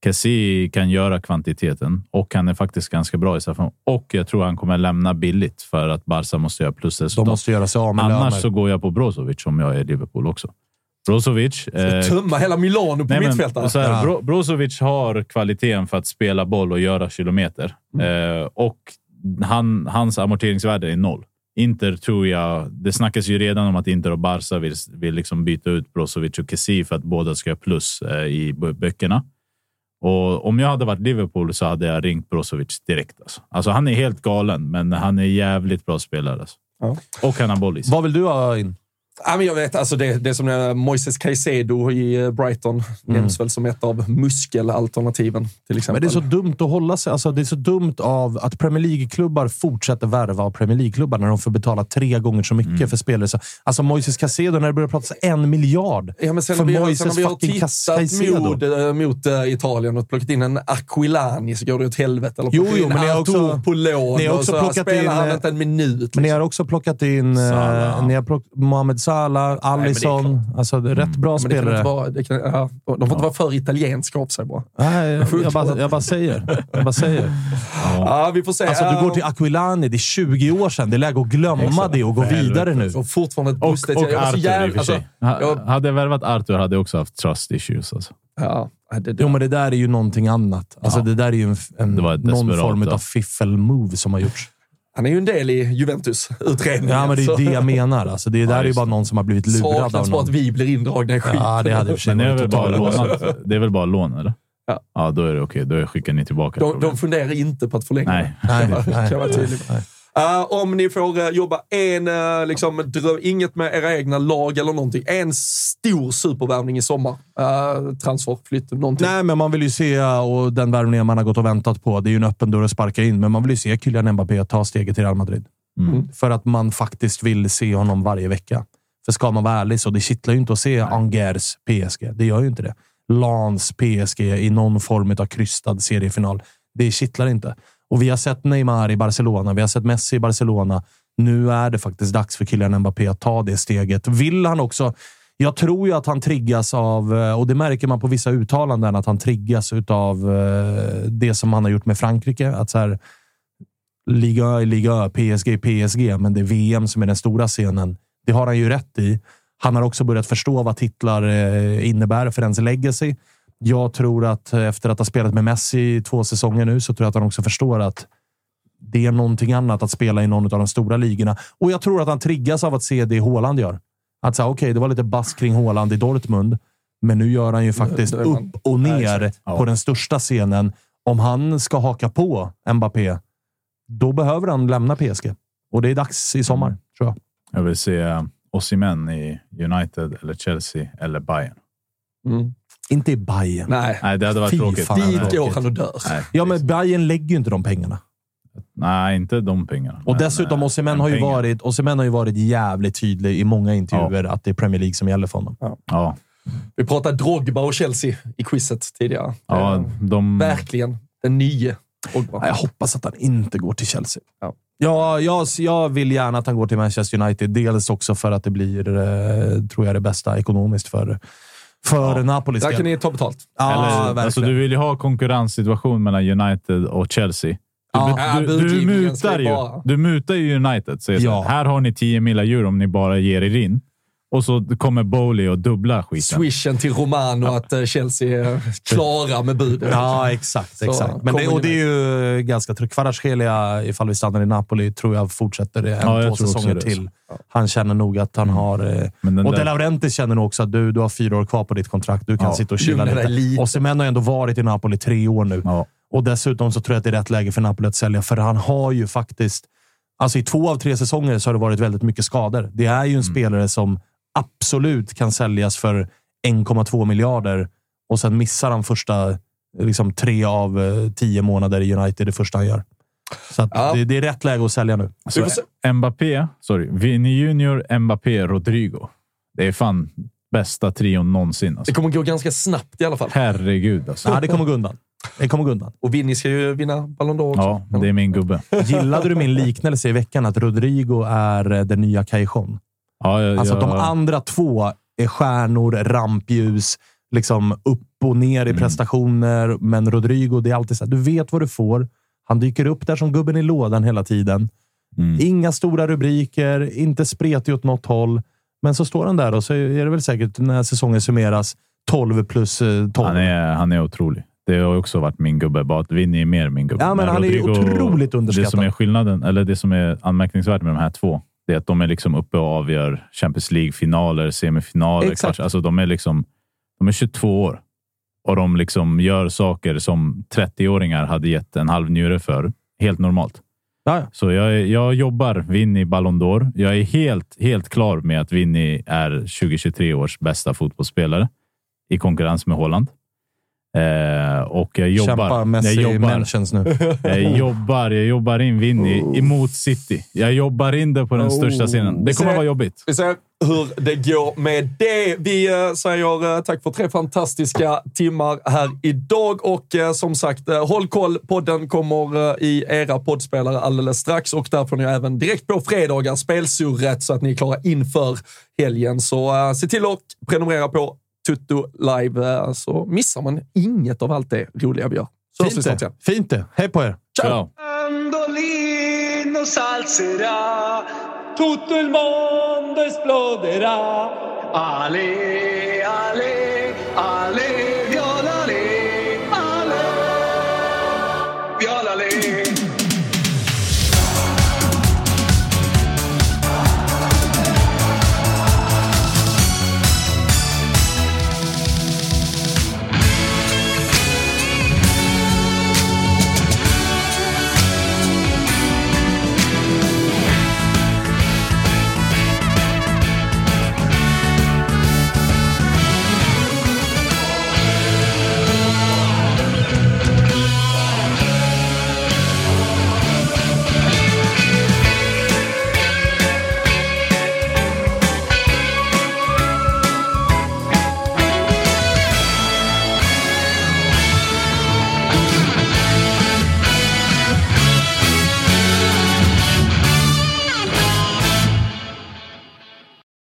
Kessie kan göra kvantiteten och han är faktiskt ganska bra i straffen. Och jag tror han kommer lämna billigt för att Barca måste göra plusresultat. De måste göra sig av med Annars löner. så går jag på Brozovic om jag är Liverpool också. Brozovic... eh, Tömma hela Milano på här, Ja. Bro, Brozovic har kvaliteten för att spela boll och göra kilometer. Mm. Eh, och han, hans amorteringsvärde är noll. Inter tror jag... Det snackas ju redan om att Inter och Barca vill, vill liksom byta ut Brozovic och Kessie för att båda ska ha plus eh, i bö- böckerna. Och om jag hade varit Liverpool så hade jag ringt Brozovic direkt. Alltså, alltså han är helt galen, men han är jävligt bra spelare. Alltså. Och han har bollis. Vad vill du ha in? Ja, men jag vet, alltså det, det som är Moises Caicedo i eh, Brighton nämns väl som ett av muskelalternativen till exempel. Men det är så dumt att hålla sig. Alltså, det är så dumt av att Premier League-klubbar fortsätter värva av Premier League-klubbar när de får betala tre gånger så mycket Mm. för spelare. Så, alltså Moises Caicedo, när det börjar pratas en miljard Ja, men sen för vi, sen Moises har fucking Caicedo. mot, äh, mot äh, Italien och plockat in en Aquilani så går det åt helvete. Eller Jo, jo, men ni har också- på lån ni har också så plockat spelar in, han inte en minut. Men ni har också plockat in Salah. ni har plock, Mohamed Salah, Alisson. alltså, det är rätt bra Men det kan spelare. vara, det kan, ja, de får inte vara för italienska av sig bara. Nej, jag, jag, bara, jag bara säger. Jag bara säger. Ja, vi får se. Alltså, du Ja, går till Aquilani, det är 20 år sedan. Det är läge att glömma det och gå vidare nu. och fortfarande ett Och, bustet. och jag Arthur i och jävla- för sig. alltså, jag- Hade jag värvat Arthur hade jag också haft trust issues. Alltså. Ja, det, det, Jo, men det där är ju någonting annat. Alltså, Ja. Det där är ju en, en, Det var ett någon form ja. av fiffel-move som har gjorts. Han är ju en del i Juventus-utredningen. Ja, men det är så- det jag menar. Alltså, det där är ju bara någon som har blivit lurad av Saknas bara att vi blir indragna i skiten. Ja, det hade Men det är, väl bara lånat, det är väl bara lån, eller? Ja. Ja, då är det okej. Då skickar ni tillbaka. De, de funderar inte på att förlänga Nej. det. Nej, <laughs> nej, Uh, om ni får uh, jobba en, uh, liksom, dröm, inget med era egna lag eller någonting. En stor supervärvning i sommar. Uh, transfer, flytt, någonting. Nej, men man vill ju se, och den värvningen man har gått och väntat på, det är ju en öppen dörr att sparka in, men man vill ju se Kylian Mbappé ta steget till Real Madrid. Mm. För att man faktiskt vill se honom varje vecka. För ska man vara ärlig så det kittlar ju inte att se Angers PSG. Det gör ju inte det. Lans PSG i någon form av krystad seriefinal. Det kittlar inte. Och vi har sett Neymar i Barcelona. Vi har sett Messi i Barcelona. Nu är det faktiskt dags för Kylian Mbappé att ta det steget. Vill han också... Jag tror ju att han triggas av, eh, och det märker man på vissa uttalanden, att han triggas av eh, det som han har gjort med Frankrike. Att så här, Liga är Liga, PSG är PSG, men det är VM som är den stora scenen. Det har han ju rätt i. Han har också börjat förstå vad titlar eh, innebär för ens legacy. Jag tror att eh, efter att ha spelat med Messi i två säsonger nu så tror jag att han också förstår att det är någonting annat att spela i någon av de stora ligorna. Och jag tror att han triggas av att se det Haaland gör. Att säga, okej, det var lite bass kring Haaland i Dortmund, men nu gör han ju faktiskt man- upp och ner Ja. på den största scenen. Om han ska haka på Mbappé, då behöver han lämna PSG. Och det är dags i sommar, Mm. tror jag. Jag vill se Osimhen i United, eller Chelsea eller Bayern. Mm. Inte i Bayern. Nej, Nej, det hade varit Fy tråkigt. fan. Dit går han och dör. Nej, Ja, men Bayern lägger ju inte de pengarna. nej, inte de pengarna. Och Men, dessutom, eh, Osimhen men har, ju pengar. varit, Osimhen har ju varit jävligt tydlig i många intervjuer att det är Premier League som gäller för honom. Ja, Vi pratade Drogba och Chelsea i quizet tidigare. ja Eh, de... Verkligen. Den nye Drogba. Jag hoppas att han inte går till Chelsea. Ja. Ja, jag, jag vill gärna att han går till Manchester United. Dels också för att det blir, eh, tror jag, det bästa ekonomiskt för, för Ja. Napolis Där kan ni ta betalt. Ja, Eller, alltså, du vill ju ha konkurrenssituation mellan United och Chelsea. Du, Ja. du, du, mutar ju du mutar ju United. Säger Ja. ja. Här har ni 10 miljoner euro om ni bara ger er in. Och så kommer Bowley och dubbla skiten. Swishen till Romano att eh, Chelsea är klara med budet. Ja, exakt. Så exakt. Men det, och det är ju ganska tryggt. Kvaratskhelia, ifall vi stannar i Napoli, tror jag fortsätter det en, Ja, jag två säsonger till. Han känner nog att han har... eh, Och där- De Laurentiis känner nog också att du, du har fyra år kvar på ditt kontrakt. Du kan Ja, sitta och chilla lite. lite. Och Semen har ändå varit i Napoli tre år nu. Ja. Och dessutom så tror jag att det är rätt läge för Napoli att sälja, för han har ju faktiskt... Alltså i två av tre säsonger så har det varit väldigt mycket skador. Det är ju en spelare som absolut kan säljas för 1,2 miljarder och sen missar han första liksom, tre av eh, tio månader i United det första han gör. Så att Ja. det, det är rätt läge att sälja nu. Alltså. Mbappé, sorry, Vinny Junior, Mbappé, Rodrigo. Det är fan bästa trion någonsin. Det Alltså. kommer gå ganska snabbt i alla fall. Herregud alltså. Ja, det kommer gå undan. Det kommer gå undan. Och Vinny ska ju vinna Ballon d'Or också. Ja, det är min gubbe. Gillade du min liknelse i veckan att Rodrigo är eh, den nya Cajon? Ja, jag, Alltså jag, de andra två är stjärnor, rampljus, liksom upp och ner i Mm. prestationer. Men Rodrigo, det är alltid så här, du vet vad du får. Han dyker upp där som gubben i lådan hela tiden. Mm. Inga stora rubriker, inte spretig åt något håll. Men så står han där och så är det väl säkert när säsongen summeras 12 plus eh, 12. Han är, han är otrolig. Det har också varit min gubbe, bara att Vinny är mer min gubbe. Ja, men han är ju otroligt underskattad. Det som är skillnaden, eller det som är anmärkningsvärt med de här två, det är att de är liksom uppe och avgör Champions League-finaler, semifinaler, Exakt. kvarts. Alltså de är liksom de är 22 år. och de liksom gör saker som 30-åringar hade gett en halv njure för. Helt normalt. Ja, Så jag, jag jobbar Vinny Ballon d'Or. Jag är helt, helt klar med att Vinny är 2023 års bästa fotbollsspelare i konkurrens med Haaland. Eh, och jag jobbar. Kämpa jag Messi jobbar, mentions nu. <laughs> jag jobbar, jag jobbar in Vinny emot City. Jag jobbar in det på den största scenen. Det kommer Se- vara jobbigt. Vi ser hur det går med det. Vi eh, säger eh, tack för tre fantastiska timmar här idag och som sagt, håll koll. Podden kommer i era poddspelare alldeles strax och där får ni även direkt på fredagar spelsurret så att ni är klara inför helgen. Så se till att prenumerera på Tutto Live så missar man inget av allt det roliga vi gör. Så Fint det. Fint det. Hej på er. Ciao! Mandolino salzerà, tutto il mondo esploderà. Ale, ale, ale.